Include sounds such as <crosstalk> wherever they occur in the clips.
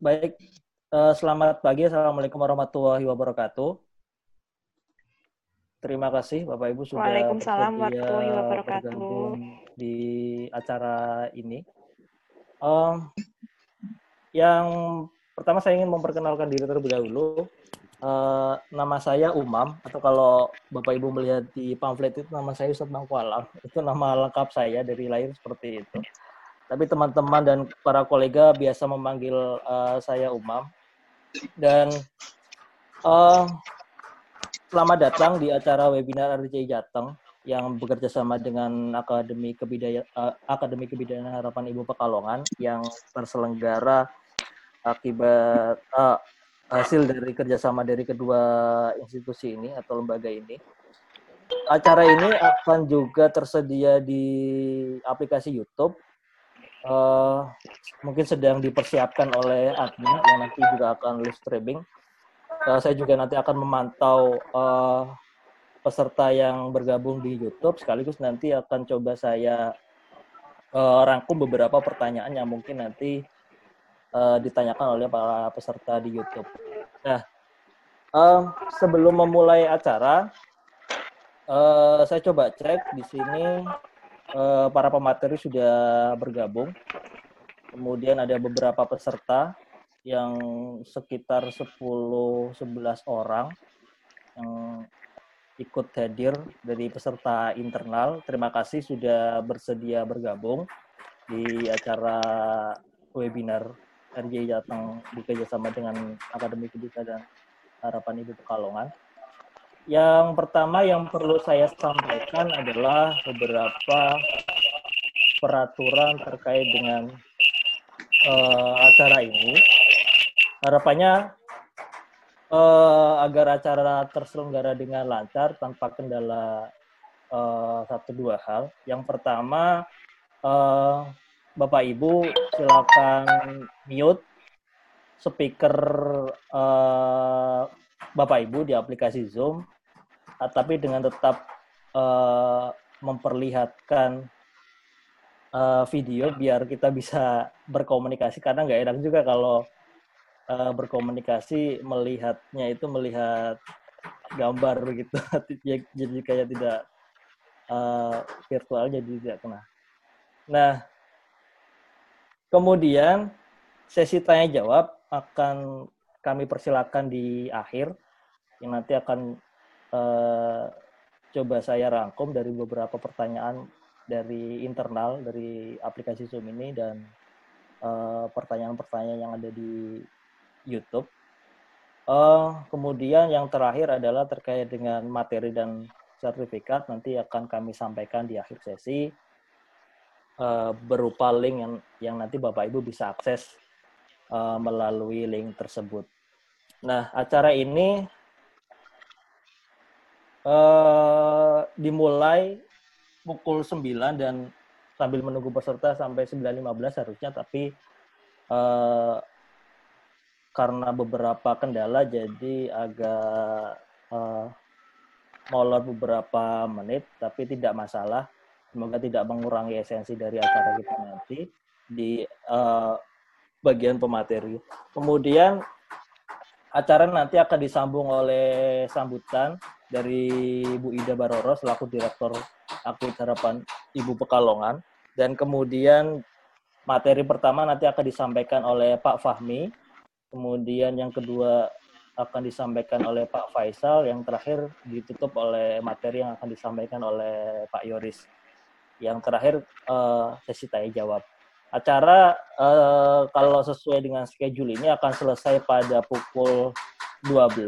baik. Uh, selamat pagi. Assalamualaikum warahmatullahi wabarakatuh. Terima kasih Bapak Ibu sudah Waalaikumsalam warahmatullahi wabarakatuh di acara ini. Um, yang pertama saya ingin memperkenalkan diri terlebih dahulu. Uh, nama saya Umam atau kalau Bapak Ibu melihat di pamflet itu nama saya Ustadz Mangkualam. Itu nama lengkap saya dari lahir seperti itu. Tapi teman-teman dan para kolega biasa memanggil uh, saya Umam. Dan uh, selamat datang di acara webinar RJ Jateng yang bekerja sama dengan Akademi Kebudayaan uh, Akademi Kebudayaan Harapan Ibu Pekalongan yang terselenggara akibat uh, hasil dari kerjasama dari kedua institusi ini atau lembaga ini. Acara ini akan juga tersedia di aplikasi YouTube. Uh, mungkin sedang dipersiapkan oleh admin yang nanti juga akan live streaming. Uh, saya juga nanti akan memantau uh, peserta yang bergabung di YouTube. Sekaligus nanti akan coba saya uh, rangkum beberapa pertanyaan yang mungkin nanti uh, ditanyakan oleh para peserta di YouTube. Nah, uh, sebelum memulai acara, uh, saya coba cek di sini uh, para pemateri sudah bergabung. Kemudian ada beberapa peserta yang sekitar 10-11 orang yang ikut hadir dari peserta internal. Terima kasih sudah bersedia bergabung di acara webinar RJ Jateng bekerjasama dengan Akademi Kedika dan Harapan Ibu Pekalongan. Yang pertama yang perlu saya sampaikan adalah beberapa peraturan terkait dengan uh, acara ini harapannya uh, agar acara terselenggara dengan lancar tanpa kendala uh, satu dua hal. Yang pertama, uh, Bapak Ibu silakan mute speaker uh, Bapak Ibu di aplikasi Zoom, tapi dengan tetap uh, memperlihatkan uh, video biar kita bisa berkomunikasi karena nggak enak juga kalau uh, berkomunikasi melihatnya itu melihat gambar gitu <laughs> jadi kayak tidak virtual jadi tidak kena. Nah kemudian sesi tanya jawab akan kami persilakan di akhir. Yang nanti akan uh, coba saya rangkum dari beberapa pertanyaan dari internal dari aplikasi Zoom ini dan pertanyaan-pertanyaan uh, yang ada di YouTube. Uh, kemudian yang terakhir adalah terkait dengan materi dan sertifikat. Nanti akan kami sampaikan di akhir sesi. Uh, berupa link yang yang nanti Bapak Ibu bisa akses uh, melalui link tersebut. Nah, acara ini uh, dimulai pukul 9 dan sambil menunggu peserta sampai 9.15 harusnya tapi uh, karena beberapa kendala jadi agak uh, molor beberapa menit tapi tidak masalah semoga tidak mengurangi esensi dari acara kita nanti di uh, bagian pemateri kemudian acara nanti akan disambung oleh sambutan dari Bu Ida Baroro selaku Direktur Aktif Harapan Ibu Pekalongan dan kemudian materi pertama nanti akan disampaikan oleh Pak Fahmi kemudian yang kedua akan disampaikan oleh Pak Faisal, yang terakhir ditutup oleh materi yang akan disampaikan oleh Pak Yoris. Yang terakhir uh, sesi tanya jawab. Acara uh, kalau sesuai dengan schedule ini akan selesai pada pukul 12,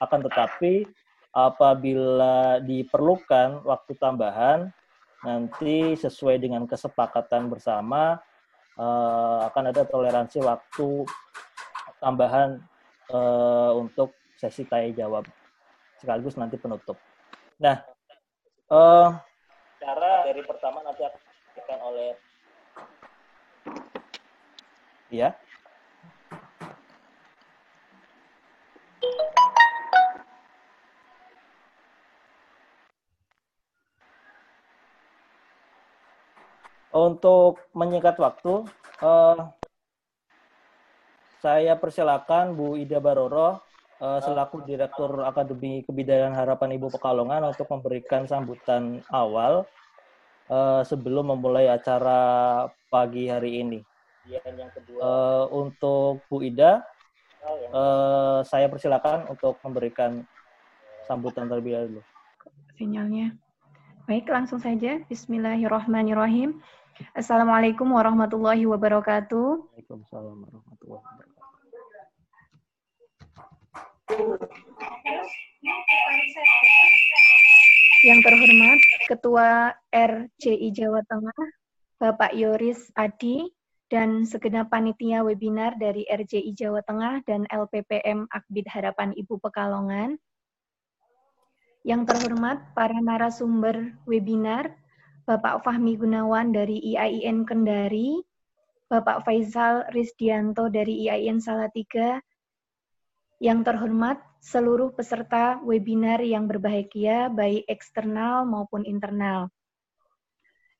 akan tetapi apabila diperlukan waktu tambahan, nanti sesuai dengan kesepakatan bersama uh, akan ada toleransi waktu tambahan uh, untuk sesi tanya jawab sekaligus nanti penutup. Nah, uh, cara dari pertama nanti akan oleh ya. Untuk menyingkat waktu, uh, saya persilakan Bu Ida Baroro uh, selaku Direktur Akademi Kebudayaan Harapan Ibu Pekalongan untuk memberikan sambutan awal uh, sebelum memulai acara pagi hari ini. Uh, untuk Bu Ida, uh, saya persilakan untuk memberikan sambutan terlebih dahulu. Sinyalnya. Baik, langsung saja. Bismillahirrahmanirrahim. Assalamualaikum warahmatullahi wabarakatuh. Waalaikumsalam warahmatullahi wabarakatuh. Yang terhormat Ketua RCI Jawa Tengah, Bapak Yoris Adi, dan segenap panitia webinar dari RCI Jawa Tengah dan LPPM Akbid Harapan Ibu Pekalongan. Yang terhormat para narasumber webinar, Bapak Fahmi Gunawan dari IAIN Kendari, Bapak Faisal Rizdianto dari IAIN Salatiga, yang terhormat seluruh peserta webinar yang berbahagia baik eksternal maupun internal.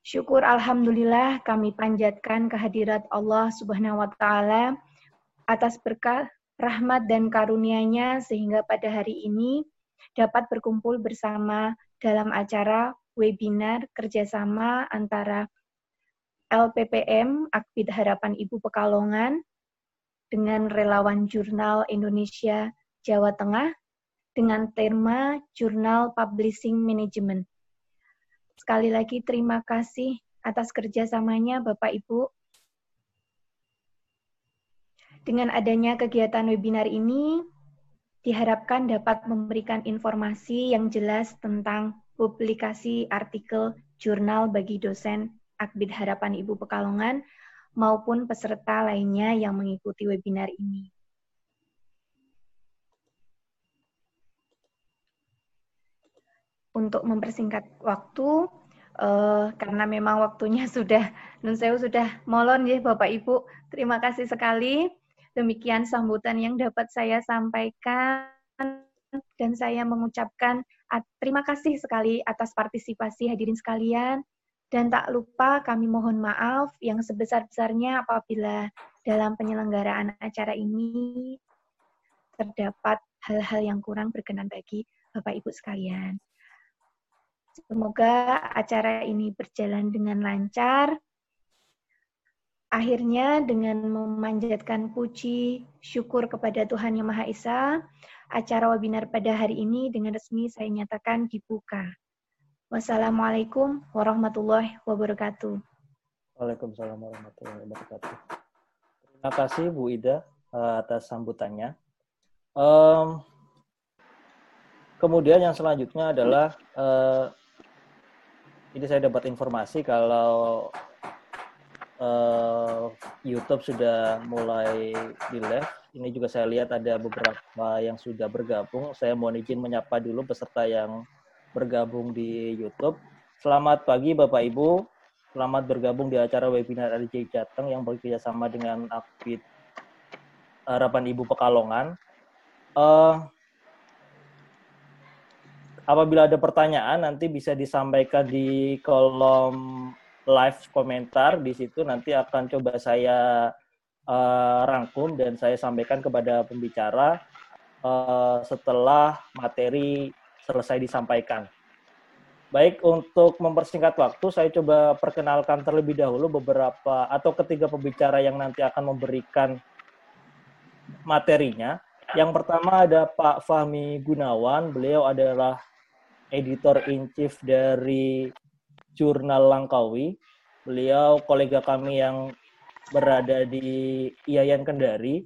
Syukur Alhamdulillah kami panjatkan kehadirat Allah Subhanahu wa Ta'ala atas berkah, rahmat, dan karunia-Nya sehingga pada hari ini dapat berkumpul bersama dalam acara webinar kerjasama antara LPPM Akbid Harapan Ibu Pekalongan dengan relawan Jurnal Indonesia Jawa Tengah dengan tema Jurnal Publishing Management. Sekali lagi terima kasih atas kerjasamanya Bapak Ibu. Dengan adanya kegiatan webinar ini, diharapkan dapat memberikan informasi yang jelas tentang publikasi artikel jurnal bagi dosen Akbid Harapan Ibu Pekalongan maupun peserta lainnya yang mengikuti webinar ini. Untuk mempersingkat waktu, uh, karena memang waktunya <laughs> sudah, nun saya sudah molon ya Bapak Ibu. Terima kasih sekali. Demikian sambutan yang dapat saya sampaikan dan saya mengucapkan terima kasih sekali atas partisipasi hadirin sekalian. Dan tak lupa kami mohon maaf yang sebesar-besarnya apabila dalam penyelenggaraan acara ini terdapat hal-hal yang kurang berkenan bagi Bapak Ibu sekalian. Semoga acara ini berjalan dengan lancar. Akhirnya dengan memanjatkan puji syukur kepada Tuhan Yang Maha Esa, acara webinar pada hari ini dengan resmi saya nyatakan dibuka. Wassalamualaikum warahmatullahi wabarakatuh. Waalaikumsalam warahmatullahi wabarakatuh. Terima kasih Bu Ida eh, atas sambutannya. Um, kemudian yang selanjutnya adalah uh, ini saya dapat informasi kalau uh, YouTube sudah mulai di live. Ini juga saya lihat ada beberapa yang sudah bergabung. Saya mohon izin menyapa dulu peserta yang bergabung di YouTube. Selamat pagi Bapak Ibu. Selamat bergabung di acara webinar RJ Jateng yang bekerja sama dengan Akbid Harapan Ibu Pekalongan. Uh, apabila ada pertanyaan nanti bisa disampaikan di kolom live komentar di situ nanti akan coba saya uh, rangkum dan saya sampaikan kepada pembicara uh, setelah materi selesai disampaikan. Baik, untuk mempersingkat waktu, saya coba perkenalkan terlebih dahulu beberapa atau ketiga pembicara yang nanti akan memberikan materinya. Yang pertama ada Pak Fahmi Gunawan, beliau adalah editor in chief dari Jurnal Langkawi. Beliau kolega kami yang berada di IAIN Kendari,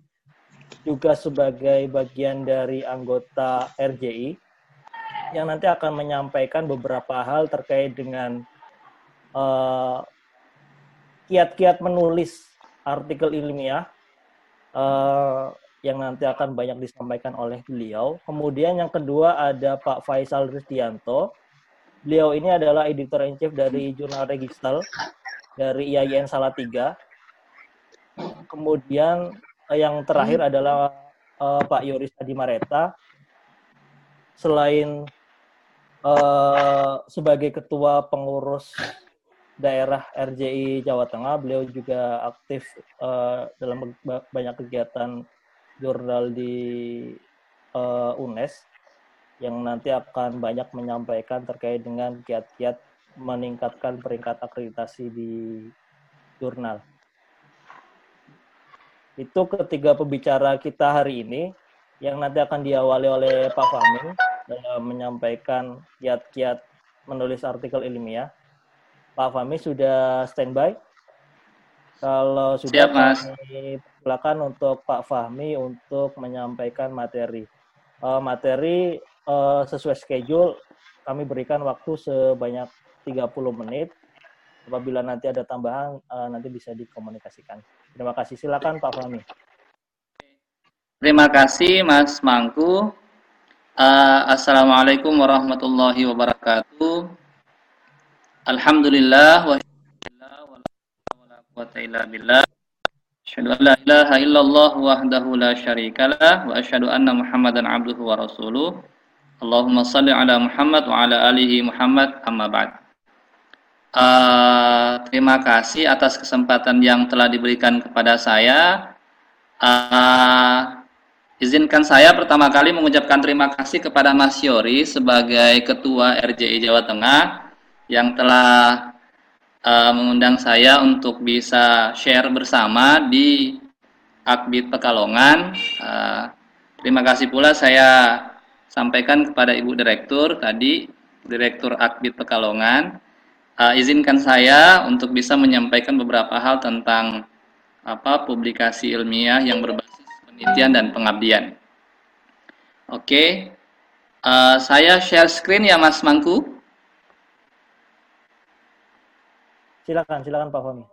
juga sebagai bagian dari anggota RJI, yang nanti akan menyampaikan beberapa hal terkait dengan eh, kiat-kiat uh, menulis artikel ilmiah uh, yang nanti akan banyak disampaikan oleh beliau. Kemudian yang kedua ada Pak Faisal Rizdianto, Beliau ini adalah editor in chief dari jurnal Registel dari IAIN Salatiga. Kemudian eh, yang terakhir adalah uh, Pak Yoris Adi Mareta. Selain uh, sebagai ketua pengurus daerah RJI Jawa Tengah, beliau juga aktif uh, dalam banyak kegiatan jurnal di uh, UNES yang nanti akan banyak menyampaikan terkait dengan kiat-kiat meningkatkan peringkat akreditasi di jurnal. Itu ketiga pembicara kita hari ini yang nanti akan diawali oleh Pak Fahmi dalam menyampaikan kiat-kiat menulis artikel ilmiah. Pak Fahmi sudah standby? Kalau sudah, Siap, Mas. Silakan untuk Pak Fahmi untuk menyampaikan materi. Uh, materi uh, sesuai schedule kami berikan waktu sebanyak 30 menit. Apabila nanti ada tambahan, uh, nanti bisa dikomunikasikan. Terima kasih. Silakan Pak Fahmi. Terima kasih Mas Mangku. Uh, Assalamualaikum warahmatullahi wabarakatuh. Alhamdulillah wa quwwata illa billah. La wa anna Muhammadan abduhu wa rasuluh. Ala Muhammad wa ala alihi Muhammad. Uh, terima kasih atas kesempatan yang telah diberikan kepada saya. Uh, izinkan saya pertama kali mengucapkan terima kasih kepada Mas Yori sebagai Ketua RJI Jawa Tengah yang telah uh, mengundang saya untuk bisa share bersama di Akbit Pekalongan. Uh, terima kasih pula saya sampaikan kepada Ibu Direktur tadi, Direktur Akbit Pekalongan. Uh, izinkan saya untuk bisa menyampaikan beberapa hal tentang apa publikasi ilmiah yang berbasis penelitian dan pengabdian. Oke, okay. uh, saya share screen ya Mas Mangku. Silakan, silakan Pak Fahmi.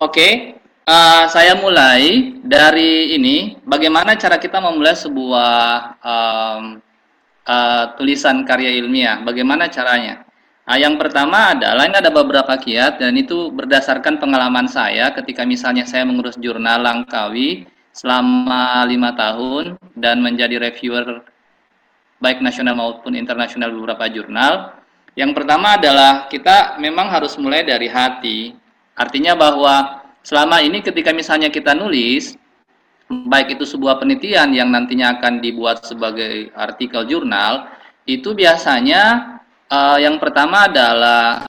Oke, okay. uh, saya mulai dari ini. Bagaimana cara kita memulai sebuah um, uh, tulisan karya ilmiah? Bagaimana caranya? Nah, yang pertama adalah ini ada beberapa kiat dan itu berdasarkan pengalaman saya ketika misalnya saya mengurus jurnal Langkawi selama lima tahun dan menjadi reviewer baik nasional maupun internasional beberapa jurnal. Yang pertama adalah kita memang harus mulai dari hati. Artinya bahwa selama ini ketika misalnya kita nulis, baik itu sebuah penelitian yang nantinya akan dibuat sebagai artikel jurnal, itu biasanya Uh, yang pertama adalah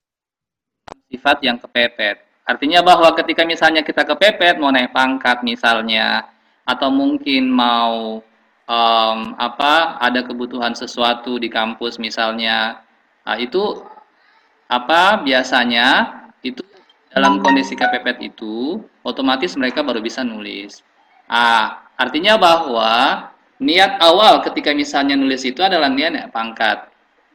sifat yang kepepet. Artinya bahwa ketika misalnya kita kepepet mau naik pangkat misalnya atau mungkin mau um, apa ada kebutuhan sesuatu di kampus misalnya uh, itu apa biasanya itu dalam kondisi kepepet itu otomatis mereka baru bisa nulis. Ah, artinya bahwa niat awal ketika misalnya nulis itu adalah niat pangkat.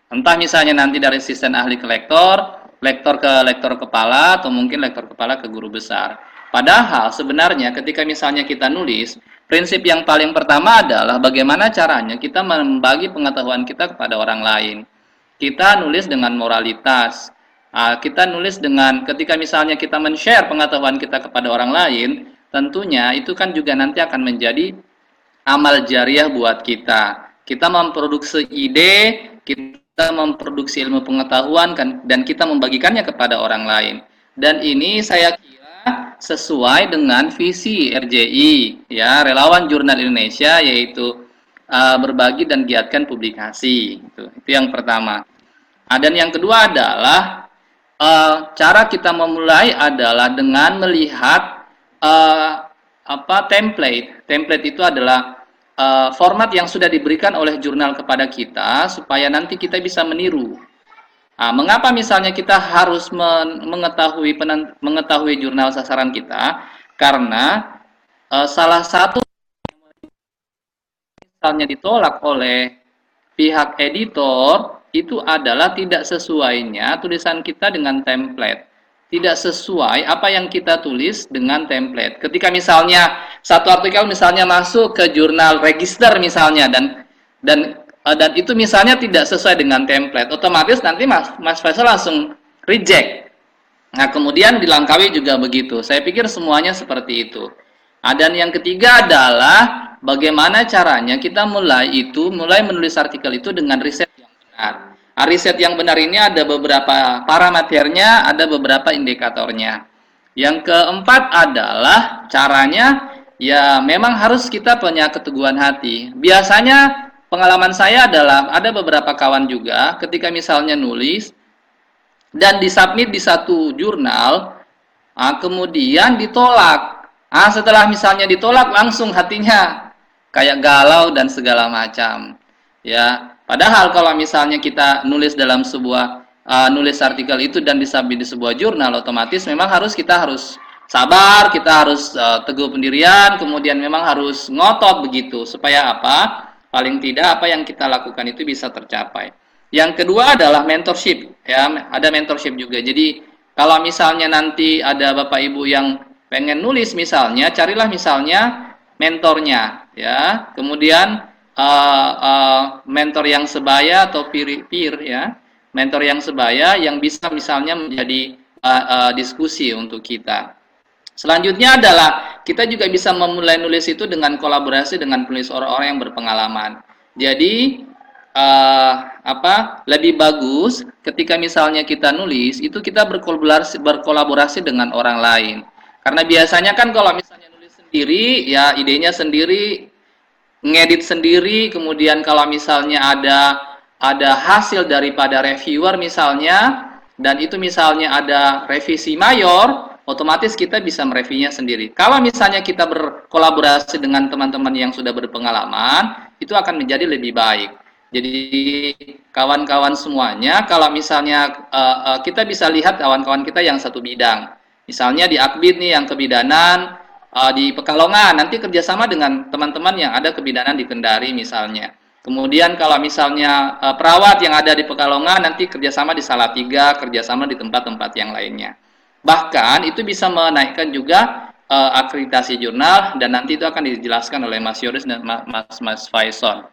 Entah misalnya nanti dari asisten ahli ke lektor, lektor ke lektor kepala, atau mungkin lektor kepala ke guru besar. Padahal sebenarnya ketika misalnya kita nulis, prinsip yang paling pertama adalah bagaimana caranya kita membagi pengetahuan kita kepada orang lain. Kita nulis dengan moralitas. Ah, kita nulis dengan ketika misalnya kita men-share pengetahuan kita kepada orang lain, tentunya itu kan juga nanti akan menjadi amal jariah buat kita. Kita memproduksi ide, kita kita memproduksi ilmu pengetahuan kan dan kita membagikannya kepada orang lain. Dan ini saya kira sesuai dengan visi RJI ya, relawan jurnal Indonesia yaitu uh, berbagi dan giatkan publikasi. Itu, itu yang pertama. Nah, dan yang kedua adalah uh, cara kita memulai adalah dengan melihat uh, apa template. Template itu adalah uh, format yang sudah diberikan oleh jurnal kepada kita supaya nanti kita bisa meniru. Nah, mengapa misalnya kita harus men mengetahui mengetahui jurnal sasaran kita? Karena uh, salah satu misalnya ditolak oleh pihak editor itu adalah tidak sesuainya tulisan kita dengan template tidak sesuai apa yang kita tulis dengan template. Ketika misalnya satu artikel misalnya masuk ke jurnal register misalnya dan dan uh, dan itu misalnya tidak sesuai dengan template, otomatis nanti Mas Mas Faisal langsung reject. Nah, kemudian di Langkawi juga begitu. Saya pikir semuanya seperti itu. Nah, dan yang ketiga adalah bagaimana caranya kita mulai itu, mulai menulis artikel itu dengan riset yang benar. Nah, riset yang benar ini ada beberapa parameternya, ada beberapa indikatornya. Yang keempat adalah caranya ya memang harus kita punya keteguhan hati. Biasanya pengalaman saya adalah ada beberapa kawan juga ketika misalnya nulis dan disubmit di satu jurnal, nah, kemudian ditolak Ah, setelah misalnya ditolak langsung hatinya kayak galau dan segala macam. Ya, padahal kalau misalnya kita nulis dalam sebuah uh, nulis artikel itu dan disabit di sebuah jurnal otomatis memang harus kita harus sabar, kita harus uh, teguh pendirian, kemudian memang harus ngotot begitu supaya apa? Paling tidak apa yang kita lakukan itu bisa tercapai. Yang kedua adalah mentorship, ya, ada mentorship juga. Jadi kalau misalnya nanti ada Bapak Ibu yang pengen nulis misalnya, carilah misalnya mentornya, ya. Kemudian uh, uh, mentor yang sebaya atau peer, peer ya, mentor yang sebaya yang bisa misalnya menjadi uh, uh, diskusi untuk kita. Selanjutnya adalah kita juga bisa memulai nulis itu dengan kolaborasi dengan penulis orang-orang yang berpengalaman. Jadi uh, apa lebih bagus ketika misalnya kita nulis itu kita berkolaborasi berkolaborasi dengan orang lain. Karena biasanya kan kalau misalnya nulis sendiri, ya idenya sendiri, ngedit sendiri, kemudian kalau misalnya ada ada hasil daripada reviewer misalnya, dan itu misalnya ada revisi mayor, otomatis kita bisa mereviewnya sendiri. Kalau misalnya kita berkolaborasi dengan teman-teman yang sudah berpengalaman, itu akan menjadi lebih baik. Jadi kawan-kawan semuanya, kalau misalnya uh, uh, kita bisa lihat kawan-kawan kita yang satu bidang, Misalnya di Akbid nih yang kebidanan uh, di Pekalongan, nanti kerjasama dengan teman-teman yang ada kebidanan di Kendari misalnya. Kemudian kalau misalnya uh, perawat yang ada di Pekalongan, nanti kerjasama di Salatiga, kerjasama di tempat-tempat yang lainnya. Bahkan itu bisa menaikkan juga uh, akreditasi jurnal dan nanti itu akan dijelaskan oleh Mas Yoris dan Mas Mas Faisal.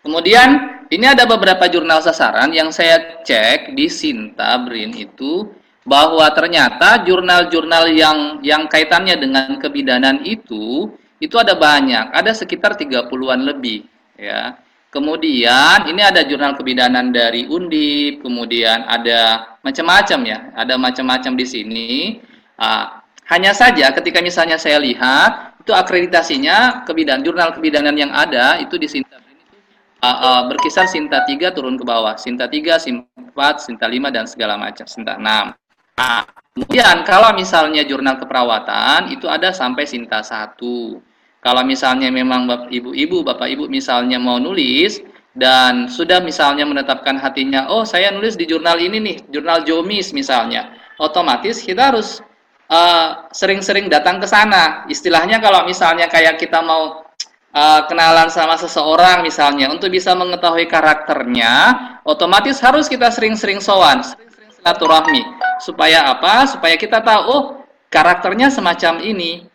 Kemudian ini ada beberapa jurnal sasaran yang saya cek di Sinta Brin itu bahwa ternyata jurnal-jurnal yang yang kaitannya dengan kebidanan itu itu ada banyak, ada sekitar 30-an lebih ya. Kemudian ini ada jurnal kebidanan dari Undip, kemudian ada macam-macam ya, ada macam-macam di sini. Uh, hanya saja ketika misalnya saya lihat itu akreditasinya kebidanan jurnal kebidanan yang ada itu di Sinta uh, uh, berkisar Sinta 3 turun ke bawah, Sinta 3, Sinta 4, Sinta 5 dan segala macam, Sinta 6. Nah, kemudian kalau misalnya jurnal keperawatan itu ada sampai Sinta 1. Kalau misalnya memang ibu-ibu, bapak ibu misalnya mau nulis dan sudah misalnya menetapkan hatinya, oh saya nulis di jurnal ini nih, jurnal Jomis misalnya, otomatis kita harus uh, sering-sering uh, datang ke sana. Istilahnya kalau misalnya kayak kita mau uh, kenalan sama seseorang misalnya, untuk bisa mengetahui karakternya, otomatis harus kita sering-sering sowan, sering-sering silaturahmi supaya apa? Supaya kita tahu oh karakternya semacam ini.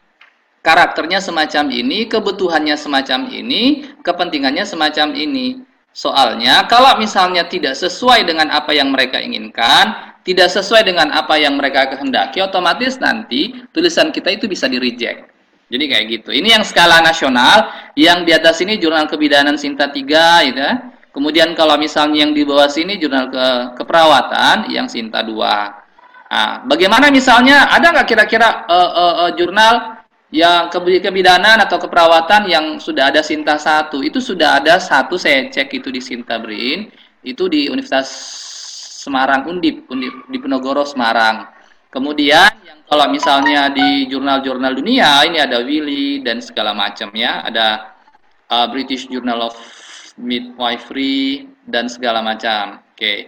Karakternya semacam ini, kebutuhannya semacam ini, kepentingannya semacam ini. Soalnya kalau misalnya tidak sesuai dengan apa yang mereka inginkan, tidak sesuai dengan apa yang mereka kehendaki, otomatis nanti tulisan kita itu bisa di reject. Jadi kayak gitu. Ini yang skala nasional, yang di atas ini jurnal kebidanan Sinta 3 gitu ya. Kemudian kalau misalnya yang di bawah sini jurnal ke keperawatan yang Sinta 2. Nah, bagaimana misalnya ada nggak kira-kira uh, uh, uh, jurnal yang kebidanan atau keperawatan yang sudah ada Sinta satu itu sudah ada satu saya cek itu di Sinta Brin itu di Universitas Semarang Undip, Undip di Penogoro Semarang. Kemudian yang kalau misalnya di jurnal-jurnal dunia ini ada Willy dan segala macam ya, ada uh, British Journal of Midwifery dan segala macam. Oke. Okay.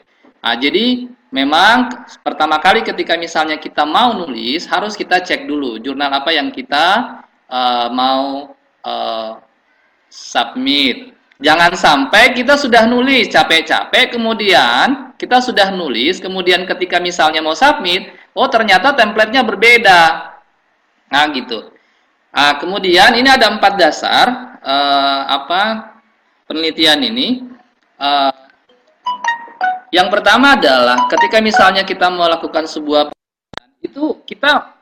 Nah, jadi memang pertama kali ketika misalnya kita mau nulis harus kita cek dulu jurnal apa yang kita uh, mau uh, submit. Jangan sampai kita sudah nulis capek-capek kemudian kita sudah nulis kemudian ketika misalnya mau submit, oh ternyata templatenya berbeda. Nah gitu. Nah, kemudian ini ada empat dasar uh, apa penelitian ini. Uh, yang pertama adalah ketika misalnya kita melakukan sebuah itu kita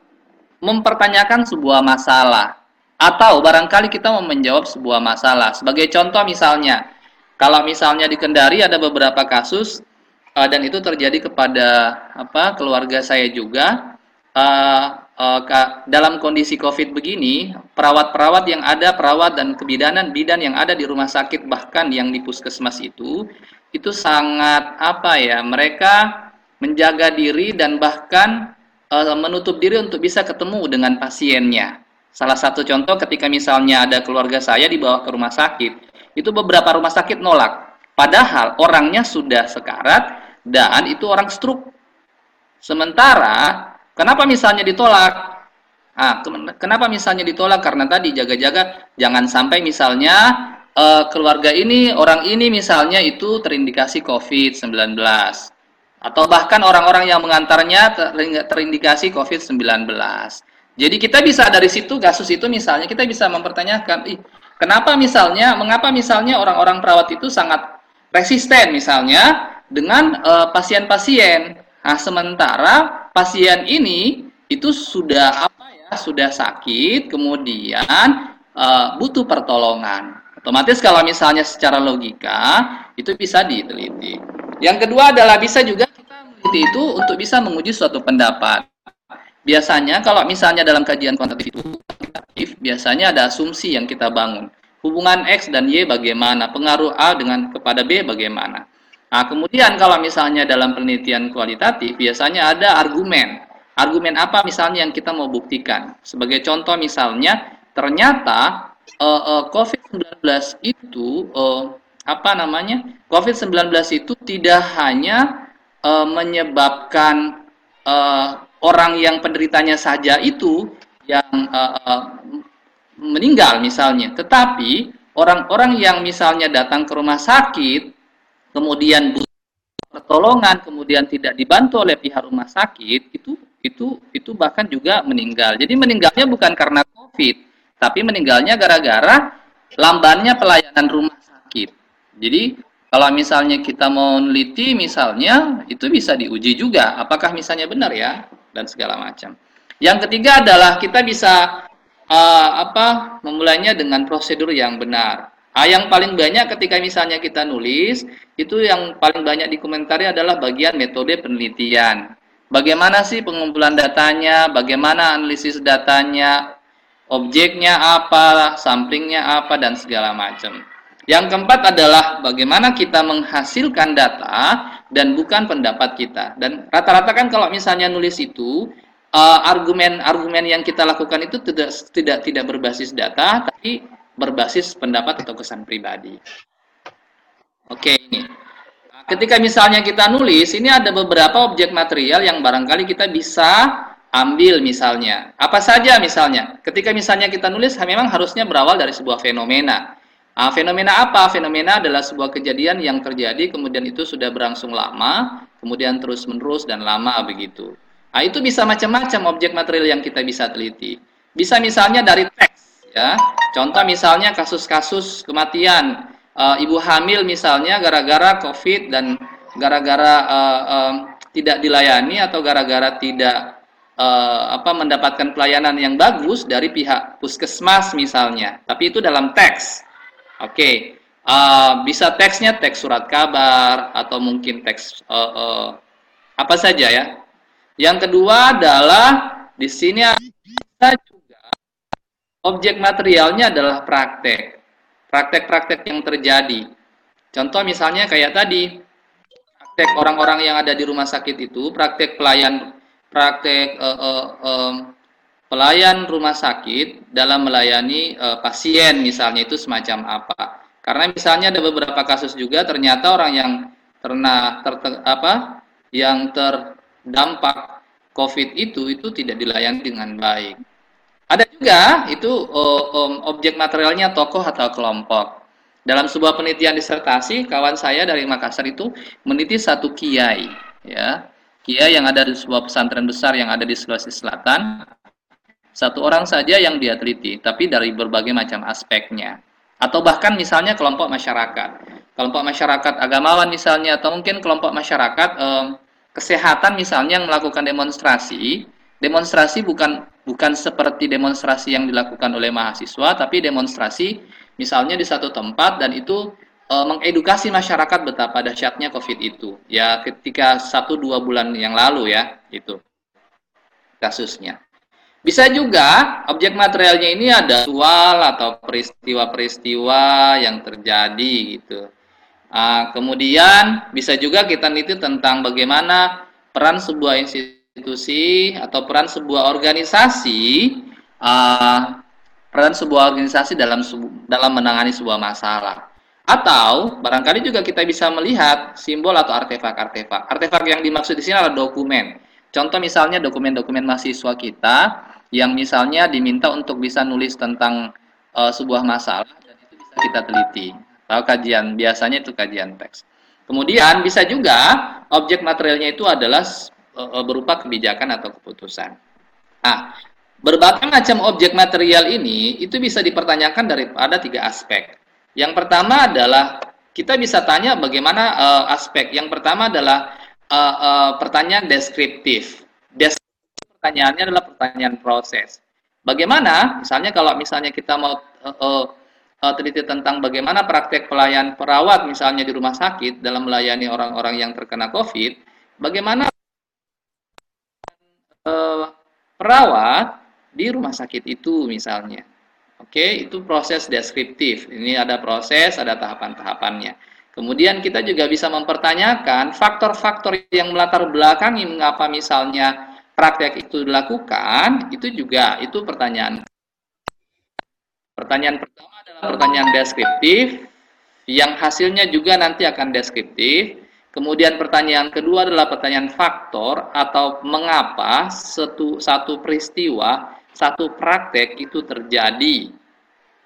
mempertanyakan sebuah masalah atau barangkali kita mau menjawab sebuah masalah. Sebagai contoh misalnya, kalau misalnya di Kendari ada beberapa kasus uh, dan itu terjadi kepada apa keluarga saya juga uh, uh, dalam kondisi COVID begini, perawat-perawat yang ada, perawat dan kebidanan bidan yang ada di rumah sakit bahkan yang di puskesmas itu itu sangat apa ya mereka menjaga diri dan bahkan uh, menutup diri untuk bisa ketemu dengan pasiennya. Salah satu contoh ketika misalnya ada keluarga saya dibawa ke rumah sakit, itu beberapa rumah sakit nolak. Padahal orangnya sudah sekarat dan itu orang stroke. Sementara kenapa misalnya ditolak? Ah, kenapa misalnya ditolak? Karena tadi jaga-jaga jangan sampai misalnya uh, keluarga ini, orang ini misalnya itu terindikasi COVID-19 atau bahkan orang-orang yang mengantarnya terindikasi COVID-19. Jadi kita bisa dari situ kasus itu misalnya kita bisa mempertanyakan, ih, kenapa misalnya, mengapa misalnya orang-orang perawat itu sangat resisten misalnya dengan eh, pasien-pasien. Uh, nah, sementara pasien ini itu sudah apa ya, sudah sakit, kemudian uh, butuh pertolongan. Otomatis kalau misalnya secara logika itu bisa diteliti. Yang kedua adalah bisa juga kita meneliti itu untuk bisa menguji suatu pendapat. Biasanya kalau misalnya dalam kajian kuantitatif itu biasanya ada asumsi yang kita bangun. Hubungan X dan Y bagaimana, pengaruh A dengan kepada B bagaimana. Nah, kemudian kalau misalnya dalam penelitian kualitatif biasanya ada argumen. Argumen apa misalnya yang kita mau buktikan? Sebagai contoh misalnya ternyata uh, uh, COVID-19 itu uh, apa namanya? COVID-19 itu tidak hanya uh, menyebabkan uh, orang yang penderitanya saja itu yang uh, uh, meninggal misalnya, tetapi orang-orang yang misalnya datang ke rumah sakit kemudian pertolongan kemudian tidak dibantu oleh pihak rumah sakit itu itu itu bahkan juga meninggal. Jadi meninggalnya bukan karena Covid, tapi meninggalnya gara-gara lambannya pelayanan rumah sakit. Jadi kalau misalnya kita mau neliti misalnya itu bisa diuji juga apakah misalnya benar ya dan segala macam. Yang ketiga adalah kita bisa uh, apa memulainya dengan prosedur yang benar. Ah, yang paling banyak ketika misalnya kita nulis itu yang paling banyak dikomentari adalah bagian metode penelitian. Bagaimana sih pengumpulan datanya, bagaimana analisis datanya, objeknya apa, samplingnya apa dan segala macam. Yang keempat adalah bagaimana kita menghasilkan data dan bukan pendapat kita. Dan rata-rata kan kalau misalnya nulis itu argumen-argumen uh, yang kita lakukan itu tidak tidak tidak berbasis data, tapi berbasis pendapat atau kesan pribadi. Oke ini. Ketika misalnya kita nulis, ini ada beberapa objek material yang barangkali kita bisa ambil misalnya. Apa saja misalnya? Ketika misalnya kita nulis, memang harusnya berawal dari sebuah fenomena. Uh, fenomena apa? Fenomena adalah sebuah kejadian yang terjadi kemudian itu sudah berlangsung lama, kemudian terus-menerus dan lama begitu. Nah, itu bisa macam-macam objek material yang kita bisa teliti. Bisa misalnya dari teks ya. Contoh misalnya kasus-kasus kematian uh, ibu hamil misalnya gara-gara Covid dan gara-gara uh, uh, tidak dilayani atau gara-gara tidak uh, apa mendapatkan pelayanan yang bagus dari pihak puskesmas misalnya. Tapi itu dalam teks. Oke, okay. uh, bisa teksnya teks surat kabar atau mungkin teks uh, uh, apa saja ya. Yang kedua adalah di sini ada juga objek materialnya adalah praktek, praktek-praktek yang terjadi. Contoh misalnya kayak tadi, praktek orang-orang yang ada di rumah sakit itu, praktek pelayan, praktek uh, uh, uh, pelayan rumah sakit dalam melayani e, pasien misalnya itu semacam apa. Karena misalnya ada beberapa kasus juga ternyata orang yang terna ter, apa yang terdampak COVID itu itu tidak dilayani dengan baik. Ada juga itu um, objek materialnya tokoh atau kelompok. Dalam sebuah penelitian disertasi, kawan saya dari Makassar itu meneliti satu kiai, ya, kiai yang ada di sebuah pesantren besar yang ada di Sulawesi Selatan satu orang saja yang dia teliti, tapi dari berbagai macam aspeknya. Atau bahkan misalnya kelompok masyarakat. Kelompok masyarakat agamawan misalnya, atau mungkin kelompok masyarakat eh, kesehatan misalnya yang melakukan demonstrasi. Demonstrasi bukan bukan seperti demonstrasi yang dilakukan oleh mahasiswa, tapi demonstrasi misalnya di satu tempat dan itu e, mengedukasi masyarakat betapa dahsyatnya COVID itu. Ya, ketika satu dua bulan yang lalu ya, itu kasusnya. Bisa juga objek materialnya ini ada visual atau peristiwa-peristiwa yang terjadi gitu. Uh, kemudian bisa juga kita niti tentang bagaimana peran sebuah institusi atau peran sebuah organisasi uh, peran sebuah organisasi dalam dalam menangani sebuah masalah. Atau barangkali juga kita bisa melihat simbol atau artefak-artefak. Artefak yang dimaksud di sini adalah dokumen. Contoh misalnya dokumen-dokumen mahasiswa kita yang misalnya diminta untuk bisa nulis tentang uh, sebuah masalah dan itu bisa kita teliti. Atau kajian biasanya itu kajian teks. Kemudian bisa juga objek materialnya itu adalah uh, berupa kebijakan atau keputusan. Nah, berbagai macam objek material ini itu bisa dipertanyakan daripada tiga aspek. Yang pertama adalah kita bisa tanya bagaimana uh, aspek. Yang pertama adalah uh, uh, pertanyaan deskriptif. Deskriptif pertanyaannya adalah pertanyaan proses. Bagaimana, misalnya kalau misalnya kita mau uh, uh, teliti tentang bagaimana praktek pelayan perawat misalnya di rumah sakit dalam melayani orang-orang yang terkena COVID, bagaimana uh, perawat di rumah sakit itu misalnya. Oke, itu proses deskriptif. Ini ada proses, ada tahapan-tahapannya. Kemudian kita juga bisa mempertanyakan faktor-faktor yang melatar belakangi mengapa misalnya praktek itu dilakukan, itu juga itu pertanyaan. Pertanyaan pertama adalah pertanyaan deskriptif yang hasilnya juga nanti akan deskriptif. Kemudian pertanyaan kedua adalah pertanyaan faktor atau mengapa satu, satu peristiwa, satu praktek itu terjadi.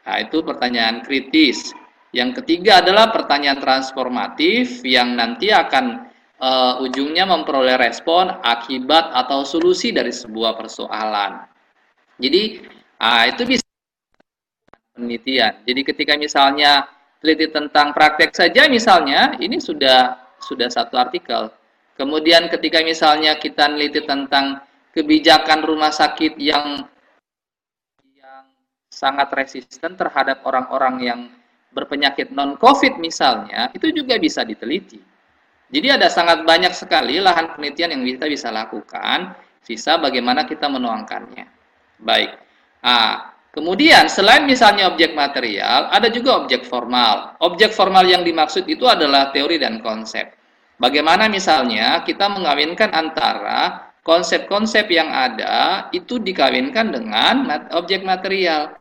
Nah, itu pertanyaan kritis. Yang ketiga adalah pertanyaan transformatif yang nanti akan uh, ujungnya memperoleh respon, akibat atau solusi dari sebuah persoalan. Jadi uh, itu bisa penelitian. Jadi ketika misalnya teliti tentang praktek saja misalnya ini sudah sudah satu artikel. Kemudian ketika misalnya kita neliti tentang kebijakan rumah sakit yang yang sangat resisten terhadap orang-orang yang berpenyakit non-COVID misalnya, itu juga bisa diteliti. Jadi ada sangat banyak sekali lahan penelitian yang kita bisa lakukan, sisa bagaimana kita menuangkannya. Baik. Nah, kemudian selain misalnya objek material, ada juga objek formal. Objek formal yang dimaksud itu adalah teori dan konsep. Bagaimana misalnya kita mengawinkan antara konsep-konsep yang ada itu dikawinkan dengan objek material.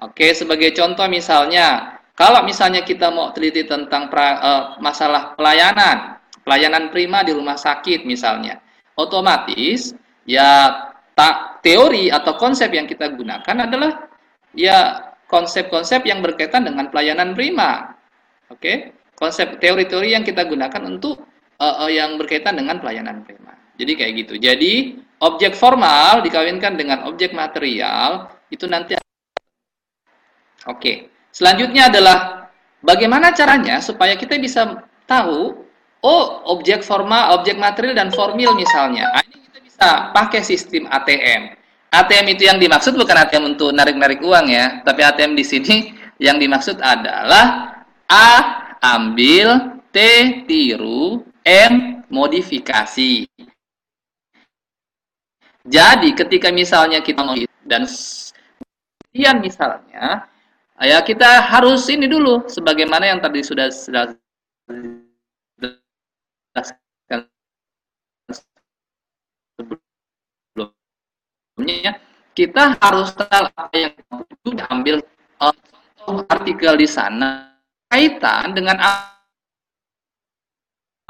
Oke, sebagai contoh misalnya kalau misalnya kita mau teliti tentang pra, uh, masalah pelayanan, pelayanan prima di rumah sakit misalnya, otomatis ya tak teori atau konsep yang kita gunakan adalah ya konsep-konsep yang berkaitan dengan pelayanan prima. Oke, konsep teori-teori yang kita gunakan untuk uh, uh, yang berkaitan dengan pelayanan prima. Jadi kayak gitu. Jadi objek formal dikawinkan dengan objek material itu nanti Oke. Selanjutnya adalah bagaimana caranya supaya kita bisa tahu oh objek formal, objek material dan formil misalnya. Nah, ini kita bisa pakai sistem ATM. ATM itu yang dimaksud bukan ATM untuk narik-narik uang ya, tapi ATM di sini yang dimaksud adalah A ambil, T tiru, M modifikasi. Jadi ketika misalnya kita mau dan kemudian misalnya ya kita harus ini dulu sebagaimana yang tadi sudah sudah sebelumnya kita harus tahu apa yang kita ambil uh, artikel di sana kaitan dengan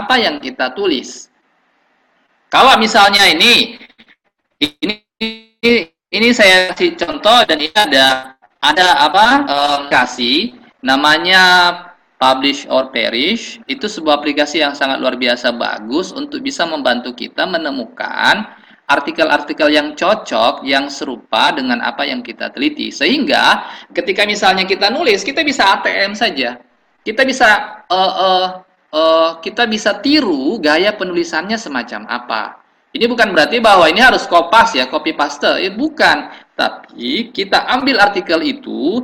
apa yang kita tulis. Kalau misalnya ini ini ini saya kasih contoh dan ini ada ada apa? Aplikasi namanya Publish or Perish. Itu sebuah aplikasi yang sangat luar biasa bagus untuk bisa membantu kita menemukan artikel-artikel yang cocok yang serupa dengan apa yang kita teliti. Sehingga ketika misalnya kita nulis kita bisa ATM saja. Kita bisa uh, uh, uh, kita bisa tiru gaya penulisannya semacam apa. Ini bukan berarti bahwa ini harus kopas ya, copy paste. Eh, bukan. Tapi kita ambil artikel itu,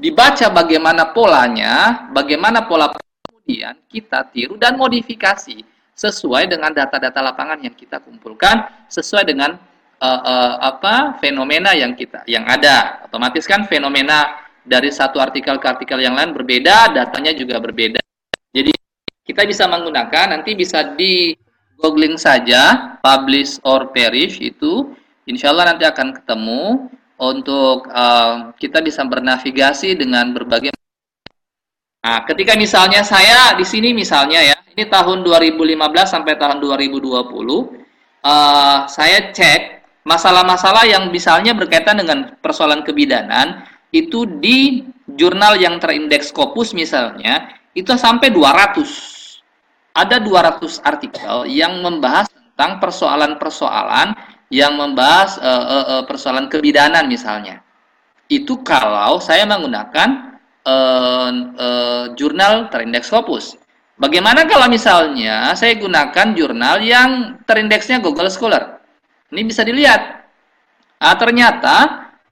dibaca bagaimana polanya, bagaimana pola kemudian kita tiru dan modifikasi sesuai dengan data-data lapangan yang kita kumpulkan, sesuai dengan uh, uh, apa fenomena yang kita yang ada. Otomatis kan fenomena dari satu artikel ke artikel yang lain berbeda, datanya juga berbeda. Jadi kita bisa menggunakan nanti bisa di googling saja publish or perish itu insya Allah nanti akan ketemu untuk uh, kita bisa bernavigasi dengan berbagai Nah, ketika misalnya saya di sini misalnya ya, ini tahun 2015 sampai tahun 2020, uh, saya cek masalah-masalah yang misalnya berkaitan dengan persoalan kebidanan itu di jurnal yang terindeks Scopus misalnya itu sampai 200 ada 200 artikel yang membahas tentang persoalan-persoalan yang membahas uh, uh, uh, persoalan kebidanan misalnya. Itu kalau saya menggunakan uh, uh, jurnal terindeks Scopus. Bagaimana kalau misalnya saya gunakan jurnal yang terindeksnya Google Scholar? Ini bisa dilihat. Nah, ternyata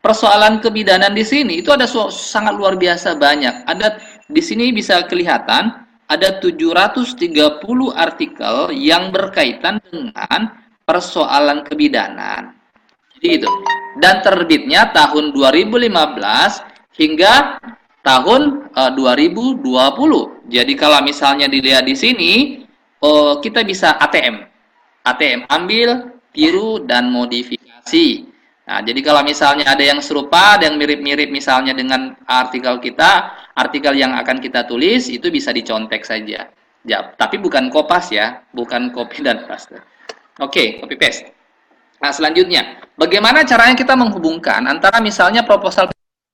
persoalan kebidanan di sini itu ada sangat luar biasa banyak. Ada di sini bisa kelihatan ada 730 artikel yang berkaitan dengan persoalan kebidanan. Jadi itu. Dan terbitnya tahun 2015 hingga tahun uh, eh, 2020. Jadi kalau misalnya dilihat di sini, oh, kita bisa ATM. ATM ambil, tiru dan modifikasi. Nah, jadi kalau misalnya ada yang serupa, ada yang mirip-mirip misalnya dengan artikel kita, artikel yang akan kita tulis itu bisa dicontek saja. Ya, tapi bukan kopas ya, bukan copy dan paste. Oke, copy paste. Nah, selanjutnya, bagaimana caranya kita menghubungkan antara misalnya proposal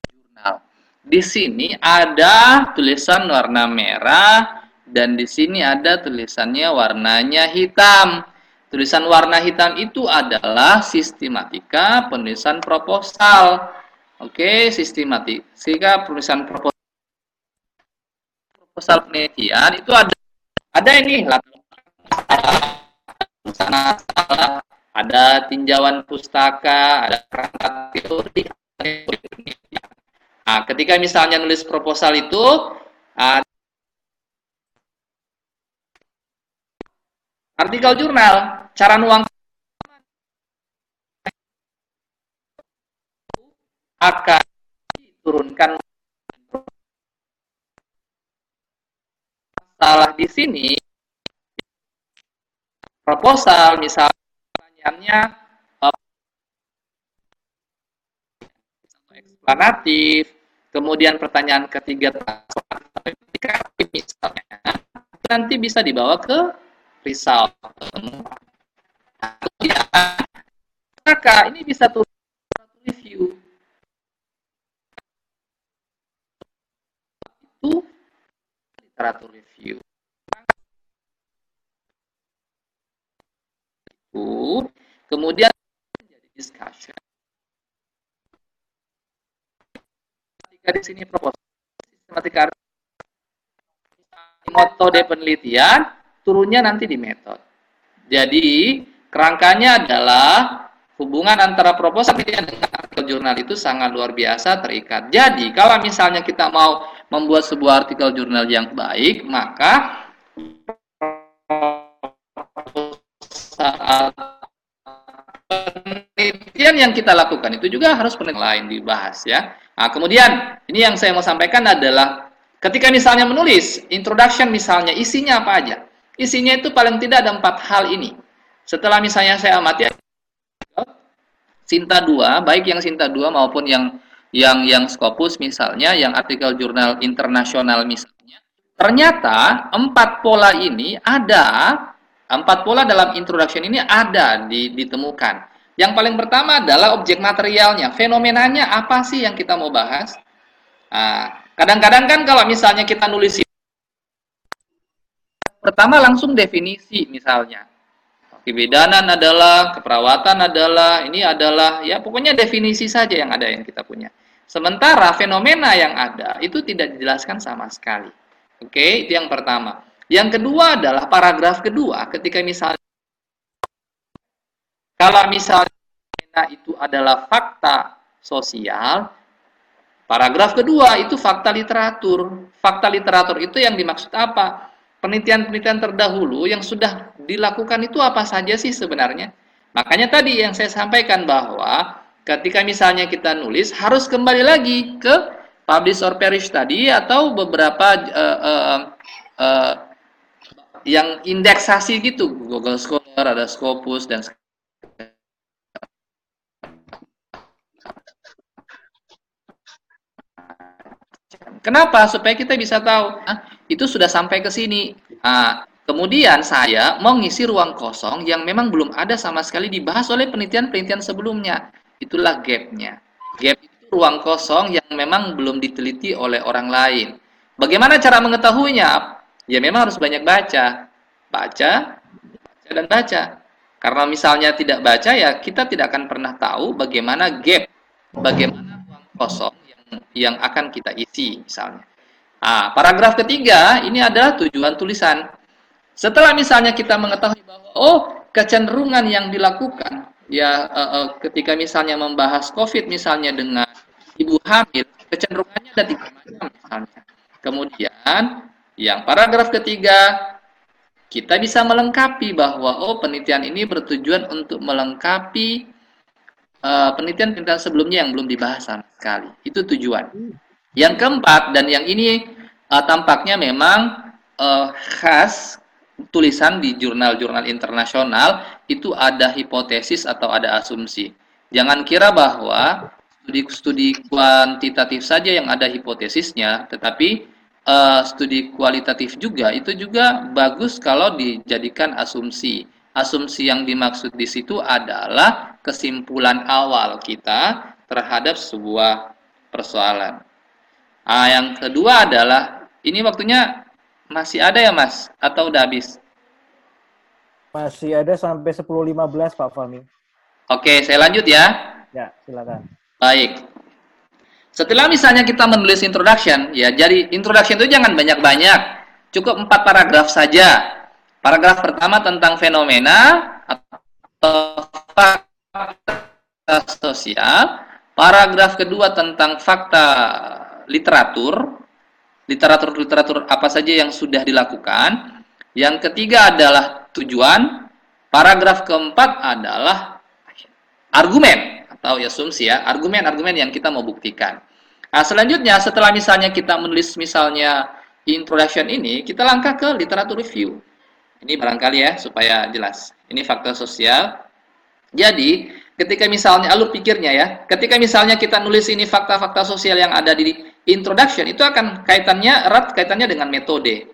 jurnal. Di sini ada tulisan warna merah dan di sini ada tulisannya warnanya hitam. Tulisan warna hitam itu adalah sistematika penulisan proposal. Oke, sistematika penulisan proposal. Proposal penelitian itu ada ada ini ada tinjauan pustaka, ada perangkat teori. Nah, ketika misalnya nulis proposal itu, artikel jurnal cara nuang akan diturunkan salah di sini proposal misalnya pertanyaannya uh, eksplanatif kemudian pertanyaan ketiga misalnya nanti bisa dibawa ke result. Maka ini bisa tuh review. Itu literatur review itu kemudian menjadi discussion. Ketika di sini proposal sistematika metode penelitian turunnya nanti di metode jadi kerangkanya adalah hubungan antara proposal dengan artikel jurnal itu sangat luar biasa terikat. Jadi kalau misalnya kita mau membuat sebuah artikel jurnal yang baik, maka penelitian yang kita lakukan itu juga harus penelitian lain dibahas ya. Nah, kemudian ini yang saya mau sampaikan adalah ketika misalnya menulis introduction misalnya isinya apa aja? Isinya itu paling tidak ada empat hal ini. Setelah misalnya saya amati Sinta 2, baik yang Sinta 2 maupun yang yang yang Scopus misalnya, yang artikel jurnal internasional misalnya, ternyata empat pola ini ada, empat pola dalam introduction ini ada di, ditemukan. Yang paling pertama adalah objek materialnya, fenomenanya apa sih yang kita mau bahas? Nah, kadang-kadang kan kalau misalnya kita nulis Pertama langsung definisi misalnya. Kebidanan adalah, keperawatan adalah, ini adalah, ya pokoknya definisi saja yang ada yang kita punya. Sementara fenomena yang ada itu tidak dijelaskan sama sekali. Oke, itu yang pertama. Yang kedua adalah paragraf kedua ketika misalnya Kalau misalnya itu adalah fakta sosial, paragraf kedua itu fakta literatur. Fakta literatur itu yang dimaksud apa? Penelitian-penelitian terdahulu yang sudah dilakukan itu apa saja sih sebenarnya? Makanya tadi yang saya sampaikan bahwa ketika misalnya kita nulis harus kembali lagi ke publish or perish tadi atau beberapa uh, uh, uh, yang indeksasi gitu Google Scholar ada Scopus dan Kenapa? Supaya kita bisa tahu, ah, itu sudah sampai ke sini. Ah, kemudian saya mau ngisi ruang kosong yang memang belum ada sama sekali dibahas oleh penelitian-penelitian sebelumnya. Itulah gapnya. Gap ruang kosong yang memang belum diteliti oleh orang lain. Bagaimana cara mengetahuinya? Ya memang harus banyak baca. Baca, baca dan baca. Karena misalnya tidak baca ya kita tidak akan pernah tahu bagaimana gap, bagaimana ruang kosong yang yang akan kita isi misalnya. Ah, paragraf ketiga ini adalah tujuan tulisan. Setelah misalnya kita mengetahui bahwa oh kecenderungan yang dilakukan ya uh, uh, ketika misalnya membahas COVID misalnya dengan ibu hamil, kecenderungannya ada tiga macam misalnya. Kemudian yang paragraf ketiga kita bisa melengkapi bahwa oh penelitian ini bertujuan untuk melengkapi uh, penelitian-penelitian sebelumnya yang belum dibahas sama sekali. Itu tujuan. Yang keempat dan yang ini uh, tampaknya memang uh, khas tulisan di jurnal-jurnal internasional itu ada hipotesis atau ada asumsi. Jangan kira bahwa studi-studi kuantitatif saja yang ada hipotesisnya, tetapi uh, studi kualitatif juga itu juga bagus kalau dijadikan asumsi. Asumsi yang dimaksud di situ adalah kesimpulan awal kita terhadap sebuah persoalan. Nah, yang kedua adalah ini waktunya masih ada ya Mas? Atau udah habis? Masih ada sampai 10.15 Pak Fahmi. Oke, saya lanjut ya. Ya, silakan. Baik. Setelah misalnya kita menulis introduction, ya jadi introduction itu jangan banyak-banyak. Cukup empat paragraf saja. Paragraf pertama tentang fenomena atau fakta sosial. Paragraf kedua tentang fakta literatur literatur-literatur apa saja yang sudah dilakukan. Yang ketiga adalah tujuan. Paragraf keempat adalah argumen atau asumsi ya, argumen-argumen yang kita mau buktikan. Nah, selanjutnya setelah misalnya kita menulis misalnya introduction ini, kita langkah ke literatur review. Ini barangkali ya supaya jelas. Ini fakta sosial. Jadi, ketika misalnya alur pikirnya ya, ketika misalnya kita nulis ini fakta-fakta sosial yang ada di introduction itu akan kaitannya erat kaitannya dengan metode.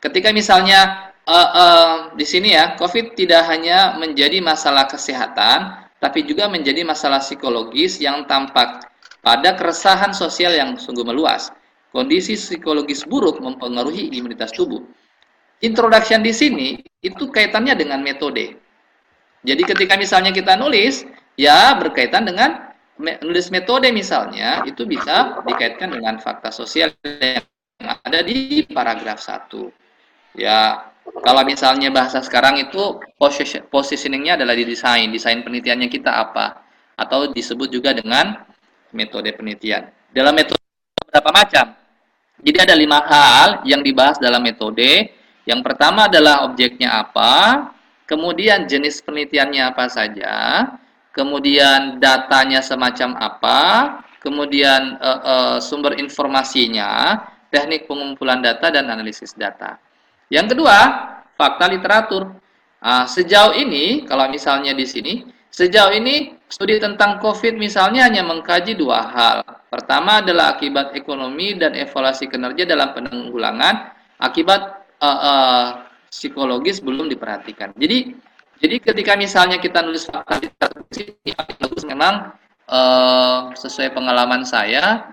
Ketika misalnya uh, uh, di sini ya, COVID tidak hanya menjadi masalah kesehatan, tapi juga menjadi masalah psikologis yang tampak pada keresahan sosial yang sungguh meluas. Kondisi psikologis buruk mempengaruhi imunitas tubuh. Introduction di sini itu kaitannya dengan metode. Jadi ketika misalnya kita nulis, ya berkaitan dengan menulis metode misalnya itu bisa dikaitkan dengan fakta sosial yang ada di paragraf 1. Ya, kalau misalnya bahasa sekarang itu positioningnya adalah di desain, desain penelitiannya kita apa, atau disebut juga dengan metode penelitian. Dalam metode berapa macam? Jadi ada lima hal yang dibahas dalam metode. Yang pertama adalah objeknya apa, kemudian jenis penelitiannya apa saja, kemudian datanya semacam apa, kemudian uh, uh, sumber informasinya, teknik pengumpulan data dan analisis data. Yang kedua, fakta literatur. Uh, sejauh ini, kalau misalnya di sini, sejauh ini studi tentang COVID misalnya hanya mengkaji dua hal. Pertama adalah akibat ekonomi dan evaluasi kinerja dalam penanggulangan akibat uh, uh, psikologis belum diperhatikan. Jadi jadi ketika misalnya kita nulis fakta literatur ini bagus memang uh, sesuai pengalaman saya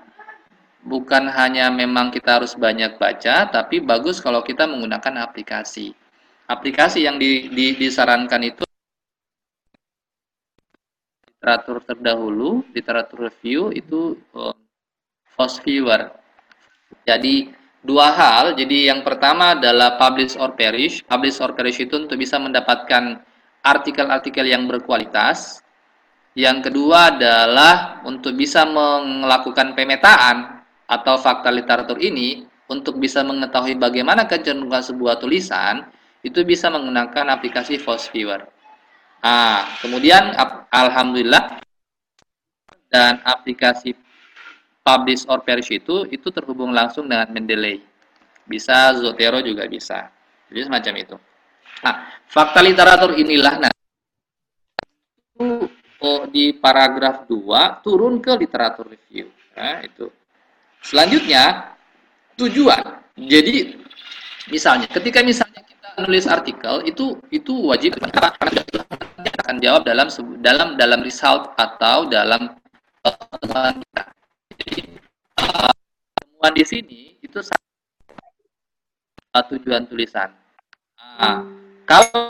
bukan hanya memang kita harus banyak baca, tapi bagus kalau kita menggunakan aplikasi. Aplikasi yang di, di, disarankan itu literatur terdahulu, literatur review itu uh, Fast Viewer. Jadi dua hal. Jadi yang pertama adalah publish or perish. Publish or perish itu untuk bisa mendapatkan artikel-artikel yang berkualitas. Yang kedua adalah untuk bisa melakukan pemetaan atau fakta literatur ini untuk bisa mengetahui bagaimana kecenderungan sebuah tulisan itu bisa menggunakan aplikasi Force Viewer. Ah, kemudian alhamdulillah dan aplikasi Publish or Perish itu itu terhubung langsung dengan Mendeley. Bisa Zotero juga bisa. Jadi semacam itu. Nah, fakta literatur inilah nah oh, di paragraf 2 turun ke literatur review. Nah, itu. Selanjutnya tujuan. Jadi misalnya ketika misalnya kita nulis artikel itu itu wajib akan jawab dalam dalam dalam result atau dalam temuan kita. Jadi temuan di sini itu tujuan tulisan. Nah, kalau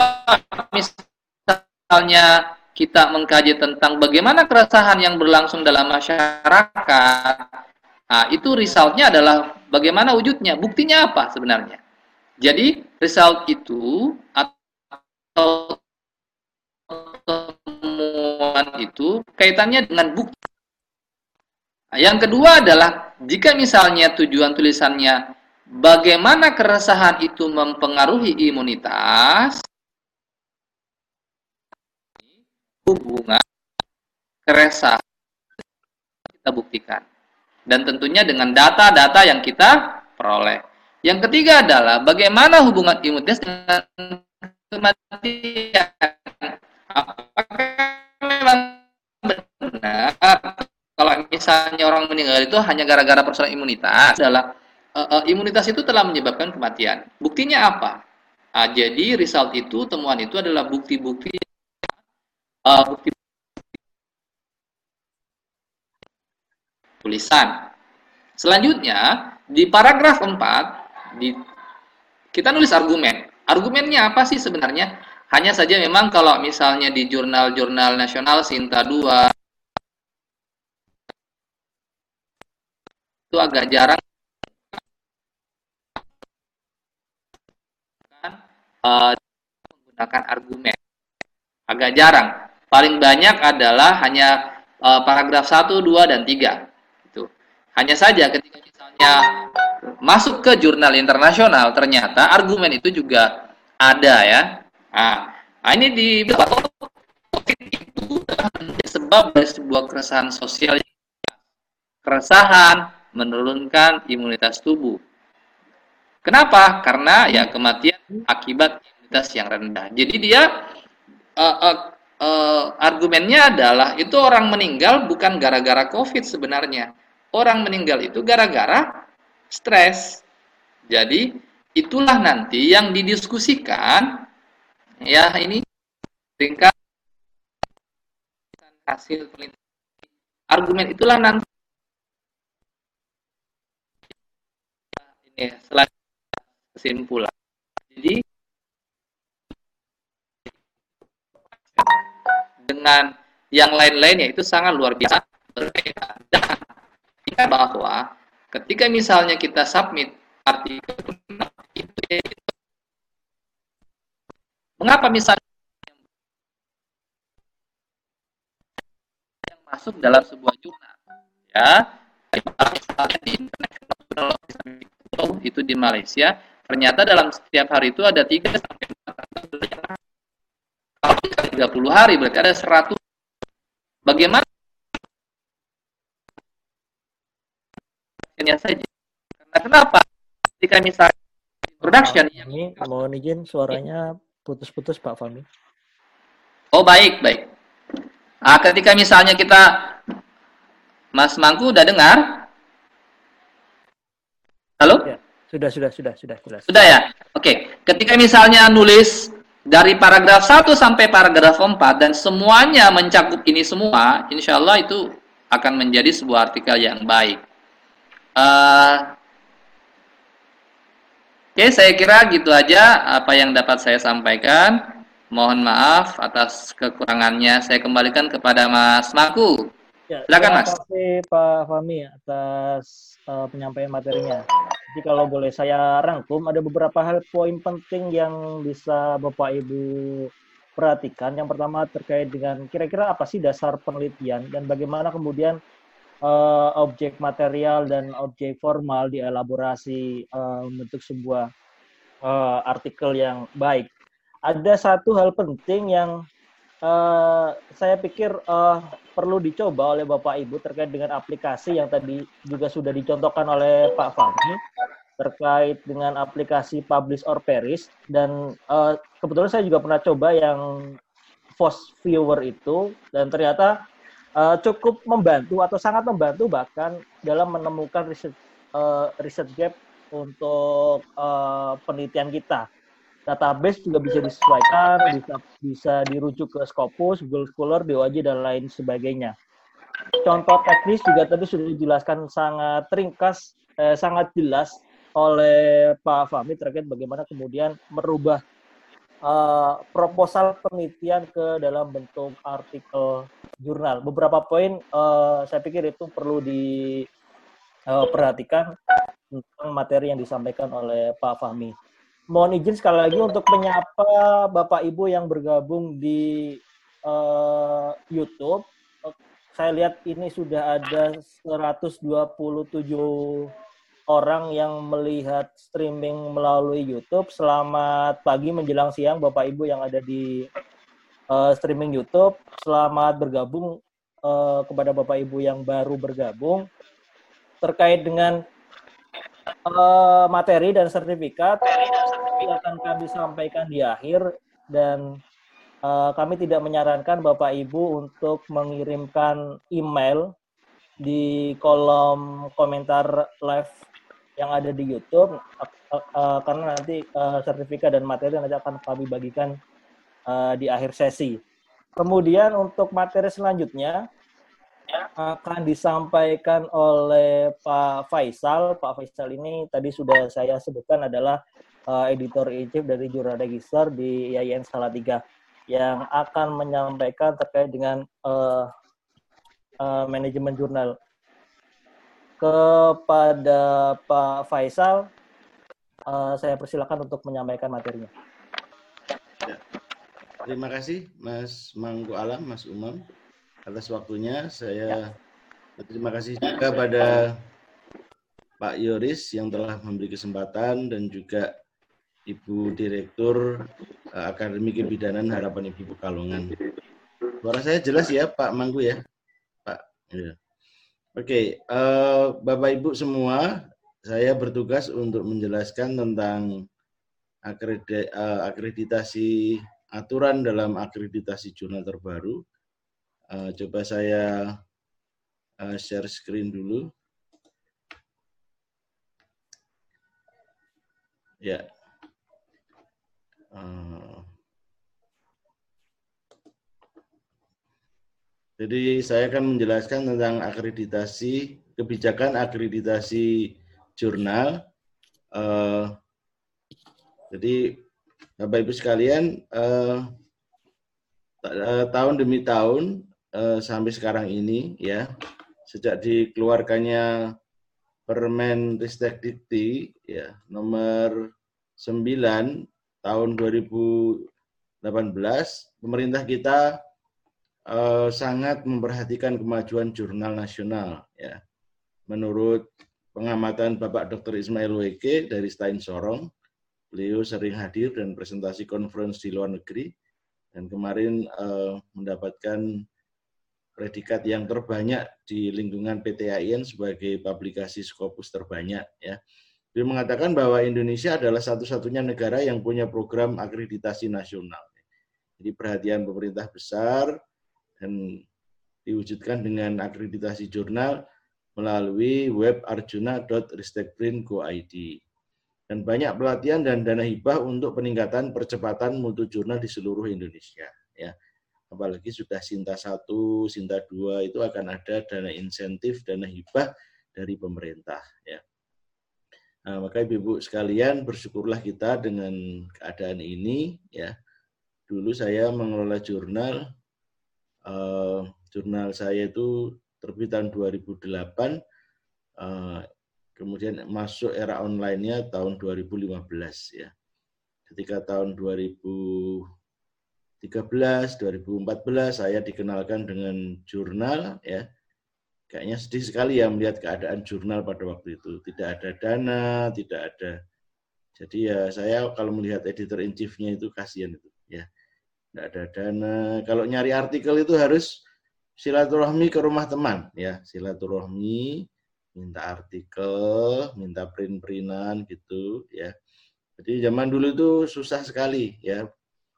misalnya kita mengkaji tentang bagaimana keresahan yang berlangsung dalam masyarakat, nah, itu resultnya adalah bagaimana wujudnya, buktinya apa sebenarnya. Jadi result itu atau temuan itu kaitannya dengan bukti. Nah, yang kedua adalah jika misalnya tujuan tulisannya bagaimana keresahan itu mempengaruhi imunitas, hubungan keresahan kita buktikan. Dan tentunya dengan data-data yang kita peroleh. Yang ketiga adalah bagaimana hubungan imunitas dengan kematian. Apakah memang benar kalau misalnya orang meninggal itu hanya gara-gara persoalan imunitas adalah uh, uh, imunitas itu telah menyebabkan kematian. Buktinya apa? Uh, jadi result itu temuan itu adalah bukti-bukti uh, bukti tulisan. Selanjutnya, di paragraf 4 di kita nulis argumen. Argumennya apa sih sebenarnya? Hanya saja memang kalau misalnya di jurnal-jurnal nasional Sinta 2 itu agak jarang uh, menggunakan argumen. Agak jarang paling banyak adalah hanya uh, paragraf 1, 2, dan 3. Itu. Hanya saja ketika misalnya masuk ke jurnal internasional, ternyata argumen itu juga ada ya. Nah, ini di itu sebab dari sebuah keresahan sosial keresahan menurunkan imunitas tubuh. Kenapa? Karena ya kematian akibat imunitas yang rendah. Jadi dia uh, uh, uh, argumennya adalah itu orang meninggal bukan gara-gara COVID sebenarnya. Orang meninggal itu gara-gara stres. Jadi itulah nanti yang didiskusikan ya ini tingkat hasil penelitian. Argumen itulah nanti ini selanjutnya kesimpulan. Jadi dengan yang lain-lainnya itu sangat luar biasa berbeda. Dan bahwa ketika misalnya kita submit artikel itu, mengapa misalnya yang masuk dalam sebuah jurnal ya misalnya di itu di Malaysia ternyata dalam setiap hari itu ada 3 sampai 4 kalau 30 hari berarti ada 100. Bagaimana? Hanya saja. Karena kenapa? Ketika misalnya production ini mohon izin suaranya putus-putus Pak Fami. Oh baik baik. Nah, ketika misalnya kita Mas Mangku udah dengar? Halo? Ya, sudah sudah sudah sudah sudah. Sudah ya. Oke. Ketika misalnya nulis dari paragraf 1 sampai paragraf 4 dan semuanya mencakup ini semua, insya Allah itu akan menjadi sebuah artikel yang baik. Uh, Oke, okay, saya kira gitu aja apa yang dapat saya sampaikan. Mohon maaf atas kekurangannya. Saya kembalikan kepada Mas Maku. Ya, Silakan Mas. Terima kasih Pak Fami atas uh, penyampaian materinya. Jadi kalau boleh saya rangkum, ada beberapa hal poin penting yang bisa Bapak Ibu perhatikan. Yang pertama terkait dengan kira-kira apa sih dasar penelitian dan bagaimana kemudian uh, objek material dan objek formal dielaborasi uh, membentuk sebuah uh, artikel yang baik. Ada satu hal penting yang uh, saya pikir uh, perlu dicoba oleh Bapak Ibu terkait dengan aplikasi yang tadi juga sudah dicontohkan oleh Pak Fahmi terkait dengan aplikasi Publish or Perish dan uh, kebetulan saya juga pernah coba yang Post Viewer itu dan ternyata uh, cukup membantu atau sangat membantu bahkan dalam menemukan riset uh, riset gap untuk uh, penelitian kita. Database juga bisa disesuaikan, bisa bisa dirujuk ke Scopus, Google Scholar, DOAJ dan lain sebagainya. Contoh teknis juga tadi sudah dijelaskan sangat ringkas, eh, sangat jelas oleh Pak Fahmi terkait bagaimana kemudian merubah uh, proposal penelitian ke dalam bentuk artikel jurnal. Beberapa poin uh, saya pikir itu perlu diperhatikan uh, tentang materi yang disampaikan oleh Pak Fahmi. Mohon izin sekali lagi untuk menyapa Bapak Ibu yang bergabung di uh, YouTube. Saya lihat ini sudah ada 127 orang yang melihat streaming melalui YouTube. Selamat pagi menjelang siang Bapak Ibu yang ada di uh, streaming YouTube. Selamat bergabung uh, kepada Bapak Ibu yang baru bergabung terkait dengan uh, materi dan sertifikat akan kami sampaikan di akhir dan uh, kami tidak menyarankan Bapak Ibu untuk mengirimkan email di kolom komentar live yang ada di YouTube uh, uh, karena nanti uh, sertifikat dan materi nanti akan kami bagikan uh, di akhir sesi. Kemudian untuk materi selanjutnya akan disampaikan oleh Pak Faisal. Pak Faisal ini tadi sudah saya sebutkan adalah uh, editor in chief dari Jurnal Register di IAIN Salatiga yang akan menyampaikan terkait dengan uh, uh, manajemen jurnal kepada Pak Faisal. Uh, saya persilakan untuk menyampaikan materinya. Ya. Terima kasih Mas Mangku Alam, Mas Umam atas waktunya. Saya ya. terima kasih juga pada Pak Yoris yang telah memberi kesempatan dan juga Ibu Direktur uh, Akademi Kebidanan Harapan Ibu Pekalongan. Suara saya jelas ya Pak Mangku ya? Pak. Ya. Oke, uh, Bapak Ibu semua, saya bertugas untuk menjelaskan tentang eh, akreditasi aturan dalam akreditasi jurnal terbaru. Uh, coba saya uh, share screen dulu. Ya. Uh, Jadi saya akan menjelaskan tentang akreditasi, kebijakan akreditasi jurnal. Uh, jadi Bapak Ibu sekalian, uh, tahun demi tahun sampai sekarang ini ya, sejak dikeluarkannya Permen Ristek Dikti ya nomor 9 tahun 2018, pemerintah kita uh, sangat memperhatikan kemajuan jurnal nasional. Ya. Menurut pengamatan Bapak Dr. Ismail Weke dari Stein Sorong, beliau sering hadir dan presentasi conference di luar negeri, dan kemarin uh, mendapatkan predikat yang terbanyak di lingkungan PT AIN sebagai publikasi Scopus terbanyak. Ya. Dia mengatakan bahwa Indonesia adalah satu-satunya negara yang punya program akreditasi nasional. Jadi perhatian pemerintah besar dan diwujudkan dengan akreditasi jurnal melalui web arjuna.ristekprint.go.id. Dan banyak pelatihan dan dana hibah untuk peningkatan percepatan mutu jurnal di seluruh Indonesia. Ya. Apalagi sudah Sinta 1, Sinta 2 itu akan ada dana insentif, dana hibah dari pemerintah. Ya. Nah, maka Ibu sekalian bersyukurlah kita dengan keadaan ini. ya Dulu saya mengelola jurnal uh, jurnal saya itu terbit tahun 2008, uh, kemudian masuk era online-nya tahun 2015 ya. Ketika tahun 2015 2014 saya dikenalkan dengan jurnal ya. Kayaknya sedih sekali ya melihat keadaan jurnal pada waktu itu. Tidak ada dana, tidak ada. Jadi ya saya kalau melihat editor in chief-nya itu kasihan itu ya. Tidak ada dana. Kalau nyari artikel itu harus silaturahmi ke rumah teman ya, silaturahmi minta artikel, minta print-printan gitu ya. Jadi zaman dulu itu susah sekali ya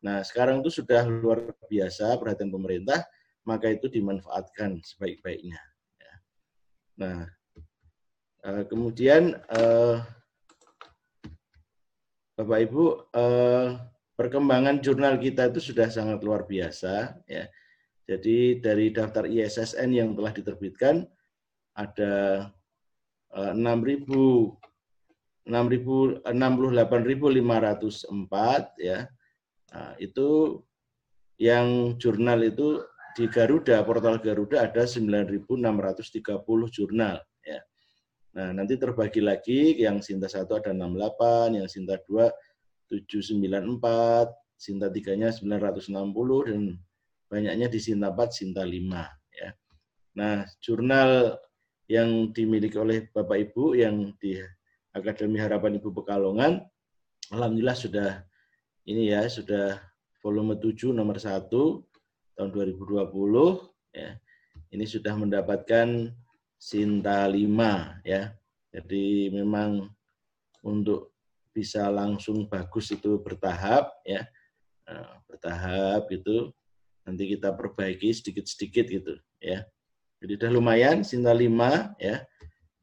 Nah, sekarang itu sudah luar biasa perhatian pemerintah, maka itu dimanfaatkan sebaik-baiknya. Ya. Nah, eh, kemudian eh, Bapak Ibu, eh, perkembangan jurnal kita itu sudah sangat luar biasa. Ya. Jadi dari daftar ISSN yang telah diterbitkan ada 6.000 68.504 ya Nah, itu yang jurnal itu di Garuda, portal Garuda ada 9.630 jurnal. Ya. Nah, nanti terbagi lagi, yang Sinta 1 ada 68, yang Sinta 2 794, Sinta 3-nya 960, dan banyaknya di Sinta 4, Sinta 5. Ya. Nah, jurnal yang dimiliki oleh Bapak Ibu yang di Akademi Harapan Ibu Pekalongan, Alhamdulillah sudah ini ya sudah volume 7 nomor 1 tahun 2020 ya. Ini sudah mendapatkan Sinta 5 ya. Jadi memang untuk bisa langsung bagus itu bertahap ya. Nah, bertahap itu nanti kita perbaiki sedikit-sedikit gitu ya. Jadi sudah lumayan Sinta 5 ya.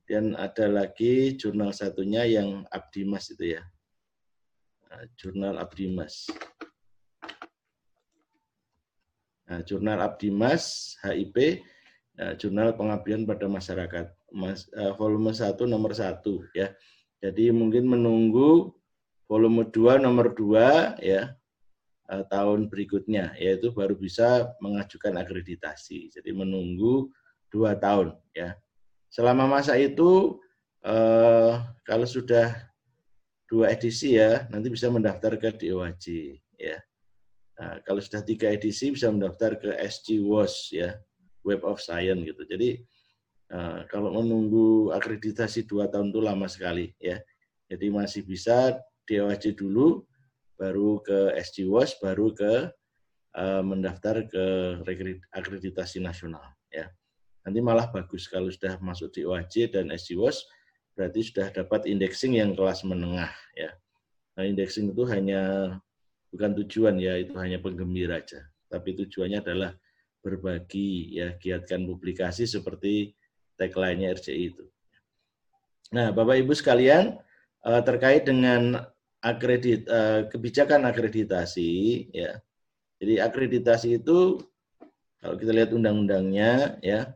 Dan ada lagi jurnal satunya yang Abdimas itu ya. Nah, jurnal Abdimas. Nah, Jurnal Abdimas HIP, nah, Jurnal Pengabdian pada Masyarakat, Mas, uh, volume 1 nomor 1 ya. Jadi mungkin menunggu volume 2 nomor 2 ya uh, tahun berikutnya yaitu baru bisa mengajukan akreditasi. Jadi menunggu dua tahun ya. Selama masa itu uh, kalau sudah dua edisi ya, nanti bisa mendaftar ke DOAJ ya. Nah, kalau sudah tiga edisi bisa mendaftar ke SG WOS ya, Web of Science gitu. Jadi uh, kalau menunggu akreditasi dua tahun itu lama sekali ya. Jadi masih bisa DOAJ dulu, baru ke SG WOS, baru ke uh, mendaftar ke akreditasi nasional ya. Nanti malah bagus kalau sudah masuk di OAJ dan SG WOS, berarti sudah dapat indexing yang kelas menengah ya. Nah, indexing itu hanya bukan tujuan ya, itu hanya penggembira aja. Tapi tujuannya adalah berbagi ya, giatkan publikasi seperti tagline-nya RCI itu. Nah, Bapak Ibu sekalian, eh, terkait dengan akredit eh, kebijakan akreditasi ya. Jadi akreditasi itu kalau kita lihat undang-undangnya ya,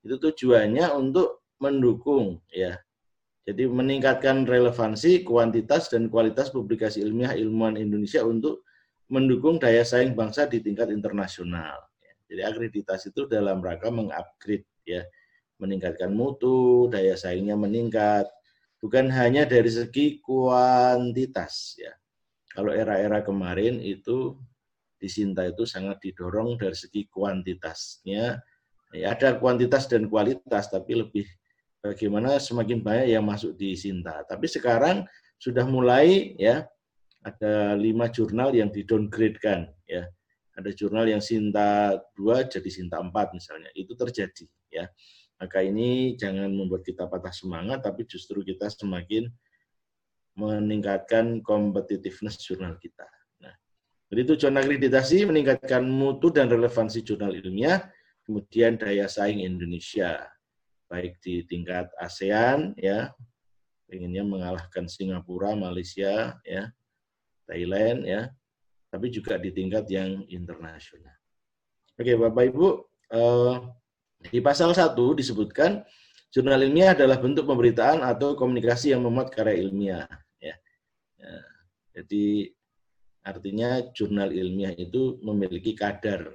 itu tujuannya untuk mendukung ya jadi meningkatkan relevansi, kuantitas, dan kualitas publikasi ilmiah ilmuwan Indonesia untuk mendukung daya saing bangsa di tingkat internasional. Jadi akreditasi itu dalam rangka mengupgrade ya, meningkatkan mutu, daya saingnya meningkat, bukan hanya dari segi kuantitas ya. Kalau era-era kemarin itu di Sinta itu sangat didorong dari segi kuantitasnya. Ya, ada kuantitas dan kualitas, tapi lebih bagaimana semakin banyak yang masuk di Sinta. Tapi sekarang sudah mulai ya ada lima jurnal yang di downgrade kan ya. Ada jurnal yang Sinta 2 jadi Sinta 4 misalnya. Itu terjadi ya. Maka ini jangan membuat kita patah semangat tapi justru kita semakin meningkatkan competitiveness jurnal kita. Nah, jadi tujuan akreditasi meningkatkan mutu dan relevansi jurnal ilmiah, kemudian daya saing Indonesia baik di tingkat ASEAN ya inginnya mengalahkan Singapura, Malaysia ya, Thailand ya, tapi juga di tingkat yang internasional. Oke, Bapak Ibu, eh, di pasal 1 disebutkan jurnal ilmiah adalah bentuk pemberitaan atau komunikasi yang memuat karya ilmiah ya. ya. Jadi artinya jurnal ilmiah itu memiliki kadar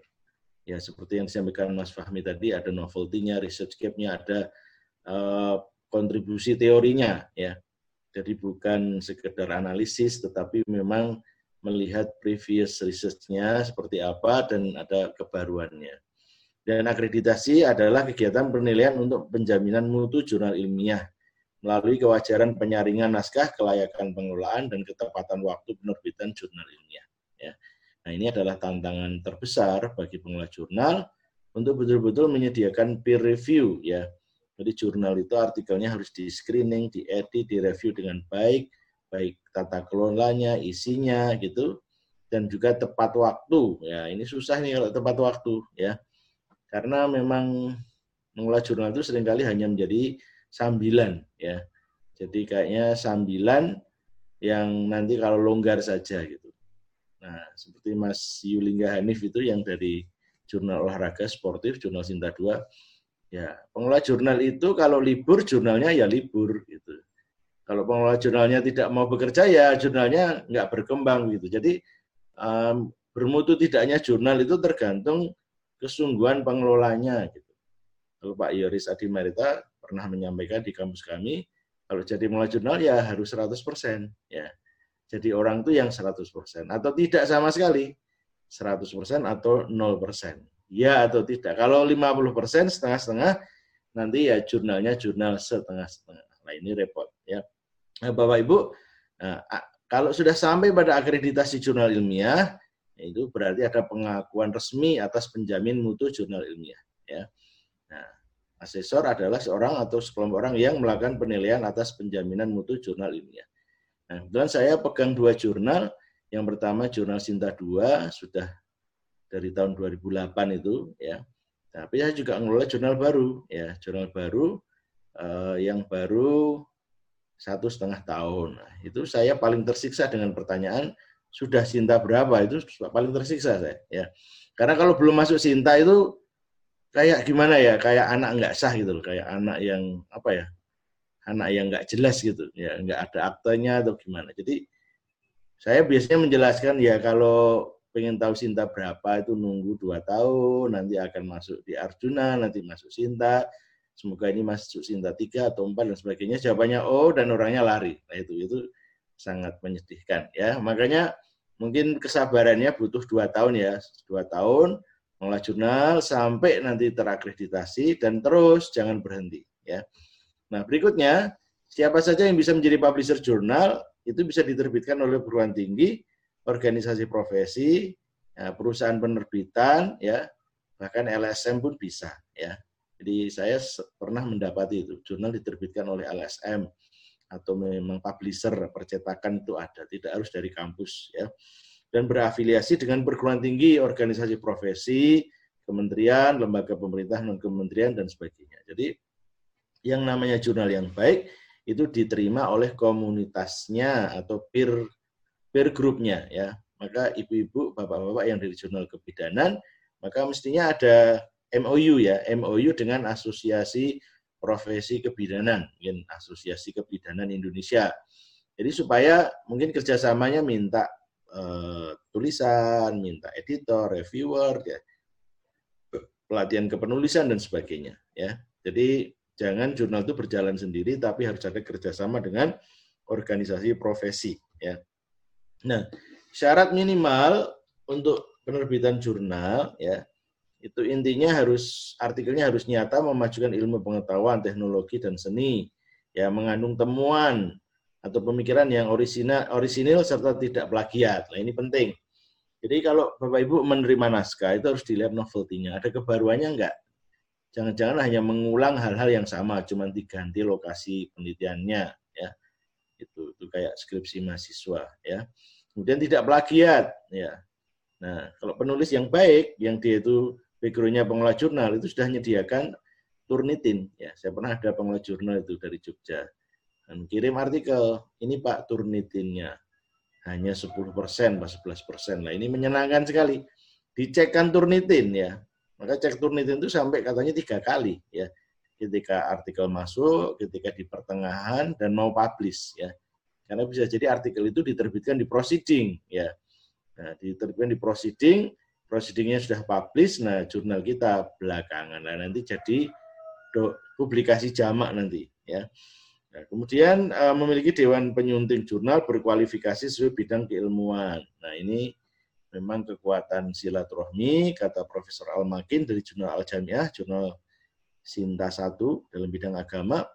ya seperti yang disampaikan Mas Fahmi tadi ada novelty-nya, research gap-nya, ada uh, kontribusi teorinya ya. Jadi bukan sekedar analisis tetapi memang melihat previous research-nya seperti apa dan ada kebaruannya. Dan akreditasi adalah kegiatan penilaian untuk penjaminan mutu jurnal ilmiah melalui kewajaran penyaringan naskah, kelayakan pengelolaan, dan ketepatan waktu penerbitan jurnal ilmiah. Ya. Nah ini adalah tantangan terbesar bagi pengelola jurnal untuk betul-betul menyediakan peer review ya. Jadi jurnal itu artikelnya harus di screening, diedit, direview dengan baik, baik tata kelolanya, isinya gitu, dan juga tepat waktu. Ya ini susah nih kalau tepat waktu ya, karena memang mengelola jurnal itu sering kali hanya menjadi sambilan ya. Jadi kayaknya sambilan yang nanti kalau longgar saja gitu. Nah, seperti Mas Yulingga Hanif itu yang dari jurnal olahraga sportif, jurnal Sinta 2, ya pengelola jurnal itu kalau libur jurnalnya ya libur gitu. Kalau pengelola jurnalnya tidak mau bekerja ya jurnalnya nggak berkembang gitu. Jadi um, bermutu tidaknya jurnal itu tergantung kesungguhan pengelolanya gitu. Kalau Pak Yoris Adi Marita pernah menyampaikan di kampus kami, kalau jadi mulai jurnal ya harus 100%. Ya. Jadi orang itu yang 100%. Atau tidak sama sekali. 100% atau 0%. Ya atau tidak. Kalau 50% setengah-setengah, nanti ya jurnalnya jurnal setengah-setengah. Nah ini repot. ya. Nah, Bapak Ibu, nah, kalau sudah sampai pada akreditasi jurnal ilmiah, itu berarti ada pengakuan resmi atas penjamin mutu jurnal ilmiah. Ya. Nah, Asesor adalah seorang atau sekelompok orang yang melakukan penilaian atas penjaminan mutu jurnal ilmiah. Nah, kebetulan saya pegang dua jurnal. Yang pertama jurnal Sinta 2 sudah dari tahun 2008 itu ya. Tapi saya juga mengelola jurnal baru ya, jurnal baru eh, yang baru satu setengah tahun. Nah, itu saya paling tersiksa dengan pertanyaan sudah Sinta berapa itu paling tersiksa saya ya. Karena kalau belum masuk Sinta itu kayak gimana ya kayak anak nggak sah gitu loh kayak anak yang apa ya anak yang nggak jelas gitu ya nggak ada aktenya atau gimana. Jadi saya biasanya menjelaskan ya kalau pengen tahu Sinta berapa itu nunggu dua tahun nanti akan masuk di Arjuna nanti masuk Sinta semoga ini masuk Sinta tiga atau empat dan sebagainya. Jawabannya oh dan orangnya lari. Nah itu itu sangat menyedihkan ya makanya mungkin kesabarannya butuh dua tahun ya dua tahun mengolah jurnal sampai nanti terakreditasi dan terus jangan berhenti ya. Nah, berikutnya siapa saja yang bisa menjadi publisher jurnal itu bisa diterbitkan oleh perguruan tinggi, organisasi profesi, ya, perusahaan penerbitan ya, bahkan LSM pun bisa ya. Jadi saya pernah mendapati itu jurnal diterbitkan oleh LSM atau memang publisher percetakan itu ada, tidak harus dari kampus ya dan berafiliasi dengan perguruan tinggi, organisasi profesi, kementerian, lembaga pemerintah, non kementerian dan sebagainya. Jadi yang namanya jurnal yang baik itu diterima oleh komunitasnya atau peer peer grupnya ya. Maka ibu-ibu, bapak-bapak yang dari jurnal kebidanan, maka mestinya ada MOU ya, MOU dengan asosiasi profesi kebidanan, mungkin asosiasi kebidanan Indonesia. Jadi supaya mungkin kerjasamanya minta uh, tulisan, minta editor, reviewer, ya, pelatihan kepenulisan dan sebagainya. Ya, jadi jangan jurnal itu berjalan sendiri, tapi harus ada kerjasama dengan organisasi profesi. Ya. Nah, syarat minimal untuk penerbitan jurnal, ya, itu intinya harus artikelnya harus nyata memajukan ilmu pengetahuan, teknologi dan seni, ya, mengandung temuan atau pemikiran yang orisinal, orisinil serta tidak plagiat. Nah ini penting. Jadi kalau Bapak Ibu menerima naskah itu harus dilihat novelty-nya. Ada kebaruannya enggak? Jangan-jangan hanya mengulang hal-hal yang sama, cuma diganti lokasi penelitiannya. ya Itu, itu kayak skripsi mahasiswa. ya Kemudian tidak plagiat. ya Nah, kalau penulis yang baik, yang dia itu background-nya pengelola jurnal, itu sudah menyediakan turnitin. Ya, saya pernah ada pengelola jurnal itu dari Jogja dan kirim artikel, ini Pak Turnitinnya hanya 10 persen, 11 persen. Nah ini menyenangkan sekali. Dicekkan Turnitin ya. Maka cek Turnitin itu sampai katanya tiga kali ya. Ketika artikel masuk, ketika di pertengahan, dan mau publish ya. Karena bisa jadi artikel itu diterbitkan di proceeding ya. Nah, diterbitkan di proceeding, proceedingnya sudah publish, nah jurnal kita belakangan. Nah, nanti jadi do, publikasi jamak nanti ya. Nah, kemudian uh, memiliki dewan penyunting jurnal berkualifikasi sesuai bidang keilmuan. Nah, ini memang kekuatan silaturahmi, kata Profesor Al-Makin dari Jurnal Al-Jamiah, Jurnal Sinta 1 dalam bidang agama.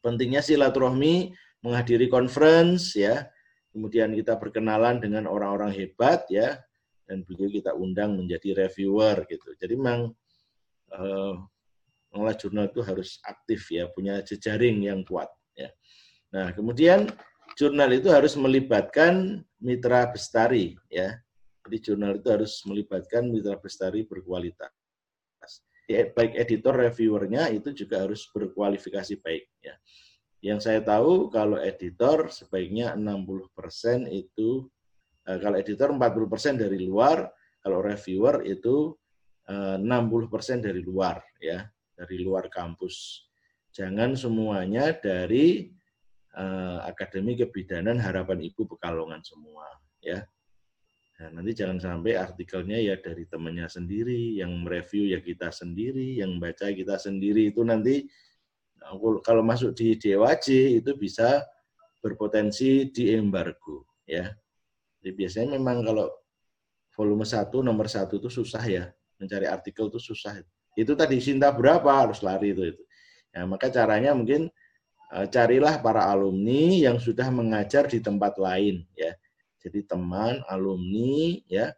Pentingnya silaturahmi, menghadiri conference, ya, kemudian kita berkenalan dengan orang-orang hebat, ya, dan beliau kita undang menjadi reviewer, gitu. Jadi memang uh, mengolah jurnal itu harus aktif, ya, punya jejaring yang kuat. Ya. Nah, kemudian jurnal itu harus melibatkan mitra bestari, ya. Jadi jurnal itu harus melibatkan mitra bestari berkualitas. Ya, baik editor, reviewernya itu juga harus berkualifikasi baik, ya. Yang saya tahu kalau editor sebaiknya 60% itu eh, kalau editor 40% dari luar, kalau reviewer itu 60% eh, dari luar ya, dari luar kampus. Jangan semuanya dari uh, Akademi Kebidanan Harapan Ibu Pekalongan semua, ya. Nah, nanti jangan sampai artikelnya ya dari temannya sendiri, yang mereview ya kita sendiri, yang baca kita sendiri itu nanti kalau masuk di DWJ itu bisa berpotensi di embargo, ya. Jadi biasanya memang kalau volume 1 nomor satu itu susah ya, mencari artikel itu susah. Itu tadi cinta berapa harus lari itu itu. Ya, maka caranya mungkin uh, carilah para alumni yang sudah mengajar di tempat lain ya. Jadi teman, alumni ya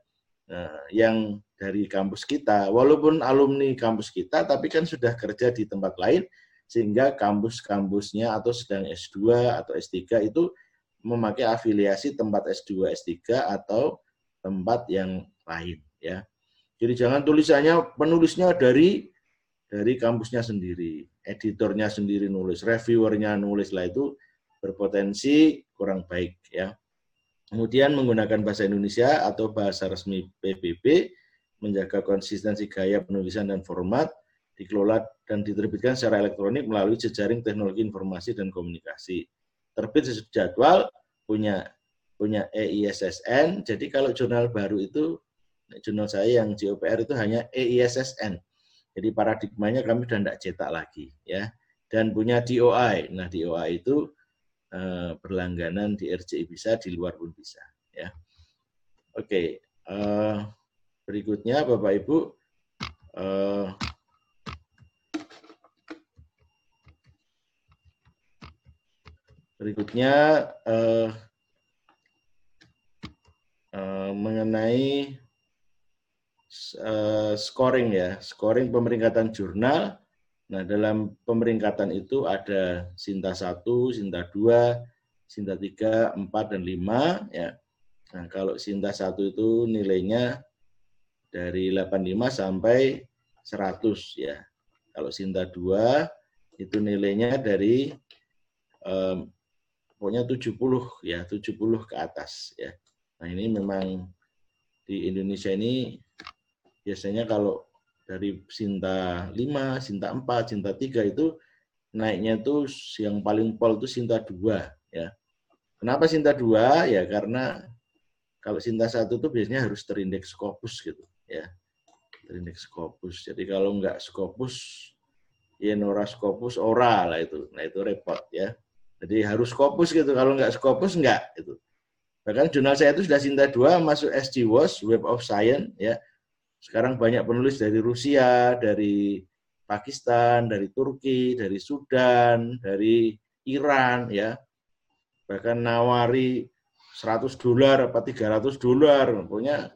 uh, yang dari kampus kita, walaupun alumni kampus kita tapi kan sudah kerja di tempat lain sehingga kampus-kampusnya atau sedang S2 atau S3 itu memakai afiliasi tempat S2, S3 atau tempat yang lain ya. Jadi jangan tulisannya penulisnya dari dari kampusnya sendiri editornya sendiri nulis, reviewernya nulis lah itu berpotensi kurang baik ya. Kemudian menggunakan bahasa Indonesia atau bahasa resmi PBB, menjaga konsistensi gaya penulisan dan format, dikelola dan diterbitkan secara elektronik melalui jejaring teknologi informasi dan komunikasi. Terbit sesuai jadwal, punya punya EISSN. Jadi kalau jurnal baru itu, jurnal saya yang GOPR itu hanya EISSN. Jadi paradigmanya kami sudah tidak cetak lagi ya dan punya DOI. Nah DOI itu uh, berlangganan di RCI bisa, di luar pun bisa ya. Oke, uh, berikutnya Bapak Ibu uh, berikutnya uh, uh, mengenai uh, scoring ya, scoring pemeringkatan jurnal. Nah, dalam pemeringkatan itu ada Sinta 1, Sinta 2, Sinta 3, 4, dan 5. Ya. Nah, kalau Sinta 1 itu nilainya dari 85 sampai 100 ya. Kalau Sinta 2 itu nilainya dari um, pokoknya 70 ya, 70 ke atas ya. Nah, ini memang di Indonesia ini biasanya kalau dari Sinta 5, Sinta 4, Sinta 3 itu naiknya itu yang paling pol itu Sinta 2 ya. Kenapa Sinta 2? Ya karena kalau Sinta 1 itu biasanya harus terindeks Scopus gitu ya. Terindeks Scopus. Jadi kalau enggak Scopus ya Nora Scopus ora lah itu. Nah itu repot ya. Jadi harus Scopus gitu. Kalau enggak Scopus enggak itu. Bahkan jurnal saya itu sudah Sinta 2 masuk SGWOS Web of Science ya sekarang banyak penulis dari Rusia, dari Pakistan, dari Turki, dari Sudan, dari Iran, ya. Bahkan nawari 100 dolar apa 300 dolar. Pokoknya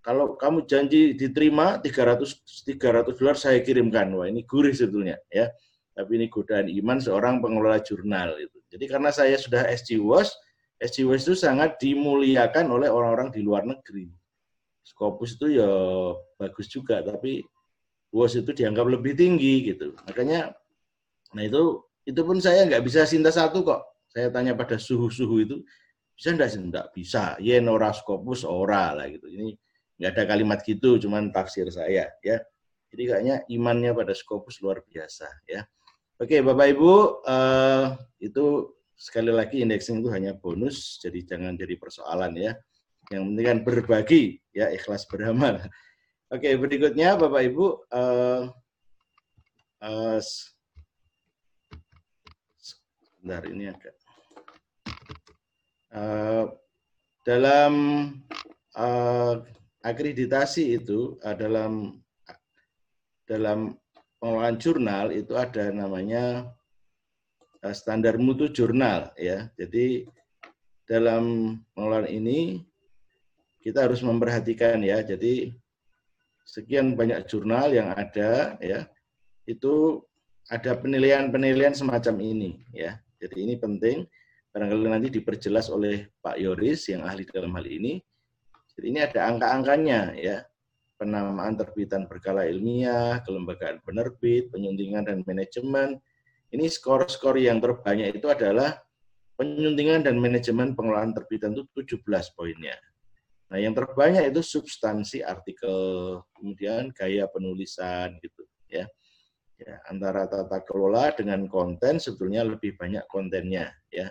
kalau kamu janji diterima 300 300 dolar saya kirimkan. Wah, ini gurih sebetulnya, ya. Tapi ini godaan iman seorang pengelola jurnal itu. Jadi karena saya sudah SG WOS, SG WOS itu sangat dimuliakan oleh orang-orang di luar negeri Scopus itu ya bagus juga, tapi WOS itu dianggap lebih tinggi gitu. Makanya, nah itu itu pun saya nggak bisa sinta satu kok. Saya tanya pada suhu-suhu itu, bisa enggak sih? Bisa. Yen ora Scopus ora lah gitu. Ini nggak ada kalimat gitu, cuman tafsir saya ya. Jadi kayaknya imannya pada Scopus luar biasa ya. Oke, Bapak Ibu, uh, itu sekali lagi indexing itu hanya bonus, jadi jangan jadi persoalan ya. Yang penting kan berbagi, ya ikhlas beramal. Oke, berikutnya Bapak Ibu, uh, uh, Bentar, ini agak. Uh, dalam uh, akreditasi itu uh, dalam dalam pengelolaan jurnal itu ada namanya uh, standar mutu jurnal ya. Jadi dalam pengelolaan ini kita harus memperhatikan ya. Jadi sekian banyak jurnal yang ada ya itu ada penilaian-penilaian semacam ini ya. Jadi ini penting barangkali nanti diperjelas oleh Pak Yoris yang ahli dalam hal ini. Jadi ini ada angka-angkanya ya. Penamaan terbitan berkala ilmiah, kelembagaan penerbit, penyuntingan dan manajemen. Ini skor-skor yang terbanyak itu adalah penyuntingan dan manajemen pengelolaan terbitan itu 17 poinnya. Nah, yang terbanyak itu substansi artikel, kemudian gaya penulisan gitu ya. Ya, antara tata kelola dengan konten sebetulnya lebih banyak kontennya ya.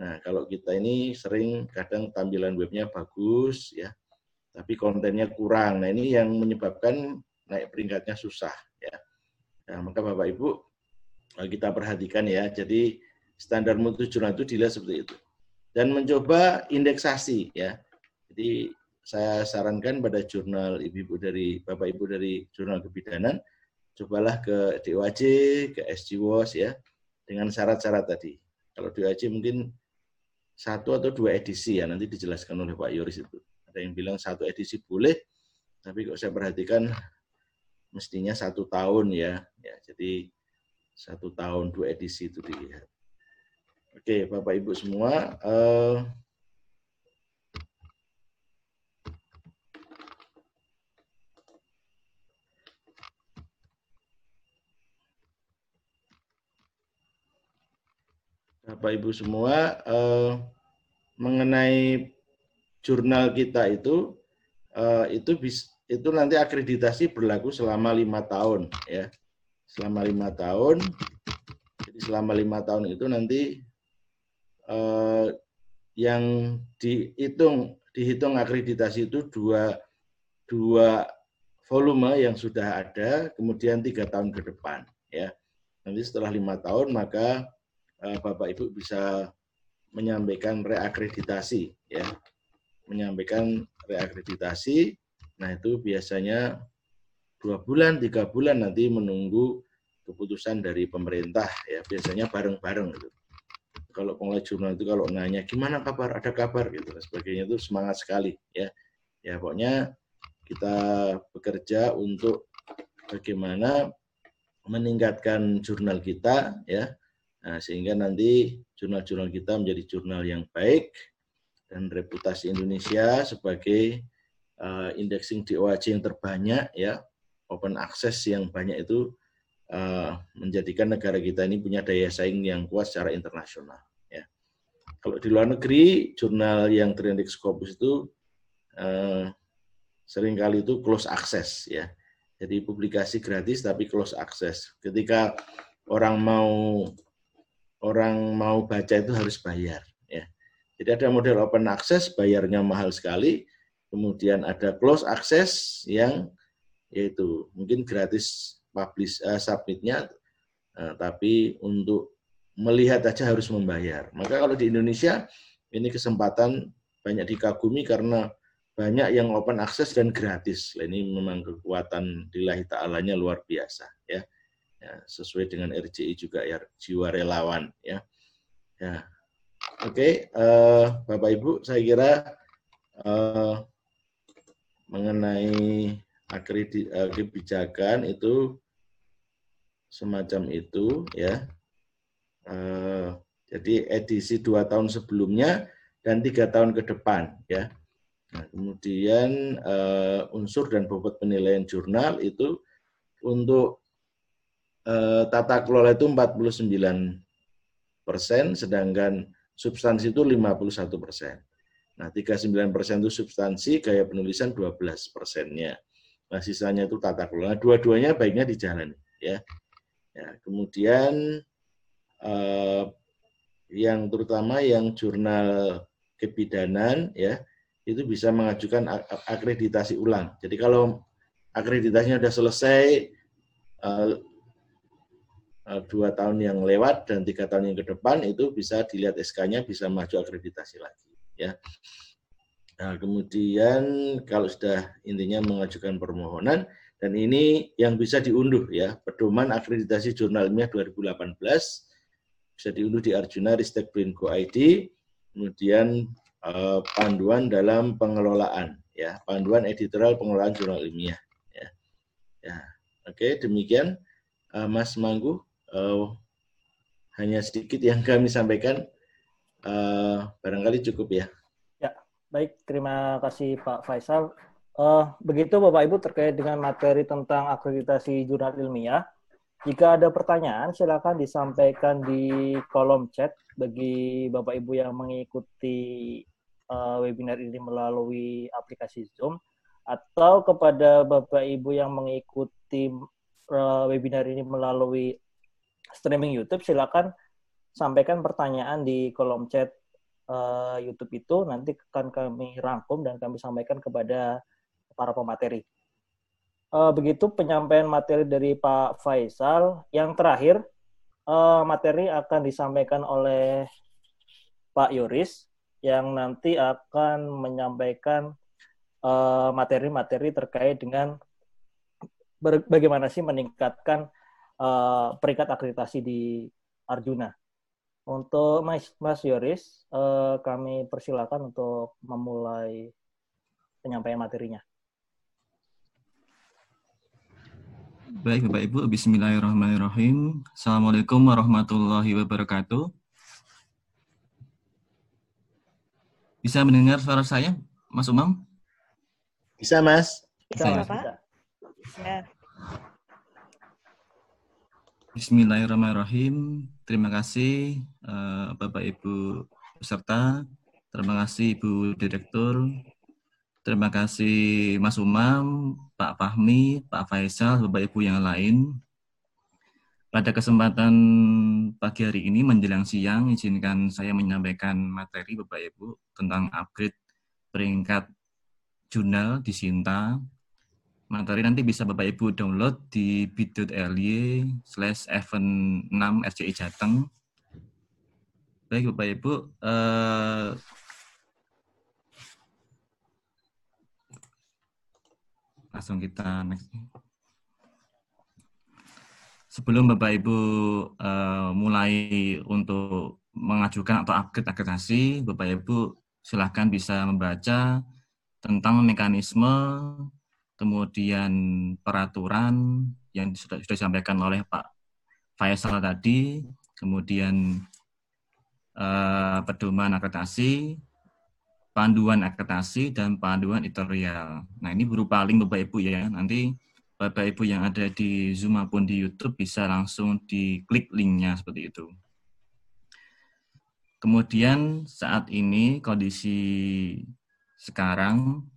Nah, kalau kita ini sering kadang tampilan webnya bagus ya, tapi kontennya kurang. Nah, ini yang menyebabkan naik peringkatnya susah ya. Nah, maka Bapak Ibu kita perhatikan ya. Jadi standar mutu jurnal itu dilihat seperti itu. Dan mencoba indeksasi ya. Jadi saya sarankan pada jurnal ibu-ibu dari Bapak Ibu dari jurnal kebidanan cobalah ke DOAJ, ke SGWOS ya, dengan syarat-syarat tadi. Kalau DOAJ mungkin satu atau dua edisi ya, nanti dijelaskan oleh Pak Yoris itu. Ada yang bilang satu edisi boleh, tapi kok saya perhatikan mestinya satu tahun ya. ya jadi satu tahun dua edisi itu dilihat. Oke, Bapak Ibu semua, eh, Bapak Ibu semua eh, mengenai jurnal kita itu eh, itu bis, itu nanti akreditasi berlaku selama lima tahun ya. Selama lima tahun. Jadi selama lima tahun itu nanti eh, yang dihitung dihitung akreditasi itu dua dua volume yang sudah ada kemudian tiga tahun ke depan ya. Nanti setelah lima tahun maka Eh, Bapak Ibu bisa menyampaikan reakreditasi ya. Menyampaikan reakreditasi. Nah, itu biasanya dua bulan, tiga bulan nanti menunggu keputusan dari pemerintah ya. Biasanya bareng-bareng gitu. Kalau pengelola jurnal itu kalau nanya gimana kabar, ada kabar gitu dan sebagainya itu semangat sekali ya. Ya pokoknya kita bekerja untuk bagaimana meningkatkan jurnal kita ya Nah, sehingga nanti jurnal-jurnal kita menjadi jurnal yang baik dan reputasi Indonesia sebagai uh, indexing DOAJ yang terbanyak ya, open access yang banyak itu uh, menjadikan negara kita ini punya daya saing yang kuat secara internasional ya. Kalau di luar negeri jurnal yang terindeks Scopus itu uh, sering kali itu close access ya. Jadi publikasi gratis tapi close access. Ketika orang mau orang mau baca itu harus bayar. Jadi ada model open access, bayarnya mahal sekali. Kemudian ada close access yang yaitu mungkin gratis publish uh, submitnya, uh, tapi untuk melihat aja harus membayar. Maka kalau di Indonesia ini kesempatan banyak dikagumi karena banyak yang open access dan gratis. Ini memang kekuatan lillahi ta'alanya luar biasa. ya ya, sesuai dengan RCI juga ya jiwa relawan ya. Ya. Oke, okay, uh, eh, Bapak Ibu, saya kira uh, mengenai akredit uh, kebijakan itu semacam itu ya. Uh, jadi edisi dua tahun sebelumnya dan tiga tahun ke depan ya. Nah, kemudian uh, unsur dan bobot penilaian jurnal itu untuk eh, tata kelola itu 49 persen, sedangkan substansi itu 51 persen. Nah, 39 persen itu substansi, gaya penulisan 12 persennya. Nah, sisanya itu tata kelola. Dua-duanya baiknya di jalan. Ya. ya kemudian eh, yang terutama yang jurnal kebidanan ya itu bisa mengajukan akreditasi ulang. Jadi kalau akreditasinya sudah selesai, eh, dua tahun yang lewat dan tiga tahun yang ke depan itu bisa dilihat SK-nya bisa maju akreditasi lagi ya. Nah, kemudian kalau sudah intinya mengajukan permohonan dan ini yang bisa diunduh ya, pedoman akreditasi jurnal ilmiah 2018 bisa diunduh di Arjuna Ristek Brinko ID, kemudian eh, panduan dalam pengelolaan ya, panduan editorial pengelolaan jurnal ilmiah ya. Ya, oke demikian uh, Mas Manggu uh, hanya sedikit yang kami sampaikan uh, barangkali cukup ya. Baik, terima kasih Pak Faisal. Uh, begitu Bapak Ibu terkait dengan materi tentang akreditasi jurnal ilmiah. Jika ada pertanyaan, silakan disampaikan di kolom chat bagi Bapak Ibu yang mengikuti uh, webinar ini melalui aplikasi Zoom, atau kepada Bapak Ibu yang mengikuti webinar ini melalui streaming YouTube, silakan sampaikan pertanyaan di kolom chat uh, YouTube itu nanti akan kami rangkum dan kami sampaikan kepada para pemateri. Uh, begitu penyampaian materi dari Pak Faisal. Yang terakhir, uh, materi akan disampaikan oleh Pak Yoris yang nanti akan menyampaikan materi-materi uh, terkait dengan bagaimana sih meningkatkan uh, peringkat akreditasi di Arjuna. Untuk Mas, Mas Yoris, eh, kami persilakan untuk memulai penyampaian materinya. Baik Bapak Ibu, Bismillahirrahmanirrahim. Assalamualaikum warahmatullahi wabarakatuh. Bisa mendengar suara saya, Mas Umam? Bisa, Mas. Bisa, ya? Bapak. Bisa. Bismillahirrahmanirrahim. Terima kasih uh, Bapak Ibu peserta, terima kasih Ibu Direktur, terima kasih Mas Umam, Pak Fahmi, Pak Faisal, Bapak Ibu yang lain. Pada kesempatan pagi hari ini menjelang siang, izinkan saya menyampaikan materi Bapak Ibu tentang upgrade peringkat jurnal di Sinta materi nanti bisa Bapak Ibu download di bit.ly slash event 6 RCI Jateng. Baik Bapak Ibu, eh, langsung kita next. Sebelum Bapak Ibu eh, mulai untuk mengajukan atau upgrade akreditasi, Bapak Ibu silahkan bisa membaca tentang mekanisme kemudian peraturan yang sudah, sudah disampaikan oleh Pak Faisal tadi, kemudian eh, pedoman akreditasi, panduan akreditasi, dan panduan editorial. Nah ini berupa link Bapak Ibu ya, nanti Bapak Ibu yang ada di Zoom maupun di YouTube bisa langsung diklik linknya seperti itu. Kemudian saat ini kondisi sekarang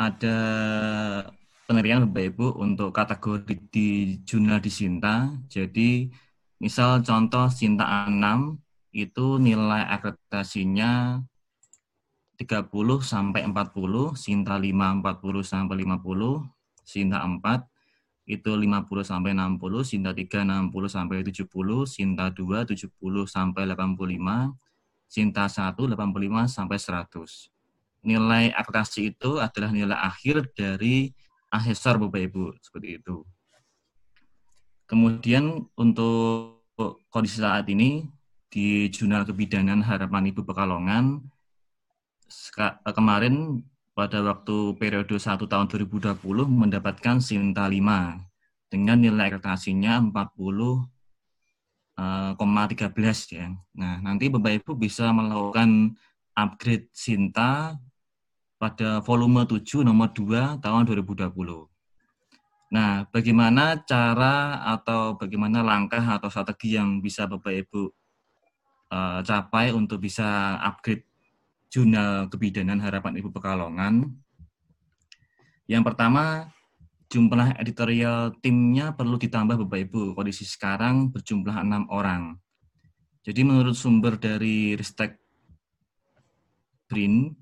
ada penerian Bapak Ibu untuk kategori di jurnal di Sinta. Jadi misal contoh Sinta 6 itu nilai akreditasinya 30 sampai 40, Sinta 5 40 sampai 50, Sinta 4 itu 50 sampai 60, Sinta 3 60 sampai 70, Sinta 2 70 sampai 85, Sinta 1 85 sampai 100 nilai akreditasi itu adalah nilai akhir dari asesor Bapak Ibu, seperti itu. Kemudian untuk kondisi saat ini di Jurnal Kebidanan Harapan Ibu Pekalongan kemarin pada waktu periode 1 tahun 2020 mendapatkan Sinta 5 dengan nilai akreditasinya 40 13 ya. Nah, nanti Bapak Ibu bisa melakukan upgrade Sinta pada volume 7 nomor 2 tahun 2020. Nah, bagaimana cara atau bagaimana langkah atau strategi yang bisa Bapak Ibu uh, capai untuk bisa upgrade jurnal kebidanan harapan Ibu Pekalongan? Yang pertama, jumlah editorial timnya perlu ditambah Bapak Ibu. Kondisi sekarang berjumlah enam orang. Jadi menurut sumber dari Ristek Brin,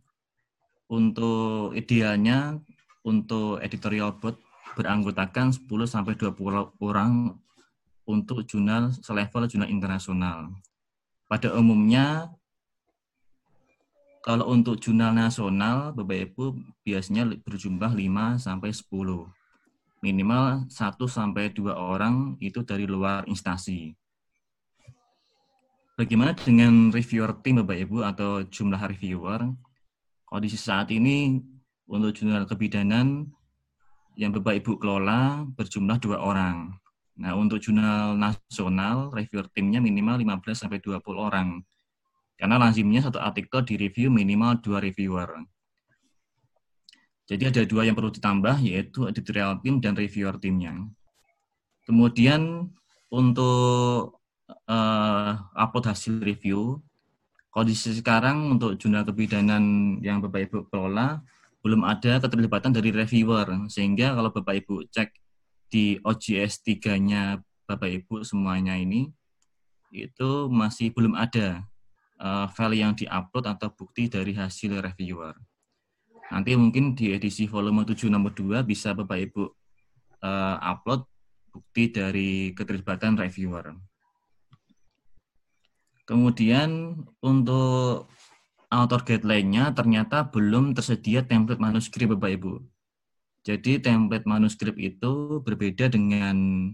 untuk idealnya untuk editorial board beranggotakan 10 sampai 20 orang untuk jurnal selevel jurnal internasional. Pada umumnya kalau untuk jurnal nasional Bapak Ibu biasanya berjumlah 5 sampai 10. Minimal 1 sampai 2 orang itu dari luar instansi. Bagaimana dengan reviewer tim Bapak Ibu atau jumlah reviewer? Kondisi saat ini untuk jurnal kebidanan yang Bapak Ibu kelola berjumlah dua orang. Nah, untuk jurnal nasional, reviewer timnya minimal 15 sampai 20 orang. Karena lazimnya satu artikel direview minimal dua reviewer. Jadi ada dua yang perlu ditambah, yaitu editorial team dan reviewer timnya. Kemudian untuk uh, upload hasil review. Kondisi sekarang untuk jurnal kebidanan yang Bapak Ibu kelola belum ada keterlibatan dari reviewer sehingga kalau Bapak Ibu cek di OJS 3-nya Bapak Ibu semuanya ini itu masih belum ada uh, file yang diupload atau bukti dari hasil reviewer. Nanti mungkin di edisi volume 7 nomor 2 bisa Bapak Ibu uh, upload bukti dari keterlibatan reviewer. Kemudian untuk author guideline-nya ternyata belum tersedia template manuskrip Bapak Ibu. Jadi template manuskrip itu berbeda dengan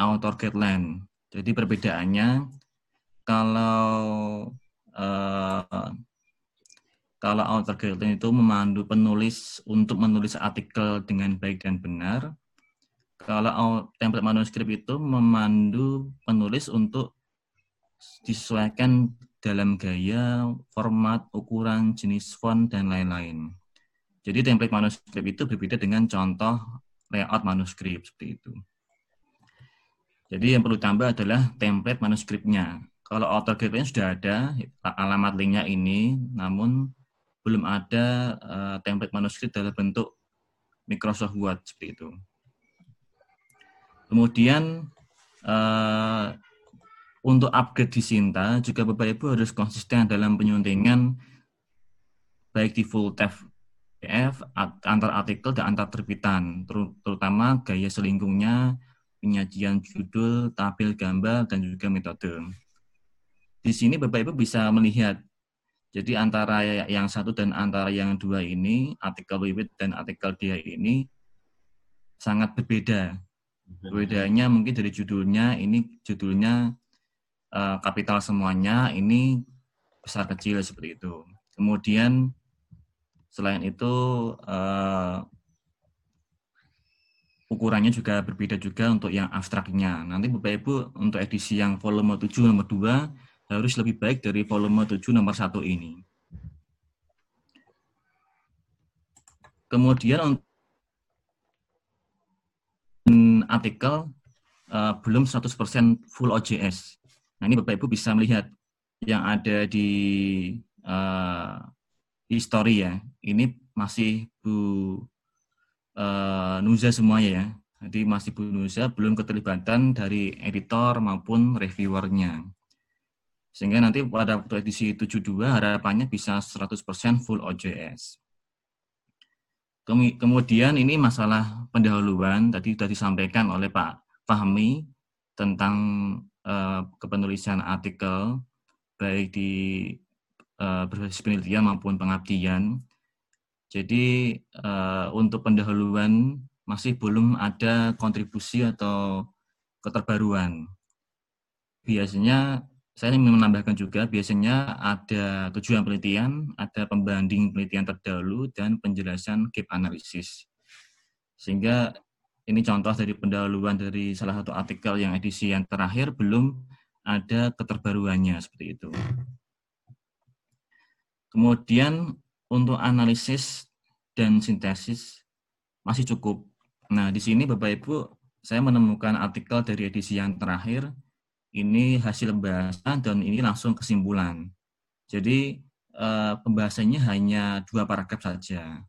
author guideline. Jadi perbedaannya kalau uh, kalau author guideline itu memandu penulis untuk menulis artikel dengan baik dan benar. Kalau template manuskrip itu memandu penulis untuk disesuaikan dalam gaya, format, ukuran, jenis font, dan lain-lain. Jadi template manuskrip itu berbeda dengan contoh layout manuskrip seperti itu. Jadi yang perlu tambah adalah template manuskripnya. Kalau author guide sudah ada, alamat linknya ini, namun belum ada uh, template manuskrip dalam bentuk Microsoft Word seperti itu. Kemudian uh, untuk upgrade di Sinta, juga Bapak Ibu harus konsisten dalam penyuntingan baik di full text PDF, antar artikel dan antar terbitan, terutama gaya selingkungnya, penyajian judul, tabel gambar, dan juga metode. Di sini Bapak Ibu bisa melihat, jadi antara yang satu dan antara yang dua ini, artikel Wiwit dan artikel dia ini sangat berbeda. Bedanya mungkin dari judulnya, ini judulnya uh, kapital semuanya ini besar kecil seperti itu. Kemudian selain itu uh, ukurannya juga berbeda juga untuk yang abstraknya. Nanti Bapak Ibu untuk edisi yang volume 7 nomor 2 harus lebih baik dari volume 7 nomor 1 ini. Kemudian artikel uh, belum 100% full OJS. Nah ini Bapak Ibu bisa melihat yang ada di uh, history ya. Ini masih Bu uh, Nuza semuanya ya. Jadi masih Bu Nuza belum keterlibatan dari editor maupun reviewernya. Sehingga nanti pada waktu edisi 72 harapannya bisa 100% full OJS. Kemudian ini masalah pendahuluan tadi sudah disampaikan oleh Pak Fahmi tentang uh, kepenulisan artikel baik di uh, berbasis penelitian maupun pengabdian. Jadi uh, untuk pendahuluan masih belum ada kontribusi atau keterbaruan. Biasanya saya ingin menambahkan juga biasanya ada tujuan penelitian, ada pembanding penelitian terdahulu dan penjelasan gap analisis. Sehingga ini contoh dari pendahuluan dari salah satu artikel yang edisi yang terakhir belum ada keterbaruannya seperti itu. Kemudian untuk analisis dan sintesis masih cukup. Nah, di sini Bapak Ibu saya menemukan artikel dari edisi yang terakhir ini hasil pembahasan dan ini langsung kesimpulan. Jadi eh, pembahasannya hanya dua paragraf saja.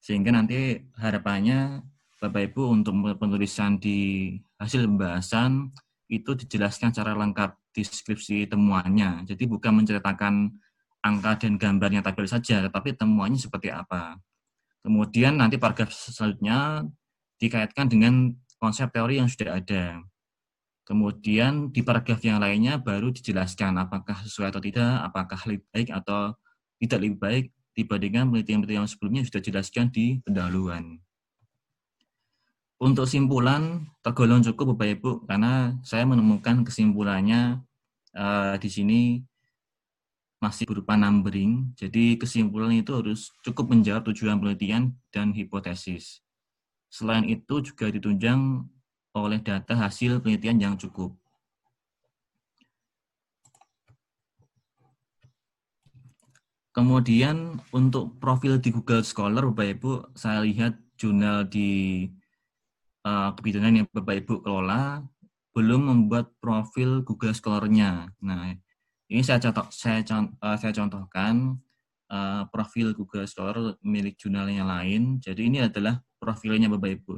Sehingga nanti harapannya Bapak Ibu untuk penulisan di hasil pembahasan itu dijelaskan secara lengkap deskripsi temuannya. Jadi bukan menceritakan angka dan gambarnya tabel saja, tetapi temuannya seperti apa. Kemudian nanti paragraf selanjutnya dikaitkan dengan konsep teori yang sudah ada. Kemudian di paragraf yang lainnya baru dijelaskan apakah sesuai atau tidak, apakah lebih baik atau tidak lebih baik dibandingkan penelitian-penelitian yang sebelumnya sudah dijelaskan di pendahuluan. Untuk simpulan tergolong cukup Bapak Ibu karena saya menemukan kesimpulannya uh, di sini masih berupa numbering. Jadi kesimpulan itu harus cukup menjawab tujuan penelitian dan hipotesis. Selain itu juga ditunjang oleh data hasil penelitian yang cukup. Kemudian untuk profil di Google Scholar, Bapak Ibu, saya lihat jurnal di uh, yang Bapak Ibu kelola belum membuat profil Google Scholar-nya. Nah, ini saya contoh saya, uh, saya contohkan uh, profil Google Scholar milik jurnal yang lain. Jadi ini adalah profilnya Bapak Ibu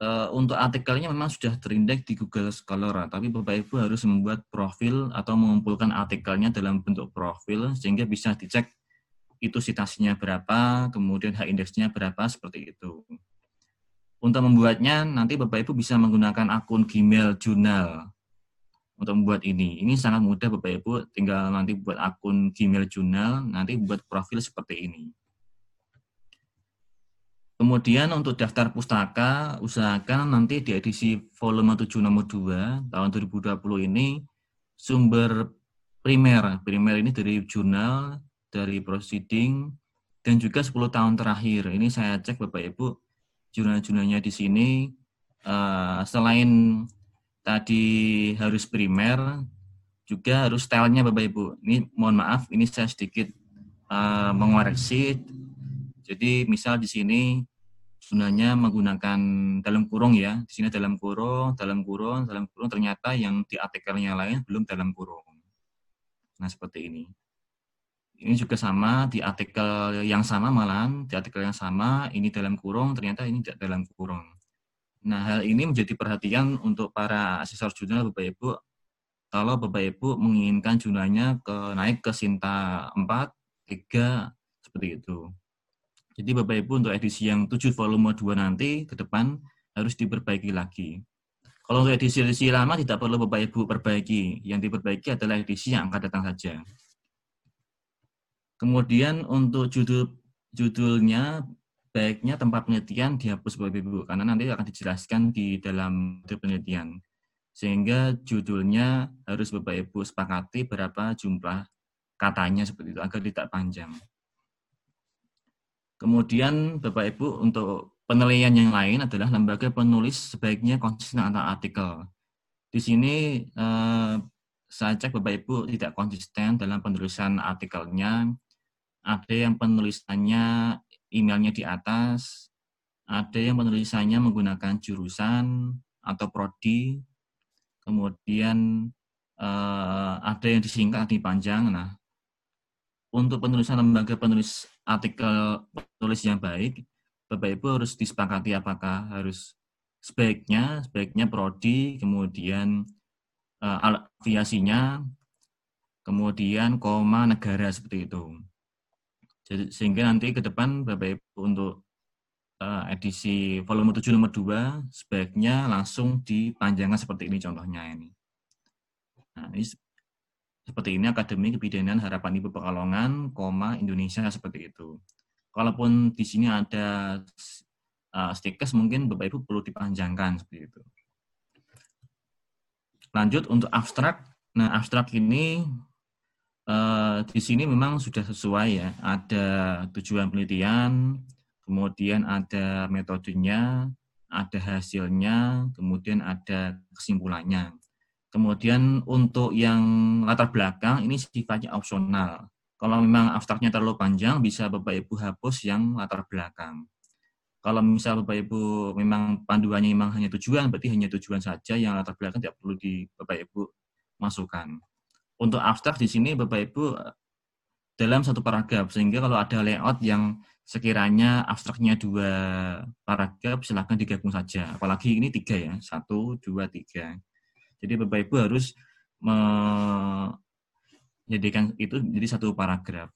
uh, untuk artikelnya memang sudah terindeks di Google Scholar, tapi Bapak Ibu harus membuat profil atau mengumpulkan artikelnya dalam bentuk profil sehingga bisa dicek itu citasinya berapa, kemudian H indeksnya berapa, seperti itu. Untuk membuatnya, nanti Bapak Ibu bisa menggunakan akun Gmail Jurnal untuk membuat ini. Ini sangat mudah Bapak Ibu, tinggal nanti buat akun Gmail Jurnal, nanti buat profil seperti ini. Kemudian untuk daftar pustaka, usahakan nanti di edisi volume 7 nomor 2 tahun 2020 ini sumber primer. Primer ini dari jurnal, dari proceeding, dan juga 10 tahun terakhir. Ini saya cek Bapak Ibu, jurnal-jurnalnya di sini uh, selain tadi harus primer, juga harus stylenya Bapak Ibu. Ini mohon maaf, ini saya sedikit uh, mengoreksi jadi misal di sini sebenarnya menggunakan dalam kurung ya. Di sini dalam kurung, dalam kurung, dalam kurung ternyata yang di artikelnya lain belum dalam kurung. Nah, seperti ini. Ini juga sama di artikel yang sama malahan, di artikel yang sama ini dalam kurung, ternyata ini tidak dalam kurung. Nah, hal ini menjadi perhatian untuk para asesor jurnal Bapak Ibu kalau Bapak Ibu menginginkan jurnalnya ke naik ke Sinta 4, 3 seperti itu. Jadi Bapak Ibu untuk edisi yang 7 volume 2 nanti ke depan harus diperbaiki lagi. Kalau untuk edisi-edisi lama tidak perlu Bapak Ibu perbaiki. Yang diperbaiki adalah edisi yang akan datang saja. Kemudian untuk judul judulnya baiknya tempat penelitian dihapus Bapak Ibu karena nanti akan dijelaskan di dalam penelitian. Sehingga judulnya harus Bapak Ibu sepakati berapa jumlah katanya seperti itu agar tidak panjang. Kemudian Bapak Ibu untuk penilaian yang lain adalah lembaga penulis sebaiknya konsisten antara artikel. Di sini eh, saya cek Bapak Ibu tidak konsisten dalam penulisan artikelnya. Ada yang penulisannya emailnya di atas, ada yang penulisannya menggunakan jurusan atau prodi, kemudian eh, ada yang disingkat dipanjang. Nah, untuk penulisan lembaga penulis artikel penulis yang baik, Bapak Ibu harus disepakati apakah harus sebaiknya, sebaiknya prodi, kemudian uh, aviasinya, kemudian koma negara seperti itu. Jadi, sehingga nanti ke depan Bapak Ibu untuk uh, edisi volume 7 nomor 2 sebaiknya langsung dipanjangkan seperti ini contohnya ini. Nah, ini seperti ini Akademi Kebidanan Harapan Ibu Pekalongan, koma Indonesia seperti itu. Kalaupun di sini ada uh, stikers mungkin Bapak Ibu perlu dipanjangkan seperti itu. Lanjut untuk abstrak. Nah, abstrak ini uh, di sini memang sudah sesuai ya. Ada tujuan penelitian, kemudian ada metodenya, ada hasilnya, kemudian ada kesimpulannya. Kemudian untuk yang latar belakang ini sifatnya opsional. Kalau memang abstraknya terlalu panjang, bisa Bapak Ibu hapus yang latar belakang. Kalau misal Bapak Ibu memang panduannya memang hanya tujuan, berarti hanya tujuan saja yang latar belakang tidak perlu di Bapak Ibu masukkan. Untuk abstrak di sini Bapak Ibu dalam satu paragraf, sehingga kalau ada layout yang sekiranya abstraknya dua paragraf, silahkan digabung saja. Apalagi ini tiga ya, satu, dua, tiga. Jadi Bapak Ibu harus menjadikan itu jadi satu paragraf.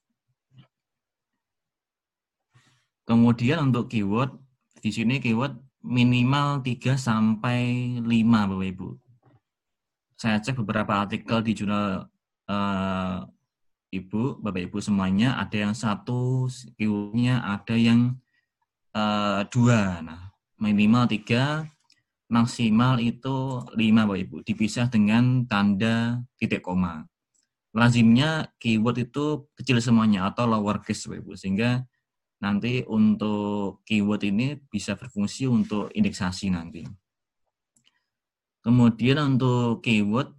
Kemudian untuk keyword, di sini keyword minimal 3 sampai 5 Bapak Ibu. Saya cek beberapa artikel di jurnal uh, Ibu, Bapak Ibu semuanya, ada yang satu keywordnya, ada yang uh, dua. Nah, minimal tiga, maksimal itu lima Bapak Ibu, dipisah dengan tanda titik koma. Lazimnya keyword itu kecil semuanya atau lowercase Bapak Ibu, sehingga nanti untuk keyword ini bisa berfungsi untuk indeksasi nanti. Kemudian untuk keyword,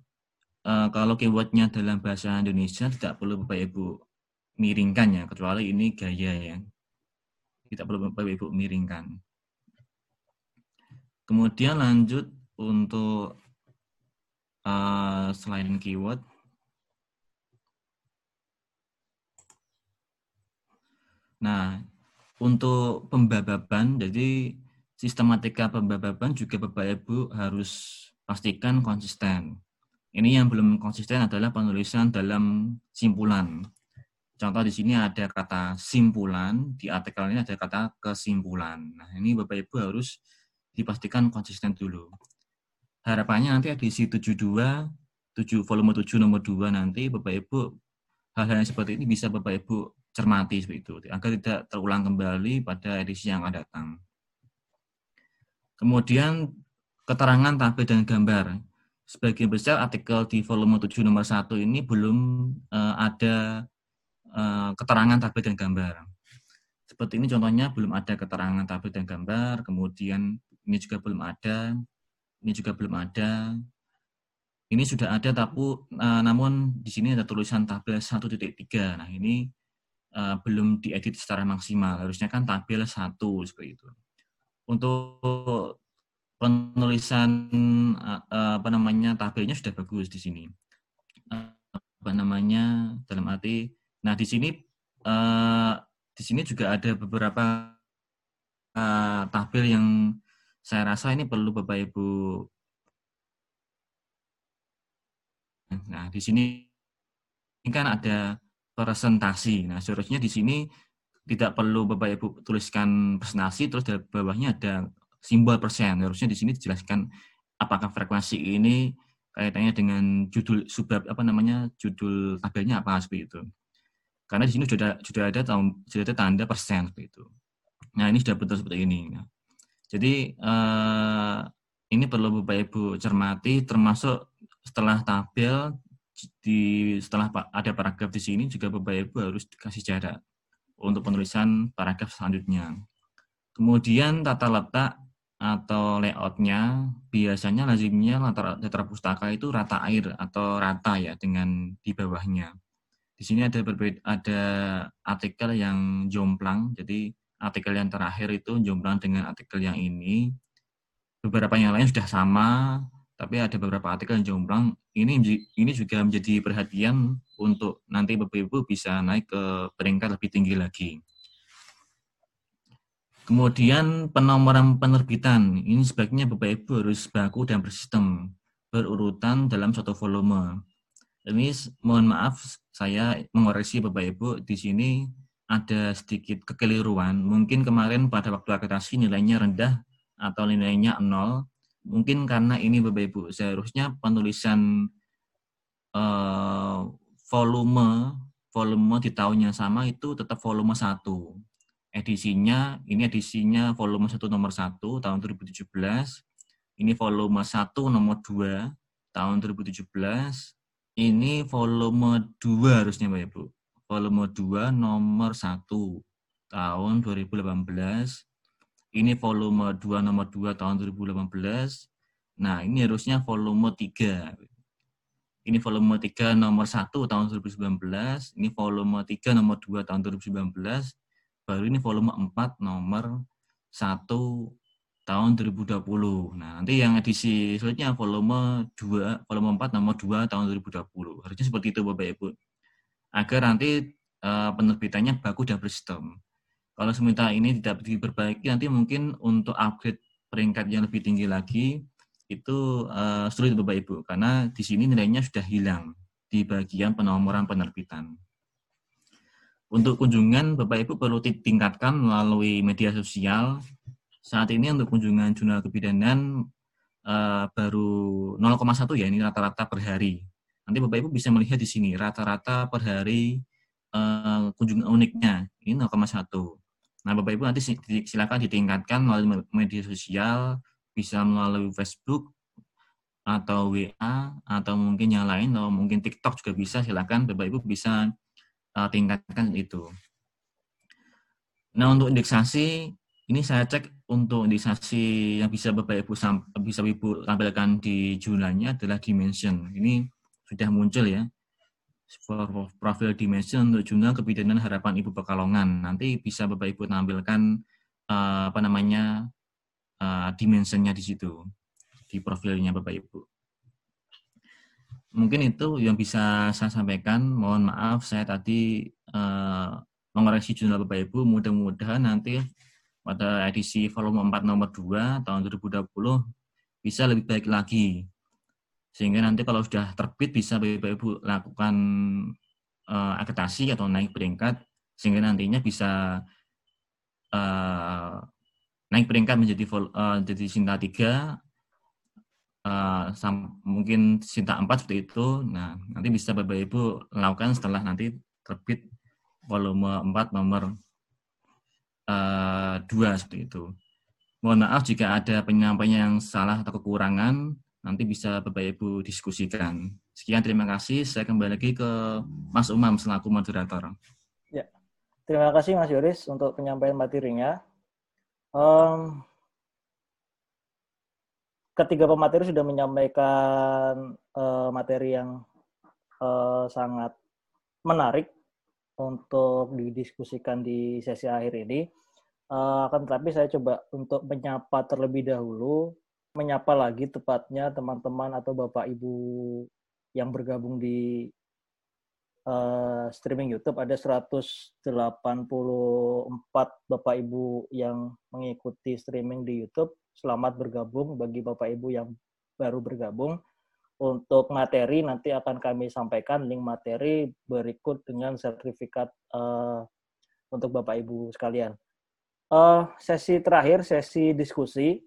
uh, kalau keywordnya dalam bahasa Indonesia tidak perlu Bapak Ibu miringkan ya, kecuali ini gaya ya. Tidak perlu Bapak Ibu miringkan. Kemudian lanjut untuk uh, selain keyword, Nah, untuk pembababan, jadi sistematika pembababan juga Bapak Ibu harus pastikan konsisten. Ini yang belum konsisten adalah penulisan dalam simpulan. Contoh di sini ada kata simpulan, di artikel ini ada kata kesimpulan. Nah, ini Bapak Ibu harus dipastikan konsisten dulu. Harapannya nanti edisi 72, 7 volume 7 nomor 2 nanti Bapak Ibu hal-hal yang seperti ini bisa Bapak Ibu cermati seperti itu agar tidak terulang kembali pada edisi yang akan datang. Kemudian keterangan tabel dan gambar. Sebagian besar artikel di volume 7 nomor 1 ini belum uh, ada uh, keterangan tabel dan gambar. Seperti ini contohnya belum ada keterangan tabel dan gambar, kemudian ini juga belum ada, ini juga belum ada. Ini sudah ada tapi uh, namun di sini ada tulisan tabel 1.3. Nah, ini uh, belum diedit secara maksimal. Harusnya kan tabel satu seperti itu. Untuk penulisan uh, apa namanya tabelnya sudah bagus di sini. Uh, apa namanya dalam arti. Nah di sini di sini juga ada beberapa tabel yang saya rasa ini perlu bapak ibu. Nah di sini ini kan ada presentasi. Nah, seharusnya di sini tidak perlu Bapak Ibu tuliskan presentasi, terus di bawahnya ada simbol persen. Harusnya di sini dijelaskan apakah frekuensi ini kaitannya dengan judul subbab apa namanya judul tabelnya apa seperti itu. Karena di sini sudah sudah ada sudah ada tanda persen seperti itu. Nah ini sudah betul seperti ini. Jadi eh, ini perlu Bapak Ibu cermati termasuk setelah tabel di setelah ada paragraf di sini juga Bapak Ibu harus dikasih jarak untuk penulisan paragraf selanjutnya. Kemudian tata letak atau layoutnya biasanya lazimnya latar, latar pustaka itu rata air atau rata ya dengan di bawahnya. Di sini ada berbeda, ada artikel yang jomplang, jadi artikel yang terakhir itu jomplang dengan artikel yang ini. Beberapa yang lain sudah sama, tapi ada beberapa artikel yang jomplang ini ini juga menjadi perhatian untuk nanti Bapak Ibu bisa naik ke peringkat lebih tinggi lagi. Kemudian penomoran penerbitan ini sebaiknya Bapak Ibu harus baku dan bersistem berurutan dalam satu volume. Ini mohon maaf saya mengoreksi Bapak Ibu di sini ada sedikit kekeliruan. Mungkin kemarin pada waktu akreditasi nilainya rendah atau nilainya nol mungkin karena ini Bapak Ibu, seharusnya penulisan uh, volume volume di tahun yang sama itu tetap volume 1. Edisinya, ini edisinya volume 1 nomor 1 tahun 2017. Ini volume 1 nomor 2 tahun 2017. Ini volume 2 harusnya Bapak Ibu. Volume 2 nomor 1 tahun 2018 ini volume 2 nomor 2 tahun 2018. Nah, ini harusnya volume 3. Ini volume 3 nomor 1 tahun 2019. Ini volume 3 nomor 2 tahun 2019. Baru ini volume 4 nomor 1 tahun 2020. Nah, nanti yang edisi selanjutnya volume 2, volume 4 nomor 2 tahun 2020. Harusnya seperti itu Bapak Ibu. Agar nanti uh, penerbitannya baku dan bersistem. Kalau seminta ini tidak diperbaiki, nanti mungkin untuk upgrade peringkat yang lebih tinggi lagi itu uh, sulit Bapak Ibu karena di sini nilainya sudah hilang di bagian penomoran penerbitan. Untuk kunjungan Bapak Ibu perlu ditingkatkan melalui media sosial Saat ini untuk kunjungan jurnal kebidanan uh, baru 0,1 ya, ini rata-rata per hari. Nanti Bapak Ibu bisa melihat di sini rata-rata per hari uh, kunjungan uniknya ini 0,1. Nah Bapak Ibu nanti silakan ditingkatkan melalui media sosial, bisa melalui Facebook atau WA atau mungkin yang lain atau mungkin TikTok juga bisa silakan Bapak Ibu bisa uh, tingkatkan itu. Nah untuk indeksasi ini saya cek untuk indeksasi yang bisa Bapak Ibu bisa Ibu tampilkan di jurnalnya adalah dimension. Ini sudah muncul ya. Profil dimension untuk jurnal kebidanan harapan Ibu Pekalongan. Nanti bisa Bapak Ibu tampilkan uh, apa namanya uh, dimensionnya di situ di profilnya Bapak Ibu. Mungkin itu yang bisa saya sampaikan. Mohon maaf saya tadi uh, mengoreksi jurnal Bapak Ibu. Mudah-mudahan nanti pada edisi volume 4 nomor 2 tahun 2020 bisa lebih baik lagi. Sehingga nanti kalau sudah terbit bisa Bapak Ibu lakukan uh, akreditasi atau naik peringkat sehingga nantinya bisa uh, naik peringkat menjadi uh, jadi Sinta 3 sam, mungkin Sinta 4 seperti itu. Nah, nanti bisa Bapak Ibu lakukan setelah nanti terbit volume 4 nomor uh, dua seperti itu. Mohon maaf jika ada penyampaian yang salah atau kekurangan, nanti bisa Bapak Ibu diskusikan. Sekian, terima kasih. Saya kembali lagi ke Mas Umam selaku moderator. Ya, terima kasih Mas Yoris untuk penyampaian materinya. Um, ketiga pemateri sudah menyampaikan uh, materi yang uh, sangat menarik untuk didiskusikan di sesi akhir ini. Uh, akan tetapi saya coba untuk menyapa terlebih dahulu, menyapa lagi tepatnya teman-teman atau bapak ibu yang bergabung di uh, streaming YouTube. Ada 184 bapak ibu yang mengikuti streaming di YouTube. Selamat bergabung bagi bapak ibu yang baru bergabung. Untuk materi nanti akan kami sampaikan link materi berikut dengan sertifikat uh, untuk Bapak Ibu sekalian. Uh, sesi terakhir, sesi diskusi.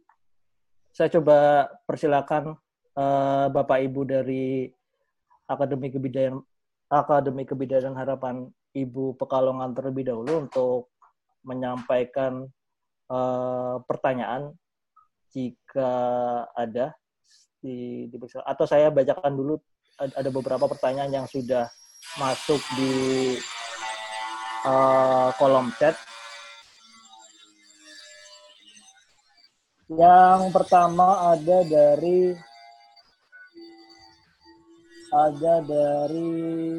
Saya coba persilakan uh, Bapak Ibu dari Akademi Kebidayaan Akademi Kebidayaan Harapan Ibu Pekalongan terlebih dahulu untuk menyampaikan uh, pertanyaan jika ada di, di atau saya bacakan dulu ada beberapa pertanyaan yang sudah masuk di uh, kolom chat. Yang pertama ada dari ada dari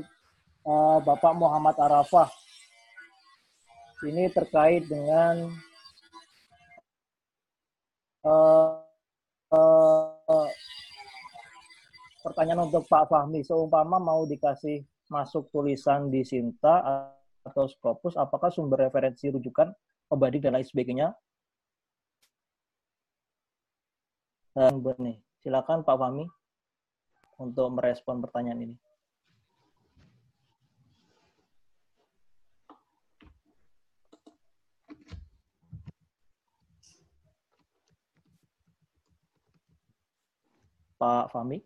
uh, Bapak Muhammad Arafah. Ini terkait dengan uh, uh, pertanyaan untuk Pak Fahmi. Seumpama mau dikasih masuk tulisan di Sinta atau Scopus, apakah sumber referensi rujukan, pembanding dan lain sebagainya? Nih, silakan Pak Fahmi untuk merespon pertanyaan ini. Pak Fahmi.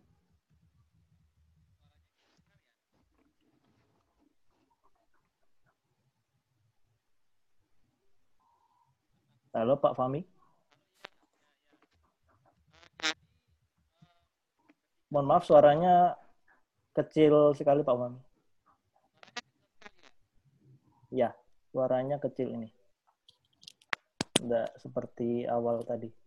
Halo Pak Fahmi. Mohon maaf suaranya kecil sekali Pak Fahmi. Ya, suaranya kecil ini. Tidak seperti awal tadi.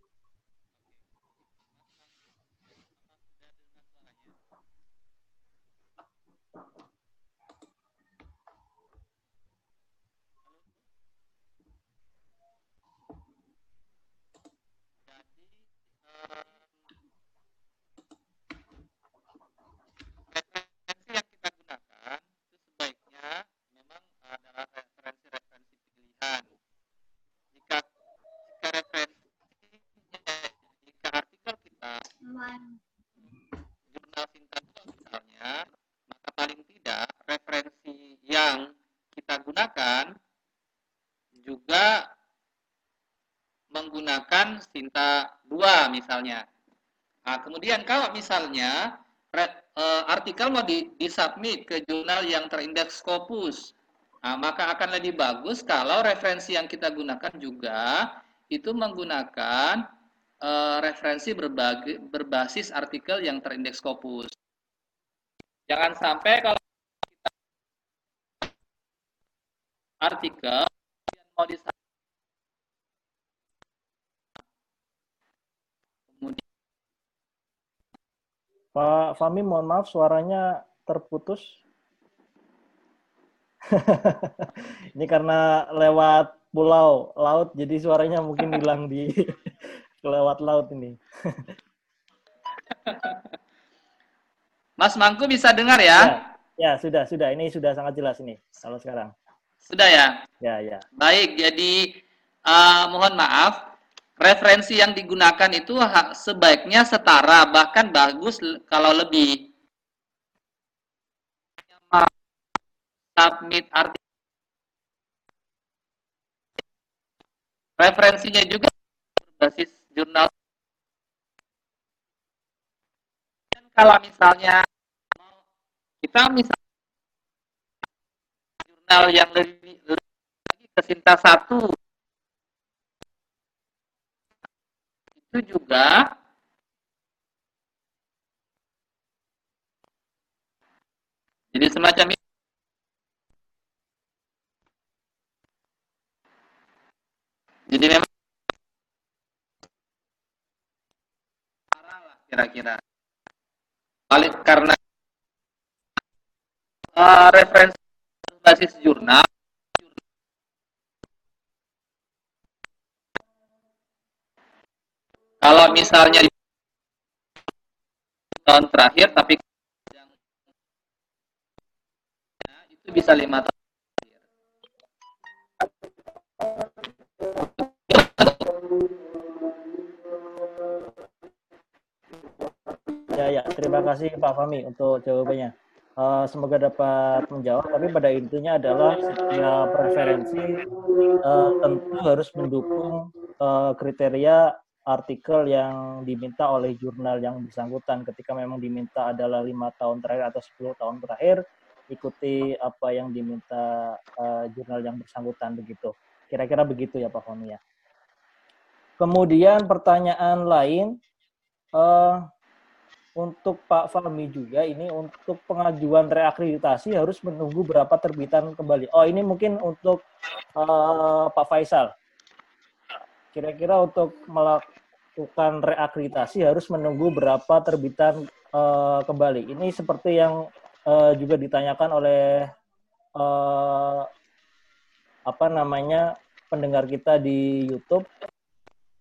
Menggunakan dua misalnya. Nah, kemudian kalau misalnya re, uh, artikel mau di, disubmit ke jurnal yang terindeks Scopus, nah, maka akan lebih bagus kalau referensi yang kita gunakan juga itu menggunakan uh, referensi berbagi, berbasis artikel yang terindeks Scopus. Jangan sampai kalau kita artikel yang mau disubmit Pak Fami, mohon maaf suaranya terputus. <laughs> Ini karena lewat pulau laut, jadi suaranya mungkin hilang di lewat laut ini. <laughs> Mas Mangku bisa dengar ya? ya? Ya, sudah, sudah. Ini sudah sangat jelas ini kalau sekarang. Sudah ya? Ya, ya. Baik, jadi uh, mohon maaf referensi yang digunakan itu sebaiknya setara, bahkan bagus kalau lebih. Submit artikel. Referensinya juga berbasis jurnal. Dan kalau misalnya kita misalnya jurnal yang lebih, lebih lagi ke Sinta satu itu juga jadi semacam ini. Jadi memang kira-kira. Paling karena uh, referensi basis jurnal Kalau misalnya di tahun terakhir, tapi itu bisa lima tahun. Ya, ya. Terima kasih Pak Fami untuk jawabannya. Uh, semoga dapat menjawab. Tapi pada intinya adalah setiap referensi uh, tentu harus mendukung uh, kriteria artikel yang diminta oleh jurnal yang bersangkutan ketika memang diminta adalah lima tahun terakhir atau 10 tahun terakhir ikuti apa yang diminta uh, jurnal yang bersangkutan begitu kira-kira begitu ya Pak Fahmi ya kemudian pertanyaan lain uh, untuk Pak Fahmi juga ini untuk pengajuan reakreditasi harus menunggu berapa terbitan kembali oh ini mungkin untuk uh, Pak Faisal kira-kira untuk melakukan reakreditasi harus menunggu berapa terbitan uh, kembali. Ini seperti yang uh, juga ditanyakan oleh uh, apa namanya pendengar kita di YouTube.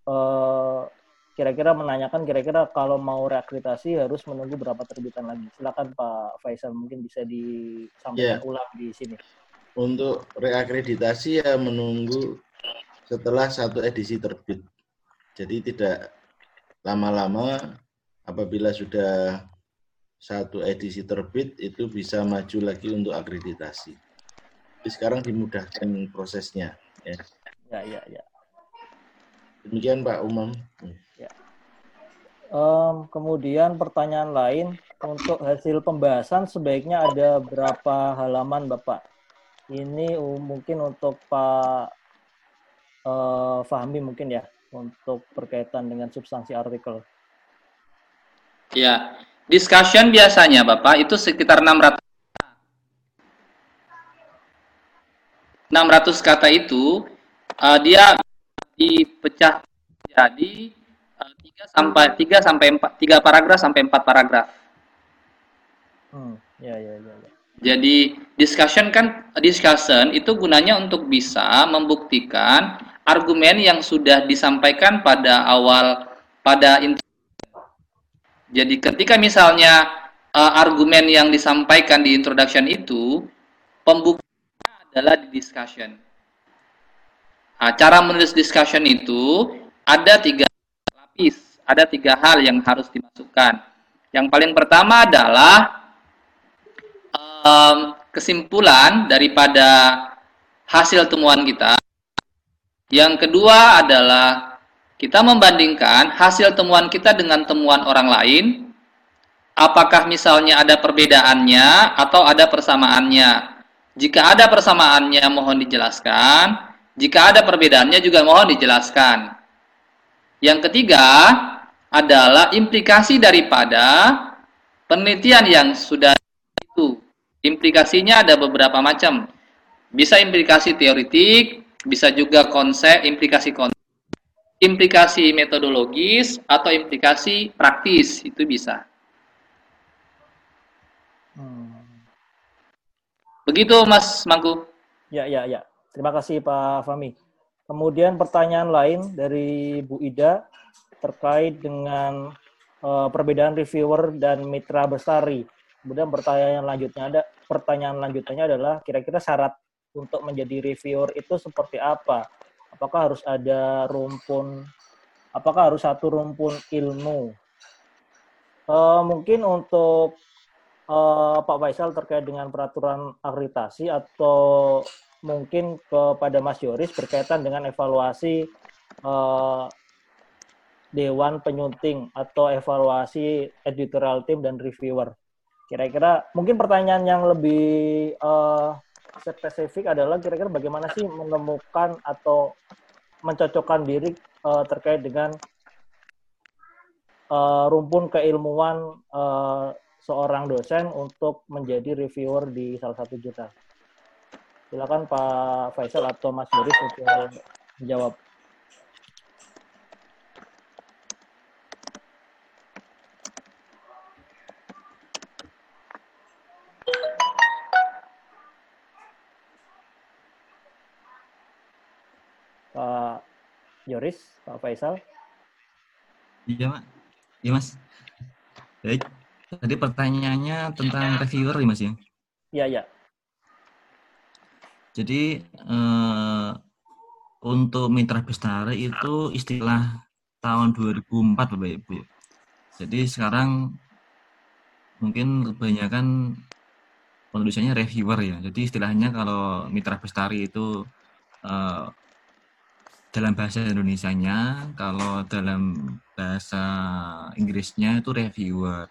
Uh, kira-kira menanyakan kira-kira kalau mau reakreditasi harus menunggu berapa terbitan lagi. Silakan Pak Faisal mungkin bisa disampaikan yeah. ulang di sini. Untuk reakreditasi ya menunggu setelah satu edisi terbit. Jadi tidak lama-lama apabila sudah satu edisi terbit itu bisa maju lagi untuk akreditasi. Jadi sekarang dimudahkan prosesnya. Ya, ya, ya. ya. Demikian Pak Umam. Um, kemudian pertanyaan lain untuk hasil pembahasan sebaiknya ada berapa halaman Bapak? Ini mungkin untuk Pak uh, Fahmi mungkin ya untuk berkaitan dengan substansi artikel. Ya, discussion biasanya Bapak itu sekitar 600 600 kata itu uh, dia dipecah jadi 3 sampai 3 sampai 4 3 paragraf sampai 4 paragraf. Hmm, ya ya ya. ya. Jadi discussion kan discussion itu gunanya untuk bisa membuktikan argumen yang sudah disampaikan pada awal pada jadi ketika misalnya uh, argumen yang disampaikan di introduction itu pembuktiannya adalah di discussion. Nah, cara menulis discussion itu ada tiga lapis, ada tiga hal yang harus dimasukkan. Yang paling pertama adalah um, kesimpulan daripada hasil temuan kita. Yang kedua adalah kita membandingkan hasil temuan kita dengan temuan orang lain, apakah misalnya ada perbedaannya atau ada persamaannya. Jika ada persamaannya mohon dijelaskan, jika ada perbedaannya juga mohon dijelaskan. Yang ketiga adalah implikasi daripada penelitian yang sudah itu. Implikasinya ada beberapa macam. Bisa implikasi teoritik, bisa juga konsep, implikasi konsep implikasi metodologis atau implikasi praktis itu bisa. Hmm. Begitu Mas Mangku. Ya, ya, ya. Terima kasih Pak Fami. Kemudian pertanyaan lain dari Bu Ida terkait dengan uh, perbedaan reviewer dan mitra bestari. Kemudian pertanyaan lanjutnya ada pertanyaan lanjutnya adalah kira-kira syarat untuk menjadi reviewer itu seperti apa? apakah harus ada rumpun apakah harus satu rumpun ilmu uh, mungkin untuk uh, Pak Faisal terkait dengan peraturan akreditasi atau mungkin kepada Mas Yoris berkaitan dengan evaluasi uh, dewan penyunting atau evaluasi editorial team dan reviewer. Kira-kira mungkin pertanyaan yang lebih uh, spesifik adalah kira-kira bagaimana sih menemukan atau mencocokkan diri uh, terkait dengan uh, rumpun keilmuan uh, seorang dosen untuk menjadi reviewer di salah satu jurnal. Silakan Pak Faisal atau Mas Boris untuk menjawab. Yoris, Pak Faisal. Iya, Pak. Iya, Mas. Baik. Tadi pertanyaannya tentang reviewer ya, Mas ya? Iya, iya. Jadi eh, untuk mitra bestari itu istilah tahun 2004 Bapak Ibu. Jadi sekarang mungkin kebanyakan penulisannya reviewer ya. Jadi istilahnya kalau mitra bestari itu eh, dalam bahasa Indonesia-nya, kalau dalam bahasa Inggrisnya itu reviewer.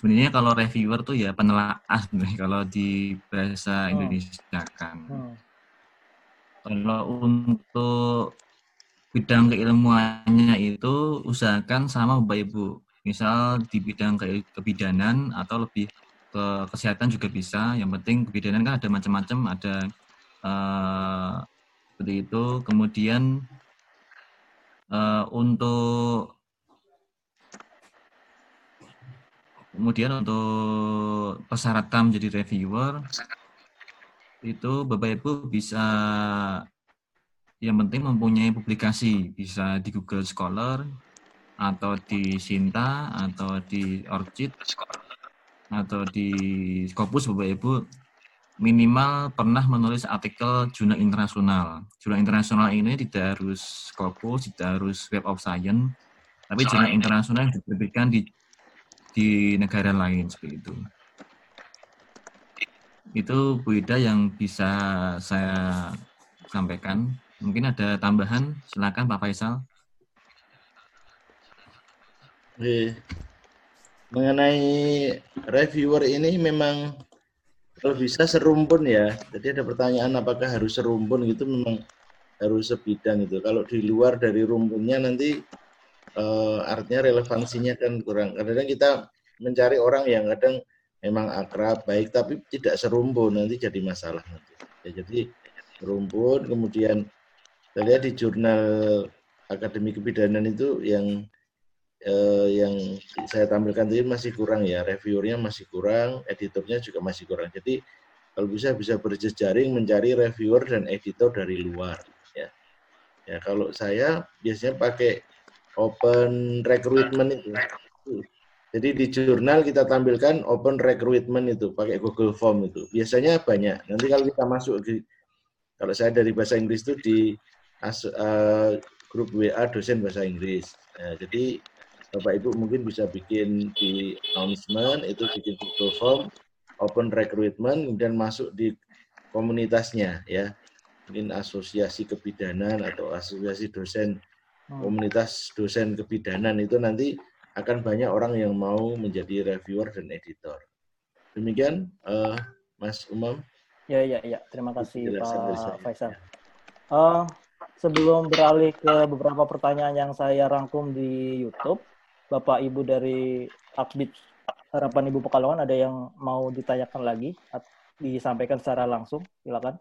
Sebenarnya kalau reviewer tuh ya penelaah nih <laughs> kalau di bahasa oh. Indonesia kan. Hmm. Kalau untuk bidang keilmuannya itu usahakan sama Bapak Ibu. Misal di bidang ke kebidanan atau lebih ke kesehatan juga bisa. Yang penting kebidanan kan ada macam-macam, ada uh, seperti itu kemudian uh, untuk kemudian untuk persyaratan menjadi reviewer itu Bapak Ibu bisa yang penting mempunyai publikasi bisa di Google Scholar atau di Sinta atau di Orchid atau di Scopus Bapak Ibu minimal pernah menulis artikel jurnal internasional. Jurnal internasional ini tidak harus Scopus, tidak harus Web of Science, tapi jurnal internasional yang diterbitkan di di negara lain seperti itu. Itu Bu Ida yang bisa saya sampaikan. Mungkin ada tambahan, silakan Pak Faisal. Mengenai reviewer ini memang kalau bisa serumpun ya. Jadi ada pertanyaan apakah harus serumpun gitu memang harus sebidang itu. Kalau di luar dari rumpunnya nanti uh, artinya relevansinya kan kurang. Kadang kita mencari orang yang kadang memang akrab baik tapi tidak serumpun nanti jadi masalah nanti. Ya, jadi serumpun kemudian saya lihat di jurnal akademi kebidanan itu yang eh, yang saya tampilkan tadi masih kurang ya, reviewernya masih kurang, editornya juga masih kurang. Jadi kalau bisa bisa berjejaring mencari reviewer dan editor dari luar. Ya, ya kalau saya biasanya pakai open recruitment itu. Jadi di jurnal kita tampilkan open recruitment itu pakai Google Form itu. Biasanya banyak. Nanti kalau kita masuk di kalau saya dari bahasa Inggris itu di uh, grup WA dosen bahasa Inggris. Nah, jadi Bapak Ibu mungkin bisa bikin di announcement, itu bikin Google Form, open recruitment, kemudian masuk di komunitasnya ya. Mungkin asosiasi kebidanan atau asosiasi dosen. Komunitas dosen kebidanan itu nanti akan banyak orang yang mau menjadi reviewer dan editor. Demikian, uh, Mas Umam. Ya, ya, ya. Terima kasih Pak. Faisal. Uh, sebelum beralih ke beberapa pertanyaan yang saya rangkum di YouTube, Bapak Ibu dari Akbit Harapan Ibu Pekalongan ada yang mau ditanyakan lagi, at- disampaikan secara langsung, silakan.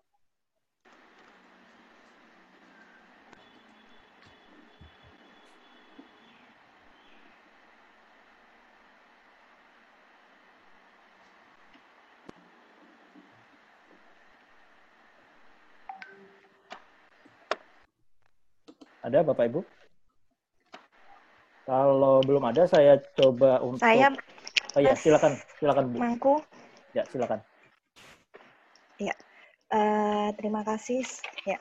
Ada Bapak Ibu? Kalau belum ada, saya coba untuk. Saya Oh ya, silakan, silakan Bu. Mangku, Ya, silakan. eh, terima kasih. Ya,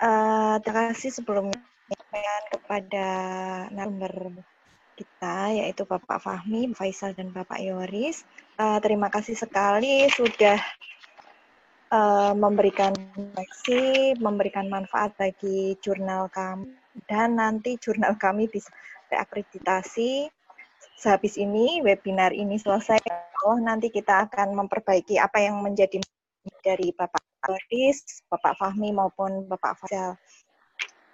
Eh, terima kasih sebelumnya menyampaikan kepada narasumber kita yaitu Bapak Fahmi, Faisal dan Bapak Yoris. Eh, terima kasih sekali sudah eh, memberikan refleksi, memberikan manfaat bagi jurnal kami dan nanti jurnal kami bisa reakreditasi. Sehabis ini webinar ini selesai, oh nanti kita akan memperbaiki apa yang menjadi dari Bapak Yoris, Bapak Fahmi maupun Bapak Faisal.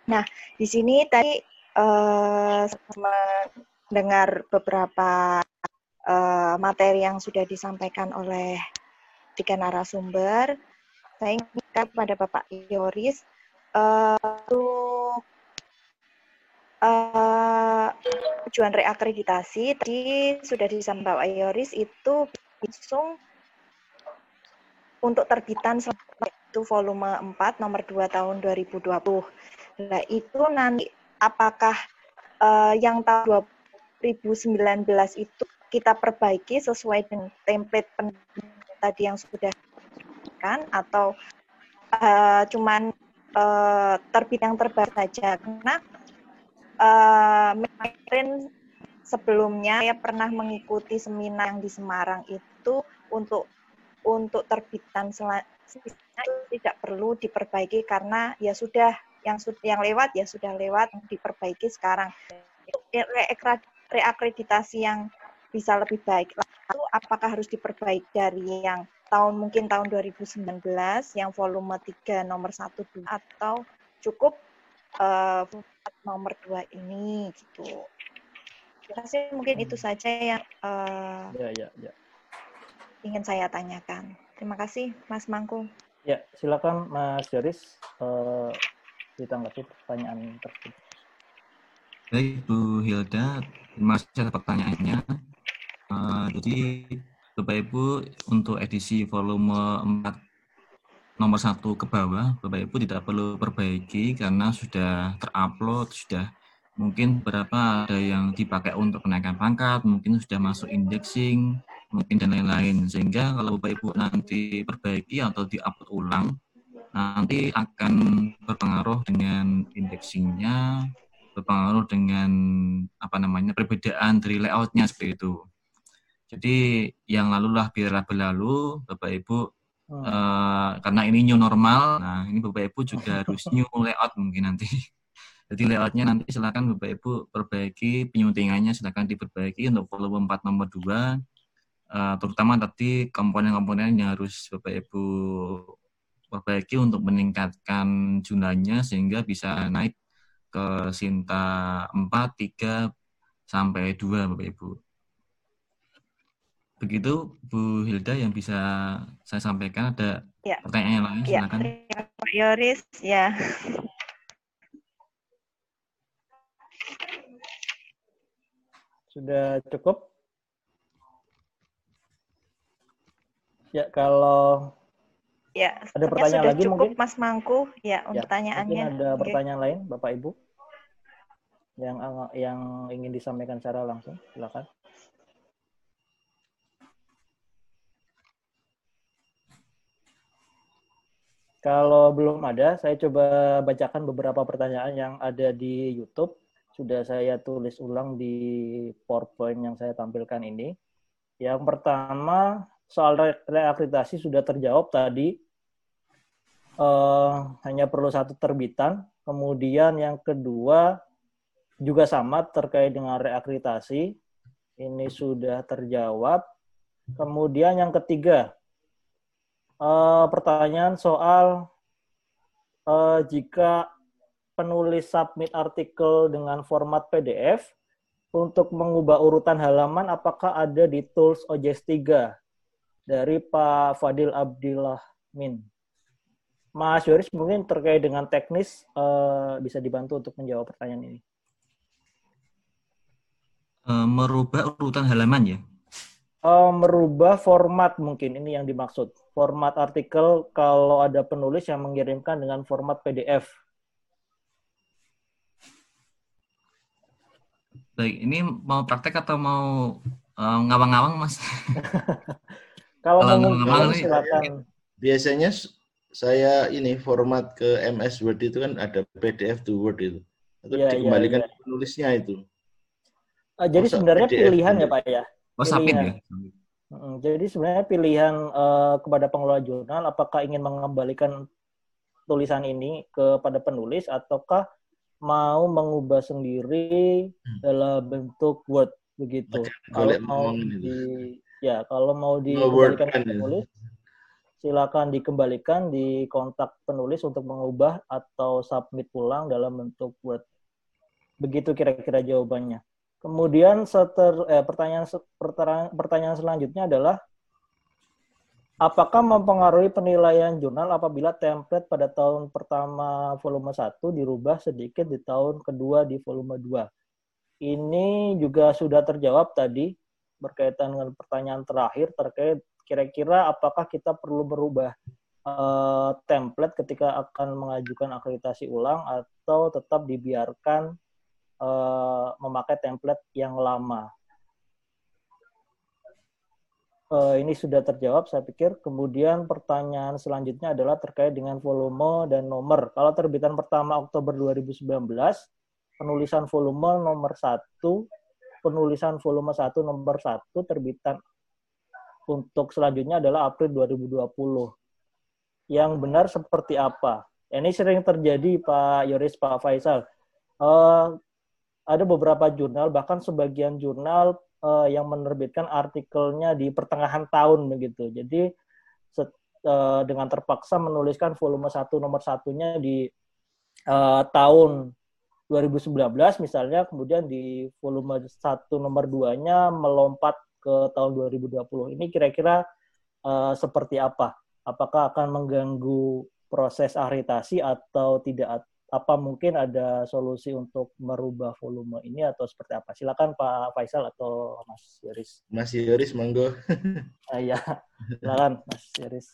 Nah, di sini tadi eh, mendengar beberapa eh, materi yang sudah disampaikan oleh tiga narasumber. Saya ingatkan kepada Bapak Yoris eh, untuk eh, tujuan reakreditasi tadi sudah disampaikan Bapak Yoris itu langsung untuk terbitan itu volume 4 nomor 2 tahun 2020. Nah, itu nanti apakah eh, yang tahun 2019 itu kita perbaiki sesuai dengan template pen- tadi yang sudah kan atau eh, cuman eh, terbit yang terbaru saja. Karena eh, kemarin sebelumnya saya pernah mengikuti seminar yang di Semarang itu untuk untuk terbitan selanjutnya tidak perlu diperbaiki karena ya sudah yang yang lewat ya sudah lewat diperbaiki sekarang. Reakreditasi yang bisa lebih baik lalu apakah harus diperbaiki dari yang tahun mungkin tahun 2019 yang volume 3 nomor 1 2 atau cukup eh, nomor 2 ini gitu. Terima kasih mungkin itu saja yang eh, Ya, ya, ya. ingin saya tanyakan. Terima kasih, Mas Mangku. Ya, silakan Mas Yoris eh, ditanggapi pertanyaan tersebut. Baik, Bu Hilda, terima kasih atas pertanyaannya. Eh, jadi, Bapak Ibu, untuk edisi volume 4 nomor 1 ke bawah, Bapak Ibu tidak perlu perbaiki karena sudah terupload, sudah mungkin berapa ada yang dipakai untuk kenaikan pangkat, mungkin sudah masuk indexing, mungkin dan lain-lain. Sehingga kalau Bapak Ibu nanti perbaiki atau di-upload ulang, nanti akan berpengaruh dengan indexingnya, berpengaruh dengan apa namanya perbedaan dari layoutnya seperti itu. Jadi yang lalulah biarlah berlalu, Bapak Ibu Hmm. eh, karena ini new normal, nah ini Bapak Ibu juga harus new layout mungkin nanti. <laughs> Jadi layoutnya nanti silakan Bapak Ibu perbaiki, penyuntingannya silakan diperbaiki untuk volume 4 nomor 2, eh, terutama tadi komponen-komponen yang harus Bapak Ibu perbaiki untuk meningkatkan jumlahnya sehingga bisa naik ke Sinta 4, 3, sampai 2 Bapak Ibu. Begitu Bu Hilda yang bisa saya sampaikan ada Ya. pertanyaan yang lain Ya, silakan. Pak Yoris. Ya, Sudah cukup? Ya, kalau ya. Ada sepertinya pertanyaan sudah lagi cukup, mungkin? Mas Mangku. Ya, ya, untuk pertanyaannya. mungkin ada Oke. pertanyaan lain, Bapak Ibu, yang yang ingin disampaikan secara langsung, silakan. Kalau belum ada, saya coba bacakan beberapa pertanyaan yang ada di YouTube. Sudah saya tulis ulang di PowerPoint yang saya tampilkan ini. Yang pertama, soal re- reakreditasi sudah terjawab tadi. Eh, hanya perlu satu terbitan. Kemudian yang kedua juga sama terkait dengan reakreditasi. Ini sudah terjawab. Kemudian yang ketiga, uh, pertanyaan soal uh, jika penulis submit artikel dengan format PDF untuk mengubah urutan halaman apakah ada di tools OJS 3 dari Pak Fadil Abdillah Min. Mas Yoris mungkin terkait dengan teknis uh, bisa dibantu untuk menjawab pertanyaan ini. Uh, merubah urutan halaman ya? Uh, merubah format mungkin ini yang dimaksud. Format artikel kalau ada penulis yang mengirimkan dengan format PDF. Baik, ini mau praktek atau mau ngawang-ngawang, uh, Mas? <laughs> kalau mau ngawang silakan. Biasanya saya ini format ke MS Word itu kan ada PDF to Word itu. Itu ya, dikembalikan ya, ya. penulisnya itu. Uh, jadi Masa sebenarnya PDF pilihan ya Pak ya. Oh, pilihan. ya. Jadi sebenarnya pilihan uh, kepada pengelola jurnal apakah ingin mengembalikan tulisan ini kepada penulis ataukah mau mengubah sendiri hmm. dalam bentuk Word begitu. Kalau mau di ya kalau mau dikembalikan ke penulis silakan dikembalikan di kontak penulis untuk mengubah atau submit ulang dalam bentuk Word. Begitu kira-kira jawabannya. Kemudian seter, eh, pertanyaan, pertanyaan selanjutnya adalah apakah mempengaruhi penilaian jurnal apabila template pada tahun pertama volume 1 dirubah sedikit di tahun kedua di volume 2? Ini juga sudah terjawab tadi berkaitan dengan pertanyaan terakhir terkait kira-kira apakah kita perlu berubah uh, template ketika akan mengajukan akreditasi ulang atau tetap dibiarkan uh, memakai template yang lama. Uh, ini sudah terjawab, saya pikir. Kemudian pertanyaan selanjutnya adalah terkait dengan volume dan nomor. Kalau terbitan pertama Oktober 2019, penulisan volume nomor 1, penulisan volume 1 nomor 1 terbitan untuk selanjutnya adalah April 2020. Yang benar seperti apa? Ini sering terjadi Pak Yoris, Pak Faisal. Uh, ada beberapa jurnal, bahkan sebagian jurnal uh, yang menerbitkan artikelnya di pertengahan tahun begitu. Jadi set, uh, dengan terpaksa menuliskan volume satu nomor satunya di uh, tahun 2019 misalnya, kemudian di volume satu nomor duanya melompat ke tahun 2020 ini kira-kira uh, seperti apa? Apakah akan mengganggu proses akreditasi atau tidak? Apa mungkin ada solusi untuk merubah volume ini atau seperti apa? Silakan Pak Faisal atau Mas Yoris. Mas Yoris, monggo. <laughs> Ah, iya, silakan Mas Yoris.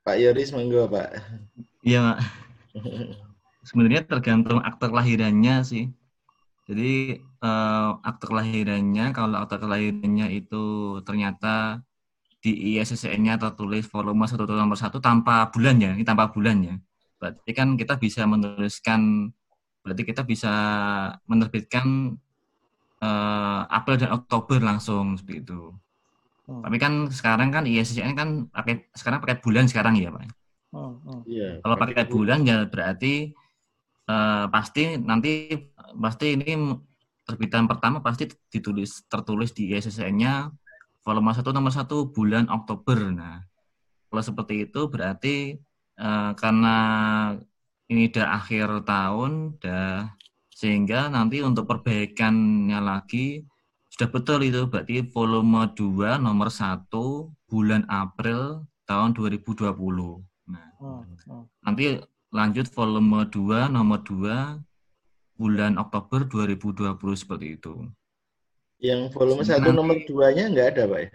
Pak Yoris, monggo Pak. Iya, Pak. Sebenarnya tergantung akte kelahirannya sih. Jadi uh, akte kelahirannya, kalau akte kelahirannya itu ternyata di ISSN-nya tertulis volume satu nomor satu tanpa bulan ya, ini tanpa bulan ya. Berarti kan kita bisa menuliskan, berarti kita bisa menerbitkan uh, April dan Oktober langsung seperti itu. Hmm. Tapi kan sekarang kan ISSN kan pakai sekarang pakai bulan sekarang ya pak. Hmm. Hmm. Yeah, Kalau pakai bulan ya berarti uh, pasti nanti pasti ini terbitan pertama pasti ditulis tertulis di ISSN-nya volume 1 nomor 1 bulan Oktober. Nah, kalau seperti itu berarti uh, karena ini udah akhir tahun, dah sehingga nanti untuk perbaikannya lagi sudah betul itu berarti volume 2 nomor 1 bulan April tahun 2020. Nah, oh, oh. nanti lanjut volume 2 nomor 2 bulan Oktober 2020 seperti itu. Yang volume satu nomor 2-nya nggak ada, Pak ya?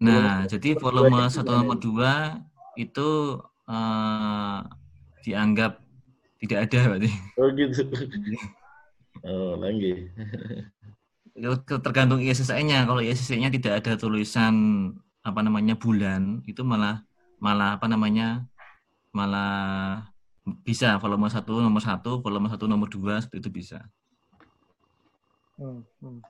Nah, volume jadi volume satu nomor 2 itu uh, dianggap tidak ada berarti. Oh gitu. <laughs> oh, lagi. Tergantung ISSN-nya. Kalau ISSN-nya tidak ada tulisan apa namanya bulan, itu malah malah apa namanya? malah bisa volume satu nomor satu volume satu nomor dua seperti itu bisa hmm, hmm.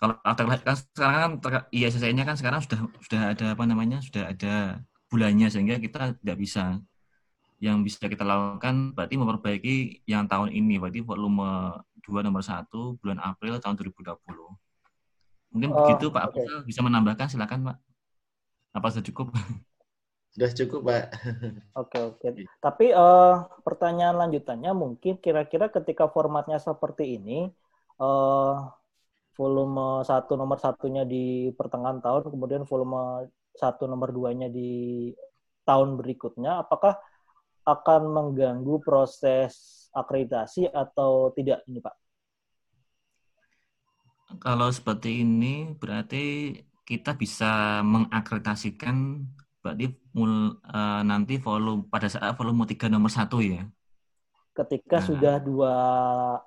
kalau kan sekarang kan ISSN-nya kan sekarang sudah sudah ada apa namanya sudah ada bulannya sehingga kita tidak bisa yang bisa kita lakukan berarti memperbaiki yang tahun ini, berarti volume 2 nomor 1 bulan April tahun 2020. Mungkin Oh, begitu Pak. Abdul bisa menambahkan silakan Pak. Apa sudah cukup? Sudah cukup, Pak. Oke oke. Tapi eh, pertanyaan lanjutannya mungkin kira-kira ketika formatnya seperti ini, eh, volume satu nomor satunya di pertengahan tahun, kemudian volume satu nomor duanya di tahun berikutnya, apakah akan mengganggu proses akreditasi atau tidak ini Pak? Kalau seperti ini berarti kita bisa mengakreditasikan berarti mul, eh, nanti volume pada saat volume 3 nomor satu ya. Ketika Nah. sudah dua,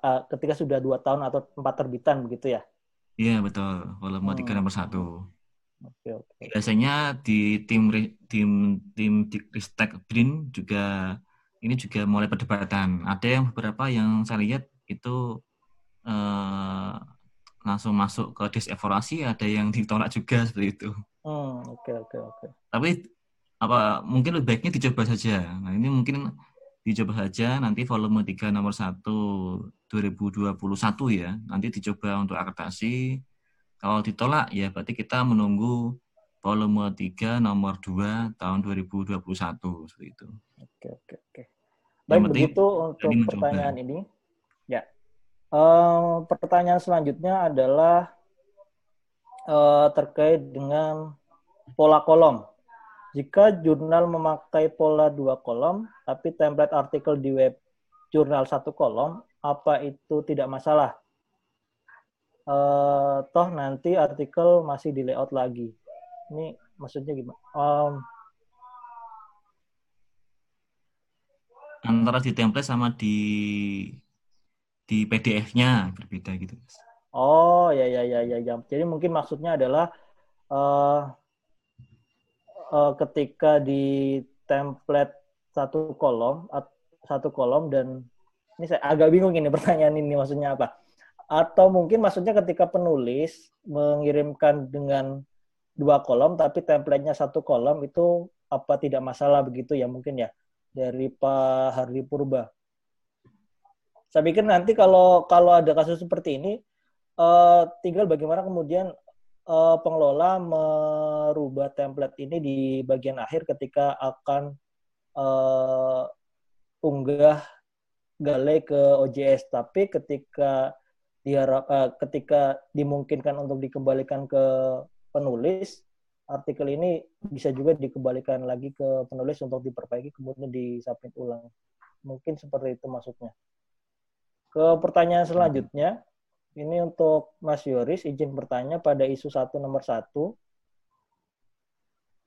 eh, ketika sudah dua tahun atau empat terbitan begitu ya? Iya betul, volume 3 Hmm. nomor satu. Oke oke. Biasanya di tim tim tim di Ristek Brin juga ini juga mulai perdebatan. Ada yang beberapa yang saya lihat itu eh, langsung masuk ke disevaluasi, ada yang ditolak juga <laughs> seperti itu. Hmm, oke oke oke. Tapi apa mungkin lebih baiknya dicoba saja. Nah, ini mungkin dicoba saja nanti volume 3 nomor 1 2021 ya. Nanti dicoba untuk akreditasi. Kalau ditolak ya berarti kita menunggu volume 3 nomor 2 tahun 2021 seperti itu. Oke, oke, oke. Yang Baik, penting begitu untuk mencoba. pertanyaan ini. Ya. Eh, pertanyaan selanjutnya adalah eh, terkait dengan pola kolom. Jika jurnal memakai pola dua kolom, tapi template artikel di web jurnal satu kolom, apa itu tidak masalah? Eh, toh nanti artikel masih di layout lagi. Ini maksudnya gimana? Em, Antara di template sama di di PDF-nya berbeda gitu. Oh ya ya ya ya ya. Jadi mungkin maksudnya adalah eh eh, ketika di template satu kolom at- satu kolom dan ini saya agak bingung ini pertanyaan ini maksudnya apa? Atau mungkin maksudnya ketika penulis mengirimkan dengan dua kolom tapi template-nya satu kolom itu apa tidak masalah begitu ya mungkin ya dari Pak Hardi Purba. Saya pikir nanti kalau kalau ada kasus seperti ini eh, tinggal bagaimana kemudian eh, pengelola merubah template ini di bagian akhir ketika akan eh, unggah gale ke OJS. Tapi ketika diharap eh, ketika dimungkinkan untuk dikembalikan ke penulis, artikel ini bisa juga dikembalikan lagi ke penulis untuk diperbaiki kemudian disubmit ulang. Mungkin seperti itu maksudnya. Ke pertanyaan selanjutnya, ini untuk Mas Yoris, izin bertanya pada isu 1 nomor 1,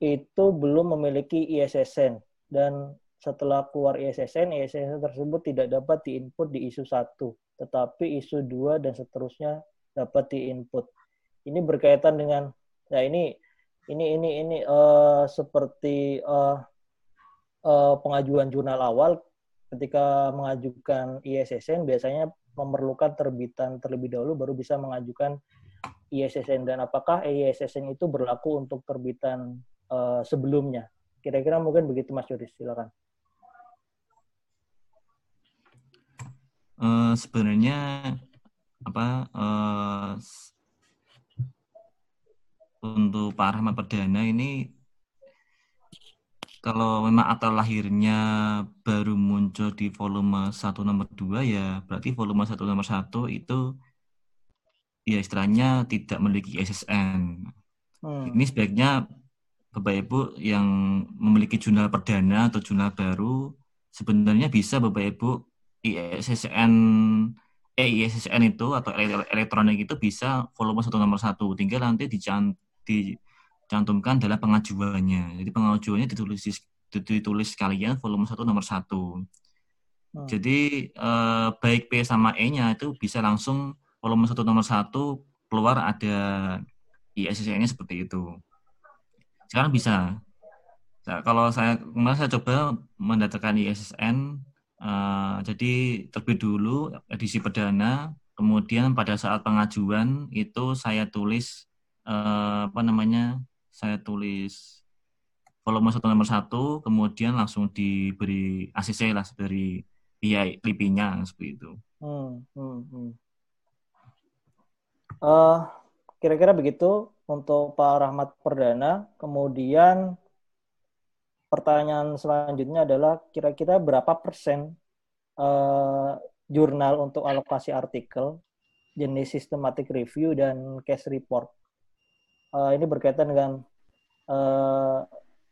itu belum memiliki ISSN. Dan setelah keluar ISSN, ISSN tersebut tidak dapat diinput di isu 1, tetapi isu 2 dan seterusnya dapat diinput. Ini berkaitan dengan, ya ini ini ini ini eh, seperti eh, eh, pengajuan jurnal awal ketika mengajukan ISSN biasanya memerlukan terbitan terlebih dahulu baru bisa mengajukan ISSN dan apakah ISSN itu berlaku untuk terbitan eh, sebelumnya? Kira-kira mungkin begitu Mas Yoris, silakan. Eh, sebenarnya apa s- untuk Pak Rahmat Perdana ini kalau memang akta lahirnya baru muncul di volume 1 nomor 2 ya berarti volume 1 nomor 1 itu ya istilahnya tidak memiliki SSN. Hmm. Ini sebaiknya Bapak Ibu yang memiliki jurnal perdana atau jurnal baru sebenarnya bisa Bapak Ibu ISSN eh ISSN itu atau ele- elektronik itu bisa volume 1 nomor 1 tinggal nanti dican, dicantumkan dalam pengajuannya. Jadi pengajuannya ditulis ditulis sekalian volume 1 nomor 1. Hmm. Jadi eh, baik P sama E-nya itu bisa langsung volume 1 nomor 1 keluar ada ISSN-nya seperti itu. Sekarang bisa. Nah, kalau saya kemarin saya coba mendatangkan ISSN, eh, jadi terlebih dulu edisi perdana, kemudian pada saat pengajuan itu saya tulis eh, apa namanya, saya tulis volume satu nomor satu, kemudian langsung diberi ACC lah dari PI LIPI-nya seperti itu. Hmm, hmm, hmm. Uh, kira-kira begitu untuk Pak Rahmat Perdana. Kemudian pertanyaan selanjutnya adalah kira-kira berapa persen uh, jurnal untuk alokasi artikel, jenis systematic review dan case report. Uh, ini berkaitan dengan uh,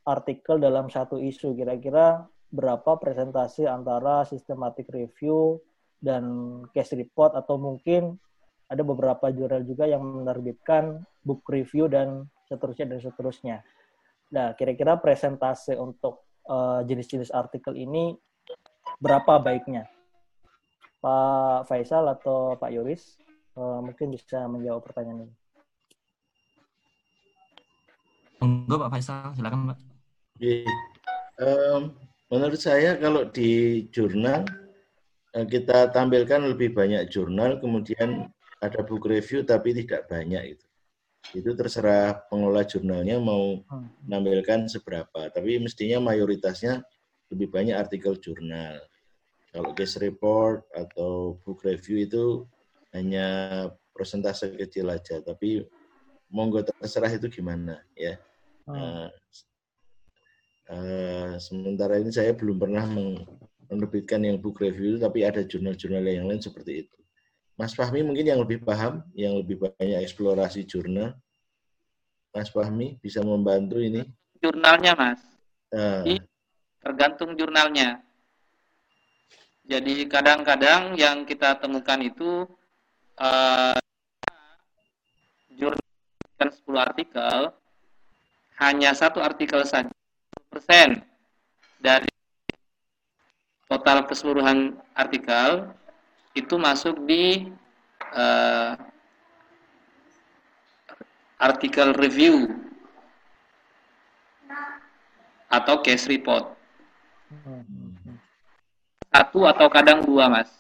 artikel dalam satu isu. Kira-kira berapa presentasi antara systematic review dan case report atau mungkin ada beberapa jurnal juga yang menerbitkan book review dan seterusnya dan seterusnya. Nah, kira-kira presentase untuk uh, jenis-jenis artikel ini berapa baiknya? Pak Faisal atau Pak Yoris uh, mungkin bisa menjawab pertanyaan ini. Enggak Pak Faisal, silakan Pak. Um, menurut saya kalau di jurnal eh, kita tampilkan lebih banyak jurnal, kemudian ada book review tapi tidak banyak itu. Itu terserah pengelola jurnalnya mau hmm. menampilkan seberapa, tapi mestinya mayoritasnya lebih banyak artikel jurnal. Kalau case report atau book review itu hanya persentase kecil aja, tapi monggo terserah itu gimana ya. Hmm. Uh, uh, sementara ini saya belum pernah menerbitkan yang book review, tapi ada jurnal-jurnal yang lain seperti itu. Mas Fahmi mungkin yang lebih paham, yang lebih banyak eksplorasi jurnal. Mas Fahmi bisa membantu ini? Jurnalnya, Mas. Uh. tergantung jurnalnya. Jadi kadang-kadang yang kita temukan itu uh, jurnal 10 artikel, hanya satu artikel saja persen dari total keseluruhan artikel itu masuk di uh, artikel review atau case report. Satu atau kadang dua, Mas.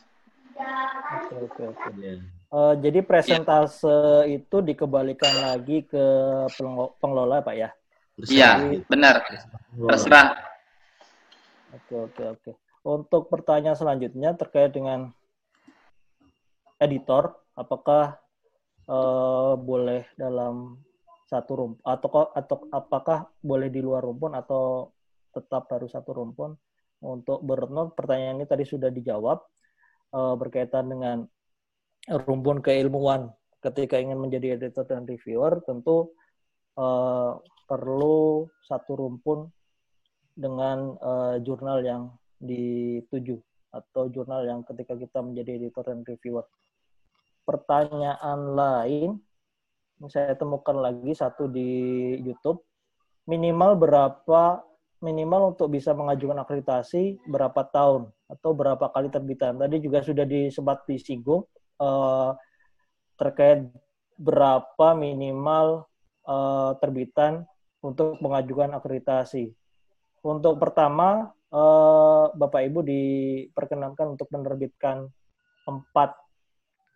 Oke, oke, oke. Uh, jadi presentase ya. itu dikembalikan lagi ke pengelola, Pak ya? Iya, benar. Terserah. Oke, oke, oke. Untuk pertanyaan selanjutnya terkait dengan editor apakah uh, boleh dalam satu rumpun atau atau apakah boleh di luar rumpun atau tetap harus satu rumpun? Untuk Berno pertanyaan ini tadi sudah dijawab uh, berkaitan dengan rumpun keilmuan. Ketika ingin menjadi editor dan reviewer tentu uh, perlu satu rumpun dengan uh, jurnal yang dituju atau jurnal yang ketika kita menjadi editor dan reviewer pertanyaan lain saya temukan lagi satu di YouTube. Minimal berapa minimal untuk bisa mengajukan akreditasi berapa tahun atau berapa kali terbitan. Tadi juga sudah disempat disinggung uh, terkait berapa minimal uh, terbitan untuk mengajukan akreditasi. Untuk pertama uh, Bapak Ibu diperkenankan untuk menerbitkan empat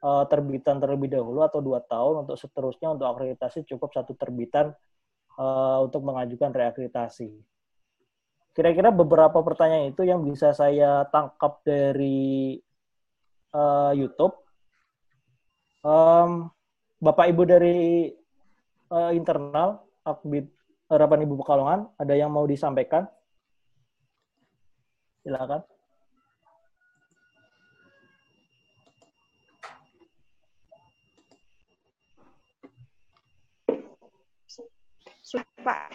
uh, terbitan terlebih dahulu atau dua tahun untuk seterusnya untuk akreditasi cukup satu terbitan uh, untuk mengajukan reakreditasi. Kira-kira beberapa pertanyaan itu yang bisa saya tangkap dari uh, YouTube. Um, Bapak Ibu dari uh, internal Akbid Harapan Ibu Pekalongan, ada yang mau disampaikan? Silakan. Pak.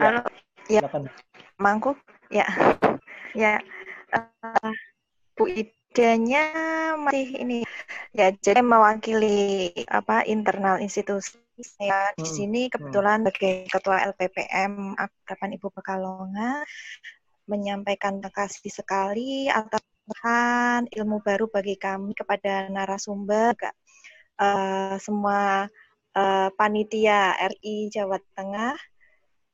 Ya. Halo. Ya. Mangkuk. Ya. Ya. Uh, Bu idenya masih ini ya jadi mewakili apa internal institusi saya di hmm. sini hmm. kebetulan sebagai ketua LPPM Akraban Ibu Pekalongan menyampaikan terima kasih sekali atas ilmu baru bagi kami kepada narasumber uh, semua uh, panitia RI Jawa Tengah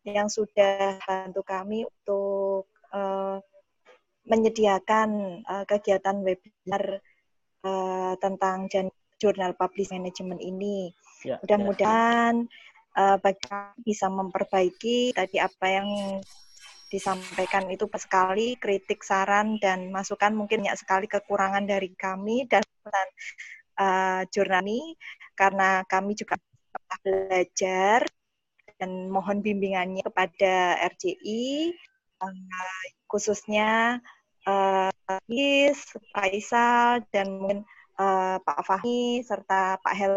yang sudah bantu kami untuk uh, menyediakan uh, kegiatan webinar uh, tentang jurnal publish management ini. Ya, Mudah-mudahan uh, bagi bisa memperbaiki tadi apa yang disampaikan itu sekali kritik saran dan masukan mungkin banyak sekali kekurangan dari kami dan uh, jurnali karena kami juga belajar dan mohon bimbingannya kepada RJI uh, khususnya uh, Is, Faisal dan mungkin uh, Pak Fahmi serta Pak Hel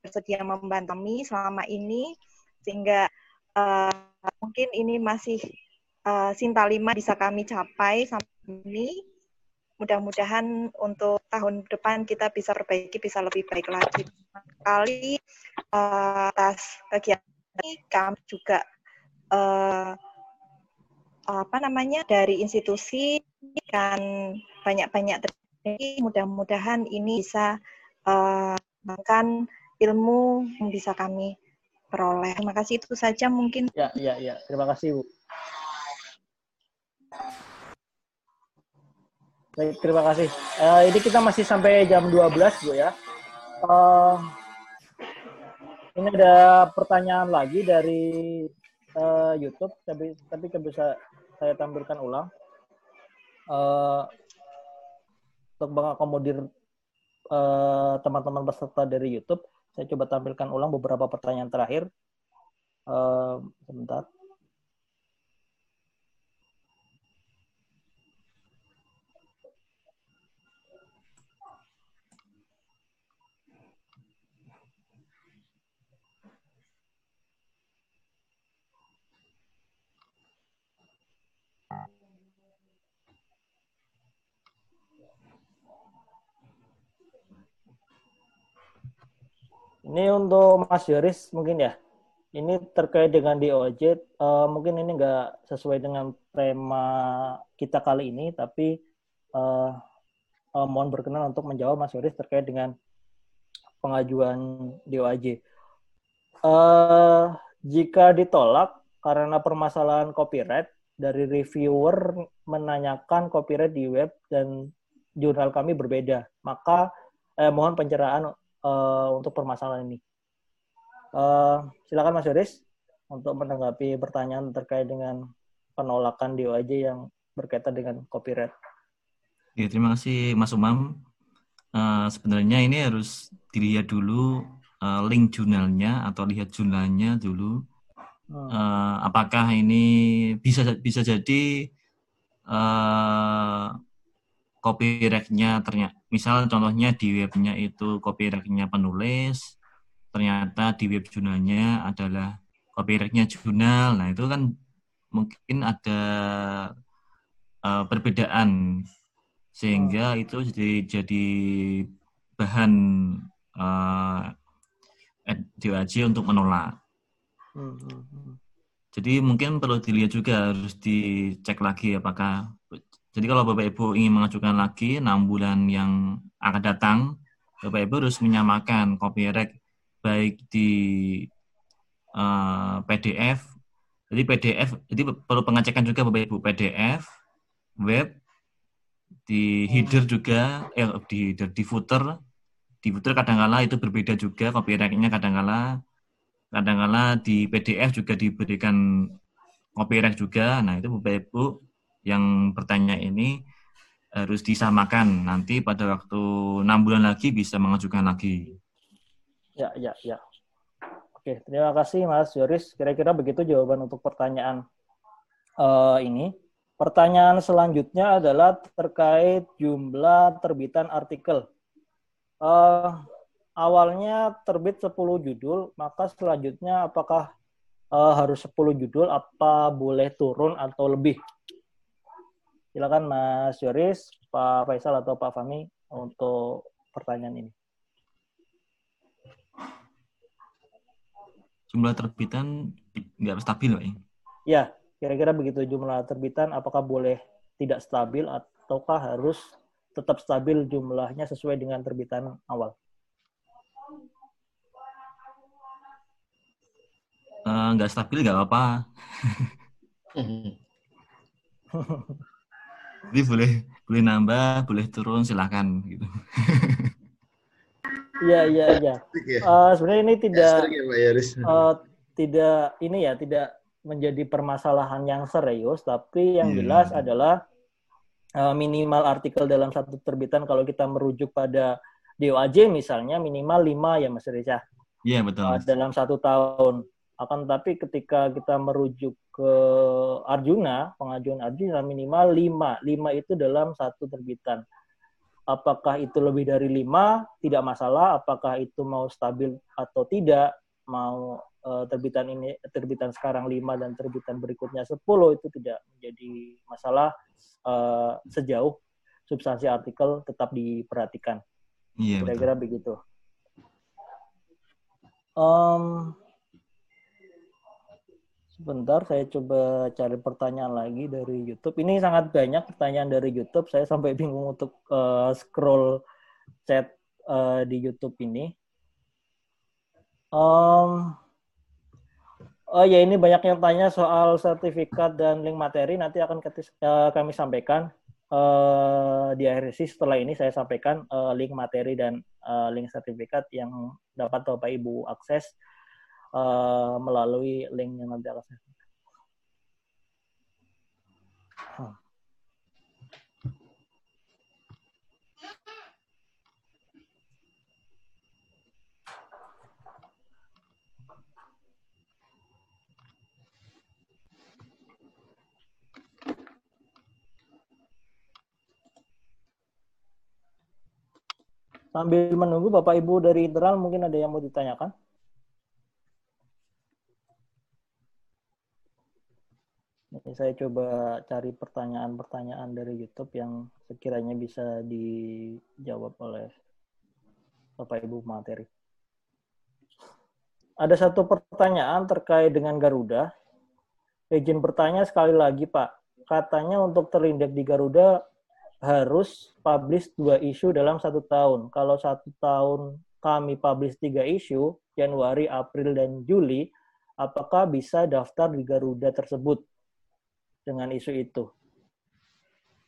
bersedia membantu kami selama ini sehingga uh, mungkin ini masih uh, Sinta 5 bisa kami capai sampai ini. Mudah-mudahan untuk tahun depan kita bisa perbaiki, bisa lebih baik lagi. Kali uh, atas kegiatan ini kami juga uh, apa namanya dari institusi kan banyak-banyak terjadi. Mudah-mudahan ini bisa uh, ilmu yang bisa kami peroleh. Terima kasih itu saja mungkin. Ya, ya, ya. Terima kasih Bu. Baik, terima kasih. Uh, ini kita masih sampai jam 12, Bu ya. Uh, ini ada pertanyaan lagi dari uh, YouTube, tapi tapi bisa saya tampilkan ulang. Uh, untuk mengakomodir teman-teman uh, peserta dari YouTube, saya coba tampilkan ulang beberapa pertanyaan terakhir. Uh, sebentar. Ini untuk Mas Yoris mungkin ya. Ini terkait dengan DOJ, uh, eh, mungkin ini nggak sesuai dengan tema kita kali ini, tapi uh, uh, mohon berkenan untuk menjawab Mas Yoris terkait dengan pengajuan DOJ. Uh, jika ditolak karena permasalahan copyright, dari reviewer menanyakan copyright di web dan jurnal kami berbeda, maka eh, mohon pencerahan uh, untuk permasalahan ini. Uh, silakan Mas Yoris untuk menanggapi pertanyaan terkait dengan penolakan DOAJ yang berkaitan dengan copyright. Ya, terima kasih Mas Umam. Uh, sebenarnya ini harus dilihat dulu uh, link jurnalnya atau lihat jurnalnya dulu. Uh, apakah ini bisa bisa jadi uh, copyrightnya ternyata misal contohnya di webnya itu copyrightnya penulis ternyata di web jurnalnya adalah copyrightnya jurnal nah itu kan mungkin ada uh, perbedaan sehingga itu jadi jadi bahan uh, eh, DOAJ untuk menolak. Hmm, hmm, hmm. Jadi mungkin perlu dilihat juga harus dicek lagi apakah jadi kalau Bapak Ibu ingin mengajukan lagi enam bulan yang akan datang, Bapak Ibu harus menyamakan copyright baik di uh, eh, PDF. Jadi PDF, jadi perlu pengecekan juga Bapak Ibu PDF, web, di header juga, eh, di header, di footer, di footer kadang-kala itu berbeda juga copyrightnya kadang-kala, kadang-kala di PDF juga diberikan copyright juga. Nah itu Bapak Ibu yang bertanya ini harus disamakan. Nanti pada waktu enam bulan lagi bisa mengajukan lagi. Ya, ya, ya. Oke, terima kasih Mas Yoris. Kira-kira begitu jawaban untuk pertanyaan uh, ini. Pertanyaan selanjutnya adalah terkait jumlah terbitan artikel. Uh, awalnya terbit 10 judul, maka selanjutnya apakah uh, harus 10 judul, apa boleh turun atau lebih? Silakan Mas Yoris, Pak Faisal atau Pak Fahmi untuk pertanyaan ini. Jumlah terbitan nggak stabil, Pak? Ya, kira-kira begitu jumlah terbitan. Apakah boleh tidak stabil ataukah harus tetap stabil jumlahnya sesuai dengan terbitan awal? Uh, nggak stabil nggak apa-apa. <laughs> Jadi boleh boleh nambah, boleh turun, silahkan gitu. Iya, iya, iya. Ya. Uh, sebenarnya ini tidak ya, uh, tidak ini ya, tidak menjadi permasalahan yang serius, tapi yang Iya. jelas adalah uh, minimal artikel dalam satu terbitan kalau kita merujuk pada DOAJ misalnya minimal 5 ya Mas Reza Iya betul. uh, dalam satu tahun. Akan tetapi ketika kita merujuk ke Arjuna, pengajuan Arjuna minimal 5. 5 itu dalam satu terbitan. Apakah itu lebih dari 5? Tidak masalah. Apakah itu mau stabil atau tidak? Mau eh, terbitan ini terbitan sekarang 5 dan terbitan berikutnya 10 itu tidak menjadi masalah eh, sejauh substansi artikel tetap diperhatikan. Iya. Kira-kira begitu. Em, sebentar, saya coba cari pertanyaan lagi dari YouTube. Ini sangat banyak pertanyaan dari YouTube. Saya sampai bingung untuk eh, scroll chat eh, di YouTube ini. Em, oh ya, ini banyak yang tanya soal sertifikat dan link materi. Nanti akan ketis- eh, kami sampaikan eh, di akhir sesi. Setelah ini saya sampaikan eh, link materi dan eh, link sertifikat yang dapat Bapak Ibu akses eh, melalui link yang nanti akan saya. Hmm. Sambil menunggu Bapak Ibu dari internal mungkin ada yang mau ditanyakan? Ini saya coba cari pertanyaan-pertanyaan dari YouTube yang sekiranya bisa dijawab oleh Bapak Ibu materi. Ada satu pertanyaan terkait dengan Garuda. Izin bertanya sekali lagi Pak, katanya untuk terindek di Garuda harus publish dua isu dalam satu tahun. Kalau satu tahun kami publish tiga isu, Januari, April, dan Juli, apakah bisa daftar di Garuda tersebut dengan isu itu?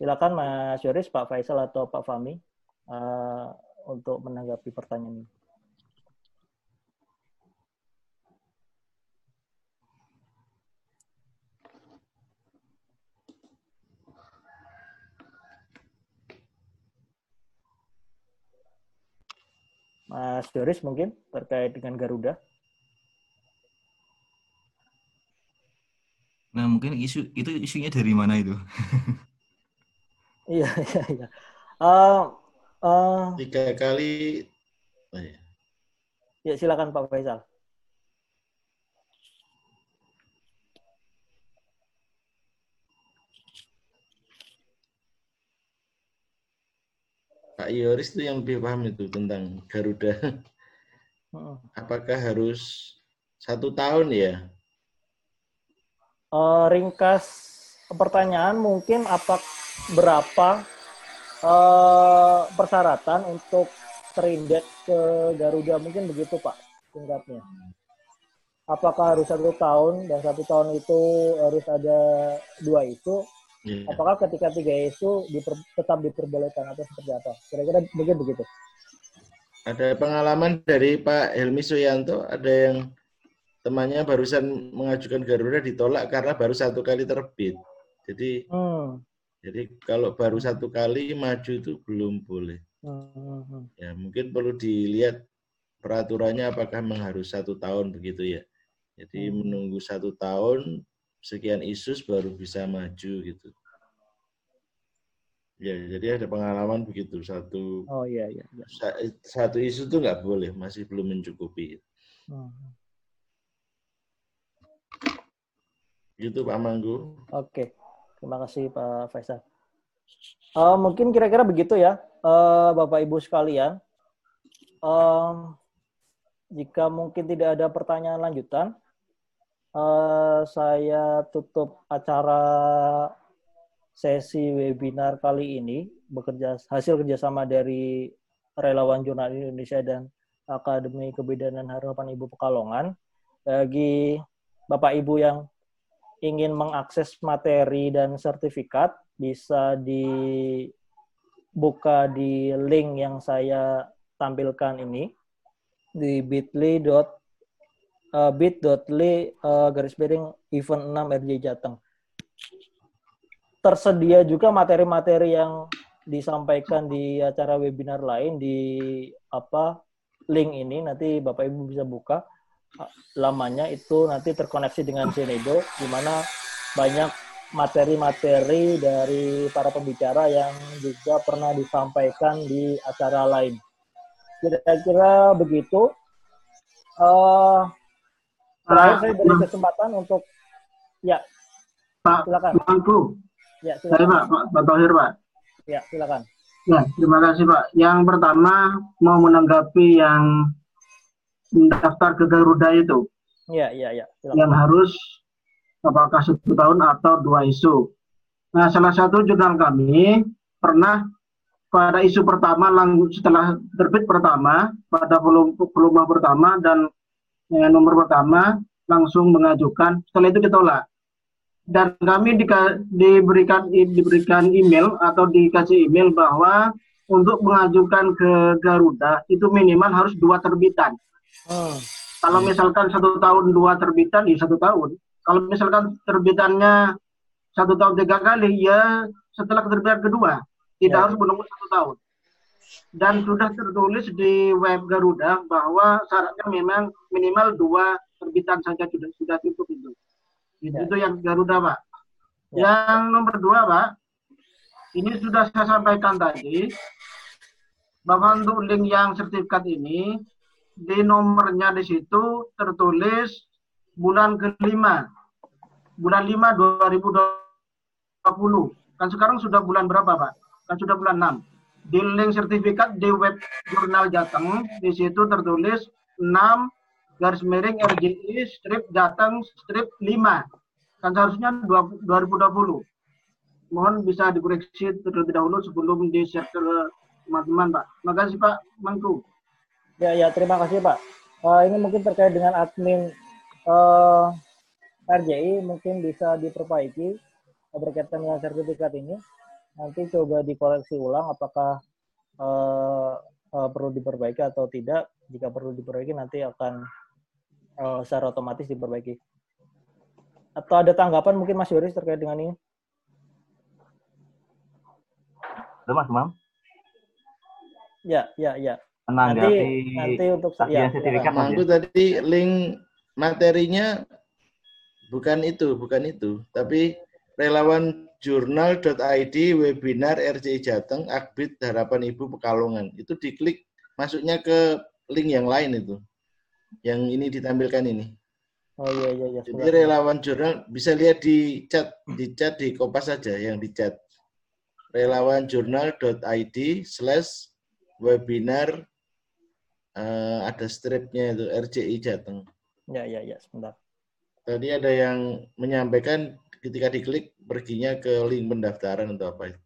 Silakan Mas Yoris, Pak Faisal, atau Pak Fahmi uh, untuk menanggapi pertanyaan ini. Mas Yoris mungkin terkait dengan Garuda. Nah mungkin isu itu isunya dari mana itu? Iya, <laughs> iya, iya. Uh, uh, Tiga kali. Oh, ya. ya silakan Pak Faisal. Pak Yoris itu yang lebih paham itu tentang Garuda. Hmm. Apakah harus satu tahun ya? Uh, ringkas pertanyaan mungkin apa berapa uh, persyaratan untuk terindeks ke Garuda mungkin begitu Pak singkatnya. Apakah harus satu tahun dan satu tahun itu harus ada dua isu? Ya. Apakah ketika tiga isu diper- tetap diperbolehkan atau seperti apa? Kira-kira mungkin begitu. Ada pengalaman dari Pak Helmi Suyanto, ada yang temannya barusan mengajukan Garuda ditolak karena baru satu kali terbit. Jadi Hmm. jadi kalau baru satu kali maju itu belum boleh. Hmm. Ya mungkin perlu dilihat peraturannya apakah memang harus satu tahun begitu ya. Jadi Hmm. menunggu satu tahun sekian isu baru bisa maju gitu. Ya jadi ada pengalaman begitu satu Oh iya iya. iya. sa- satu isu tuh nggak boleh masih belum mencukupi. Hmm. Gitu Pak Manggu. Oke, terima kasih Pak Faisal. Eh, mungkin kira-kira begitu ya, eh, Bapak Ibu sekalian. Em, jika mungkin tidak ada pertanyaan lanjutan, eh, saya tutup acara sesi webinar kali ini bekerja hasil kerjasama dari relawan jurnal Indonesia dan Akademi Kebidanan Harapan Ibu Pekalongan. Bagi Bapak Ibu yang ingin mengakses materi dan sertifikat bisa dibuka di link yang saya tampilkan ini di bit.ly dot uh, bit.ly uh, garis miring event 6 RJ Jateng. Tersedia juga materi-materi yang disampaikan di acara webinar lain di apa link ini nanti Bapak Ibu bisa buka lamanya itu nanti terkoneksi dengan Zenedo di mana banyak materi-materi dari para pembicara yang juga pernah disampaikan di acara lain. Kira-kira begitu. Uh, terakhir saya beri kesempatan untuk ya Pak silakan. Mangku. Ya Saya silakan. Pak, Pak, Pak Tohir Pak. Ya silakan. Ya, terima kasih Pak. Yang pertama mau menanggapi yang daftar ke Garuda itu, Ya ya ya silakan. yang harus apakah satu tahun atau dua isu. Nah, salah satu jurnal kami pernah pada isu pertama setelah terbit pertama pada volume volume pertama dan eh, nomor pertama langsung mengajukan. Setelah itu ditolak. Dan kami dika- diberikan diberikan email atau dikasih email bahwa untuk mengajukan ke Garuda itu minimal harus dua terbitan Hmm. kalau misalkan satu tahun dua terbitan ya satu tahun kalau misalkan terbitannya satu tahun tiga kali ya setelah terbitan kedua tidak Ya. harus menunggu satu tahun dan sudah tertulis di web Garuda bahwa syaratnya memang minimal dua terbitan saja sudah sudah cukup itu itu, Ya. itu yang Garuda pak Ya. yang nomor dua pak ini sudah saya sampaikan tadi bahwa untuk link yang sertifikat ini di nomornya di situ tertulis bulan kelima. Bulan 5 2020 kan sekarang sudah bulan berapa pak? Kan sudah bulan 6 di link sertifikat di web jurnal Jateng di situ tertulis 6 garis miring RJI strip Jateng strip 5 kan seharusnya 20 2020 mohon bisa dikoreksi terlebih dahulu sebelum di share ke teman-teman pak. Terima kasih pak. Mangku Ya, ya, terima kasih Pak. Eh, ini mungkin terkait dengan admin eh, RJI, mungkin bisa diperbaiki eh, berkaitan dengan sertifikat ini. Nanti coba dikoreksi ulang apakah eh, eh, perlu diperbaiki atau tidak. Jika perlu diperbaiki, nanti akan eh, secara otomatis diperbaiki. Atau ada tanggapan mungkin Mas Yoris terkait dengan ini? Itu Mas Mam, Ya, ya, ya. Menanggapi nanti untuk tagihan ya, sertifikat Mangku ya? tadi link materinya bukan itu, bukan itu, tapi relawan jurnal.id webinar RCI Jateng Akbit Harapan Ibu Pekalongan. Itu diklik masuknya ke link yang lain itu. Yang ini ditampilkan ini. Oh iya iya iya. Jadi relawan jurnal bisa lihat di chat, di chat di Kopas saja yang di chat. relawanjurnal.id slash webinar eh, ada stripnya itu RCI Jateng. Ya ya ya sebentar. Tadi ada yang menyampaikan ketika diklik perginya ke link pendaftaran atau apa itu.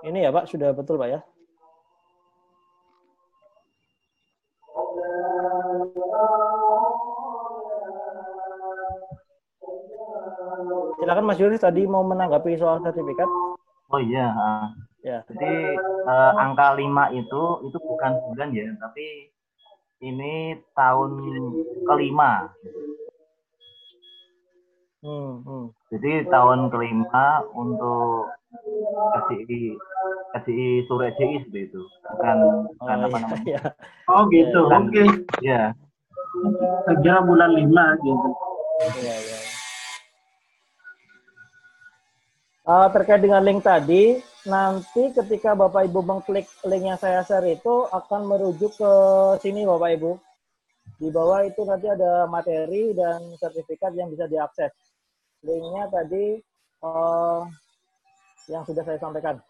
Ini ya Pak, sudah betul Pak ya? Silakan Mas Yuris tadi mau menanggapi soal sertifikat. Oh iya, ah. Ya. jadi eh, angka 5 itu itu bukan bulan ya, tapi ini tahun kelima. Hmm, hmm. Jadi tahun kelima untuk KCI KCI Sore CI seperti itu, bukan bukan Oh, apa iya, namanya? iya. oh gitu oke Ya, saya kira bulan 5 gitu Iya, iya. Eh, terkait dengan link tadi, nanti ketika Bapak Ibu mengklik link yang saya share itu akan merujuk ke sini Bapak Ibu. Di bawah itu nanti ada materi dan sertifikat yang bisa diakses. Linknya tadi eh, yang sudah saya sampaikan.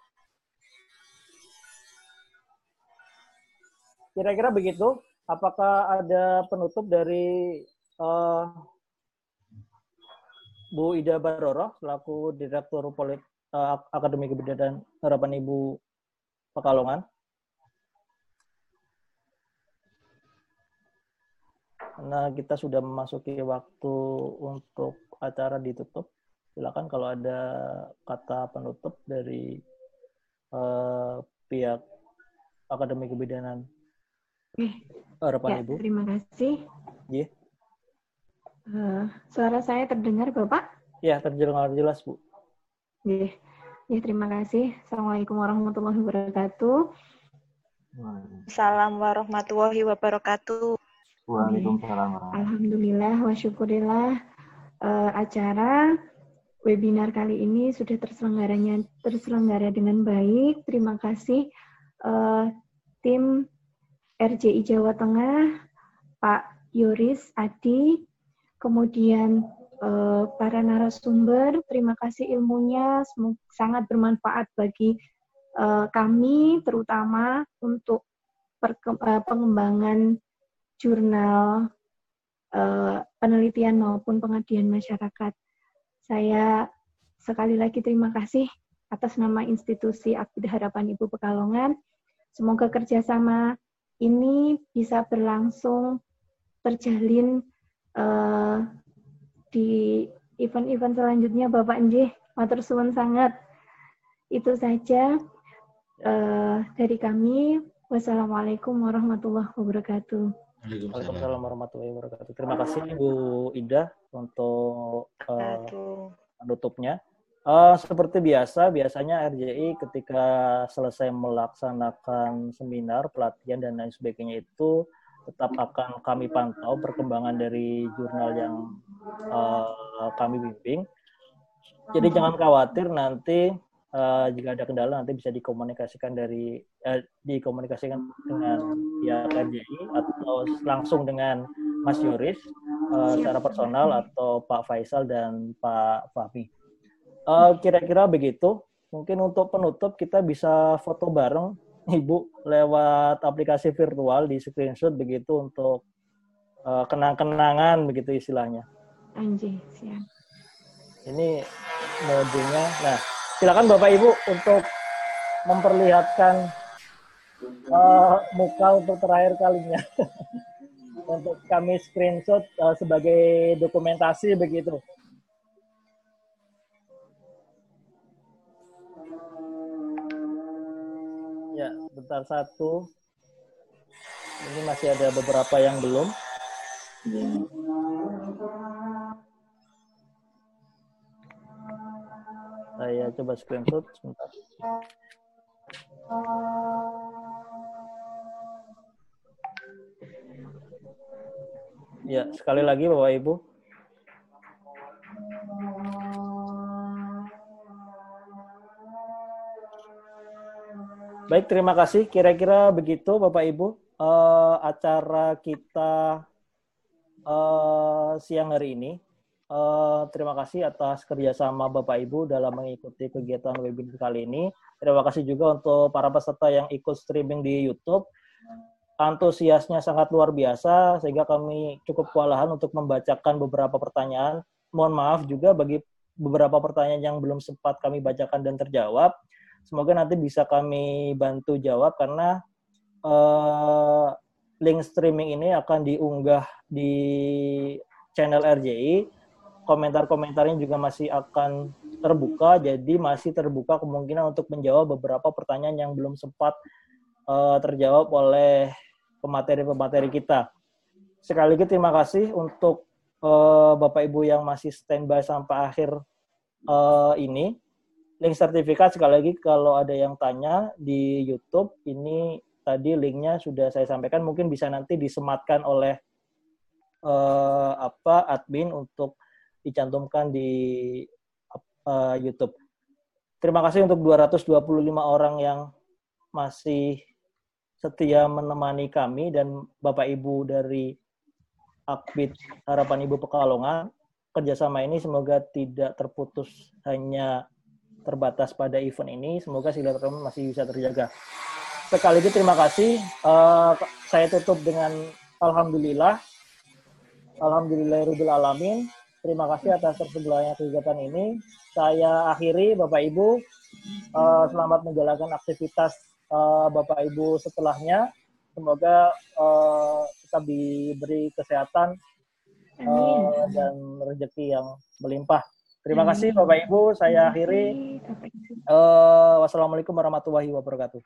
Kira-kira begitu. Apakah ada penutup dari eh, Bu Ida Baroro selaku Direktur Polit uh, Akademi Kebudayaan Harapan Ibu Pekalongan. Nah, kita sudah memasuki waktu untuk acara ditutup. Silakan kalau ada kata penutup dari uh, pihak Akademi Kebidanan. Harapan ya, Ibu. Terima kasih. Yeah. Uh, suara saya terdengar, Bapak? Ya, terdengar jelas, Bu. Yeah. Ya, terima kasih. Assalamualaikum warahmatullahi wabarakatuh. Assalamualaikum warahmatullahi wabarakatuh. Waalaikumsalam. Alhamdulillah wa syukurillah uh, acara webinar kali ini sudah terselenggaranya terselenggara dengan baik. Terima kasih uh, tim RJI Jawa Tengah, Pak Yoris Adi, kemudian uh, para narasumber. Terima kasih ilmunya, semoga sangat bermanfaat bagi uh, kami, terutama untuk uh, pengembangan jurnal uh, penelitian maupun pengabdian masyarakat. Saya sekali lagi terima kasih atas nama institusi Akbid Harapan Ibu Pekalongan. Semoga kerjasama ini bisa berlangsung terjalin uh, di event-event selanjutnya Bapak Njih. Matur suwun sangat. Itu saja uh, dari kami. Wassalamualaikum warahmatullahi wabarakatuh. Waalaikumsalam warahmatullahi wabarakatuh. Terima kasih Ibu Ida untuk uh, penutupnya. Uh, seperti biasa, biasanya RJI ketika selesai melaksanakan seminar, pelatihan, dan lain sebagainya itu tetap akan kami pantau perkembangan dari jurnal yang uh, kami bimbing. Jadi jangan khawatir nanti uh, jika ada kendala nanti bisa dikomunikasikan dari uh, dikomunikasikan dengan pihak RJI atau langsung dengan Mas Yoris uh, secara personal atau Pak Faisal dan Pak Fahmi. Uh, kira-kira begitu. Mungkin untuk penutup kita bisa foto bareng Ibu lewat aplikasi virtual di screenshot begitu untuk uh, kenang-kenangan begitu istilahnya. Anjing, siap. Ini modenya. Nah, silakan Bapak Ibu untuk memperlihatkan uh, muka untuk terakhir kalinya. <laughs> untuk kami screenshot uh, sebagai dokumentasi begitu. Ya, bentar satu. Ini masih ada beberapa yang belum. Saya coba screenshot sebentar. Ya, sekali lagi Bapak Ibu. Baik, terima kasih. Kira-kira begitu Bapak Ibu uh, acara kita uh, siang hari ini. Uh, terima kasih atas kerjasama Bapak Ibu dalam mengikuti kegiatan webinar kali ini. Terima kasih juga untuk para peserta yang ikut streaming di YouTube. Antusiasnya sangat luar biasa sehingga kami cukup kewalahan untuk membacakan beberapa pertanyaan. Mohon maaf juga bagi beberapa pertanyaan yang belum sempat kami bacakan dan terjawab. Semoga nanti bisa kami bantu jawab karena uh, link streaming ini akan diunggah di channel RJI. Komentar-komentarnya juga masih akan terbuka, jadi masih terbuka kemungkinan untuk menjawab beberapa pertanyaan yang belum sempat uh, terjawab oleh pemateri-pemateri kita. Sekali lagi terima kasih untuk uh, Bapak Ibu yang masih standby sampai akhir uh, ini. Link sertifikat sekali lagi kalau ada yang tanya di YouTube ini tadi linknya sudah saya sampaikan mungkin bisa nanti disematkan oleh uh, apa admin untuk dicantumkan di uh, YouTube. Terima kasih untuk 225 orang yang masih setia menemani kami dan Bapak Ibu dari Akbid Harapan Ibu Pekalongan. Kerjasama ini semoga tidak terputus hanya terbatas pada event ini. Semoga silaturahmi masih bisa terjaga. Sekali lagi terima kasih. Uh, saya tutup dengan Alhamdulillah. Alhamdulillahirabbil alamin. Terima kasih atas tersebelahnya kegiatan ini. Saya akhiri Bapak Ibu. Uh, selamat menjalankan aktivitas uh, Bapak Ibu setelahnya. semoga uh, tetap diberi kesehatan uh, dan rezeki yang melimpah. Terima Amin. kasih Bapak Ibu, saya akhiri. Uh, wassalamualaikum warahmatullahi wabarakatuh.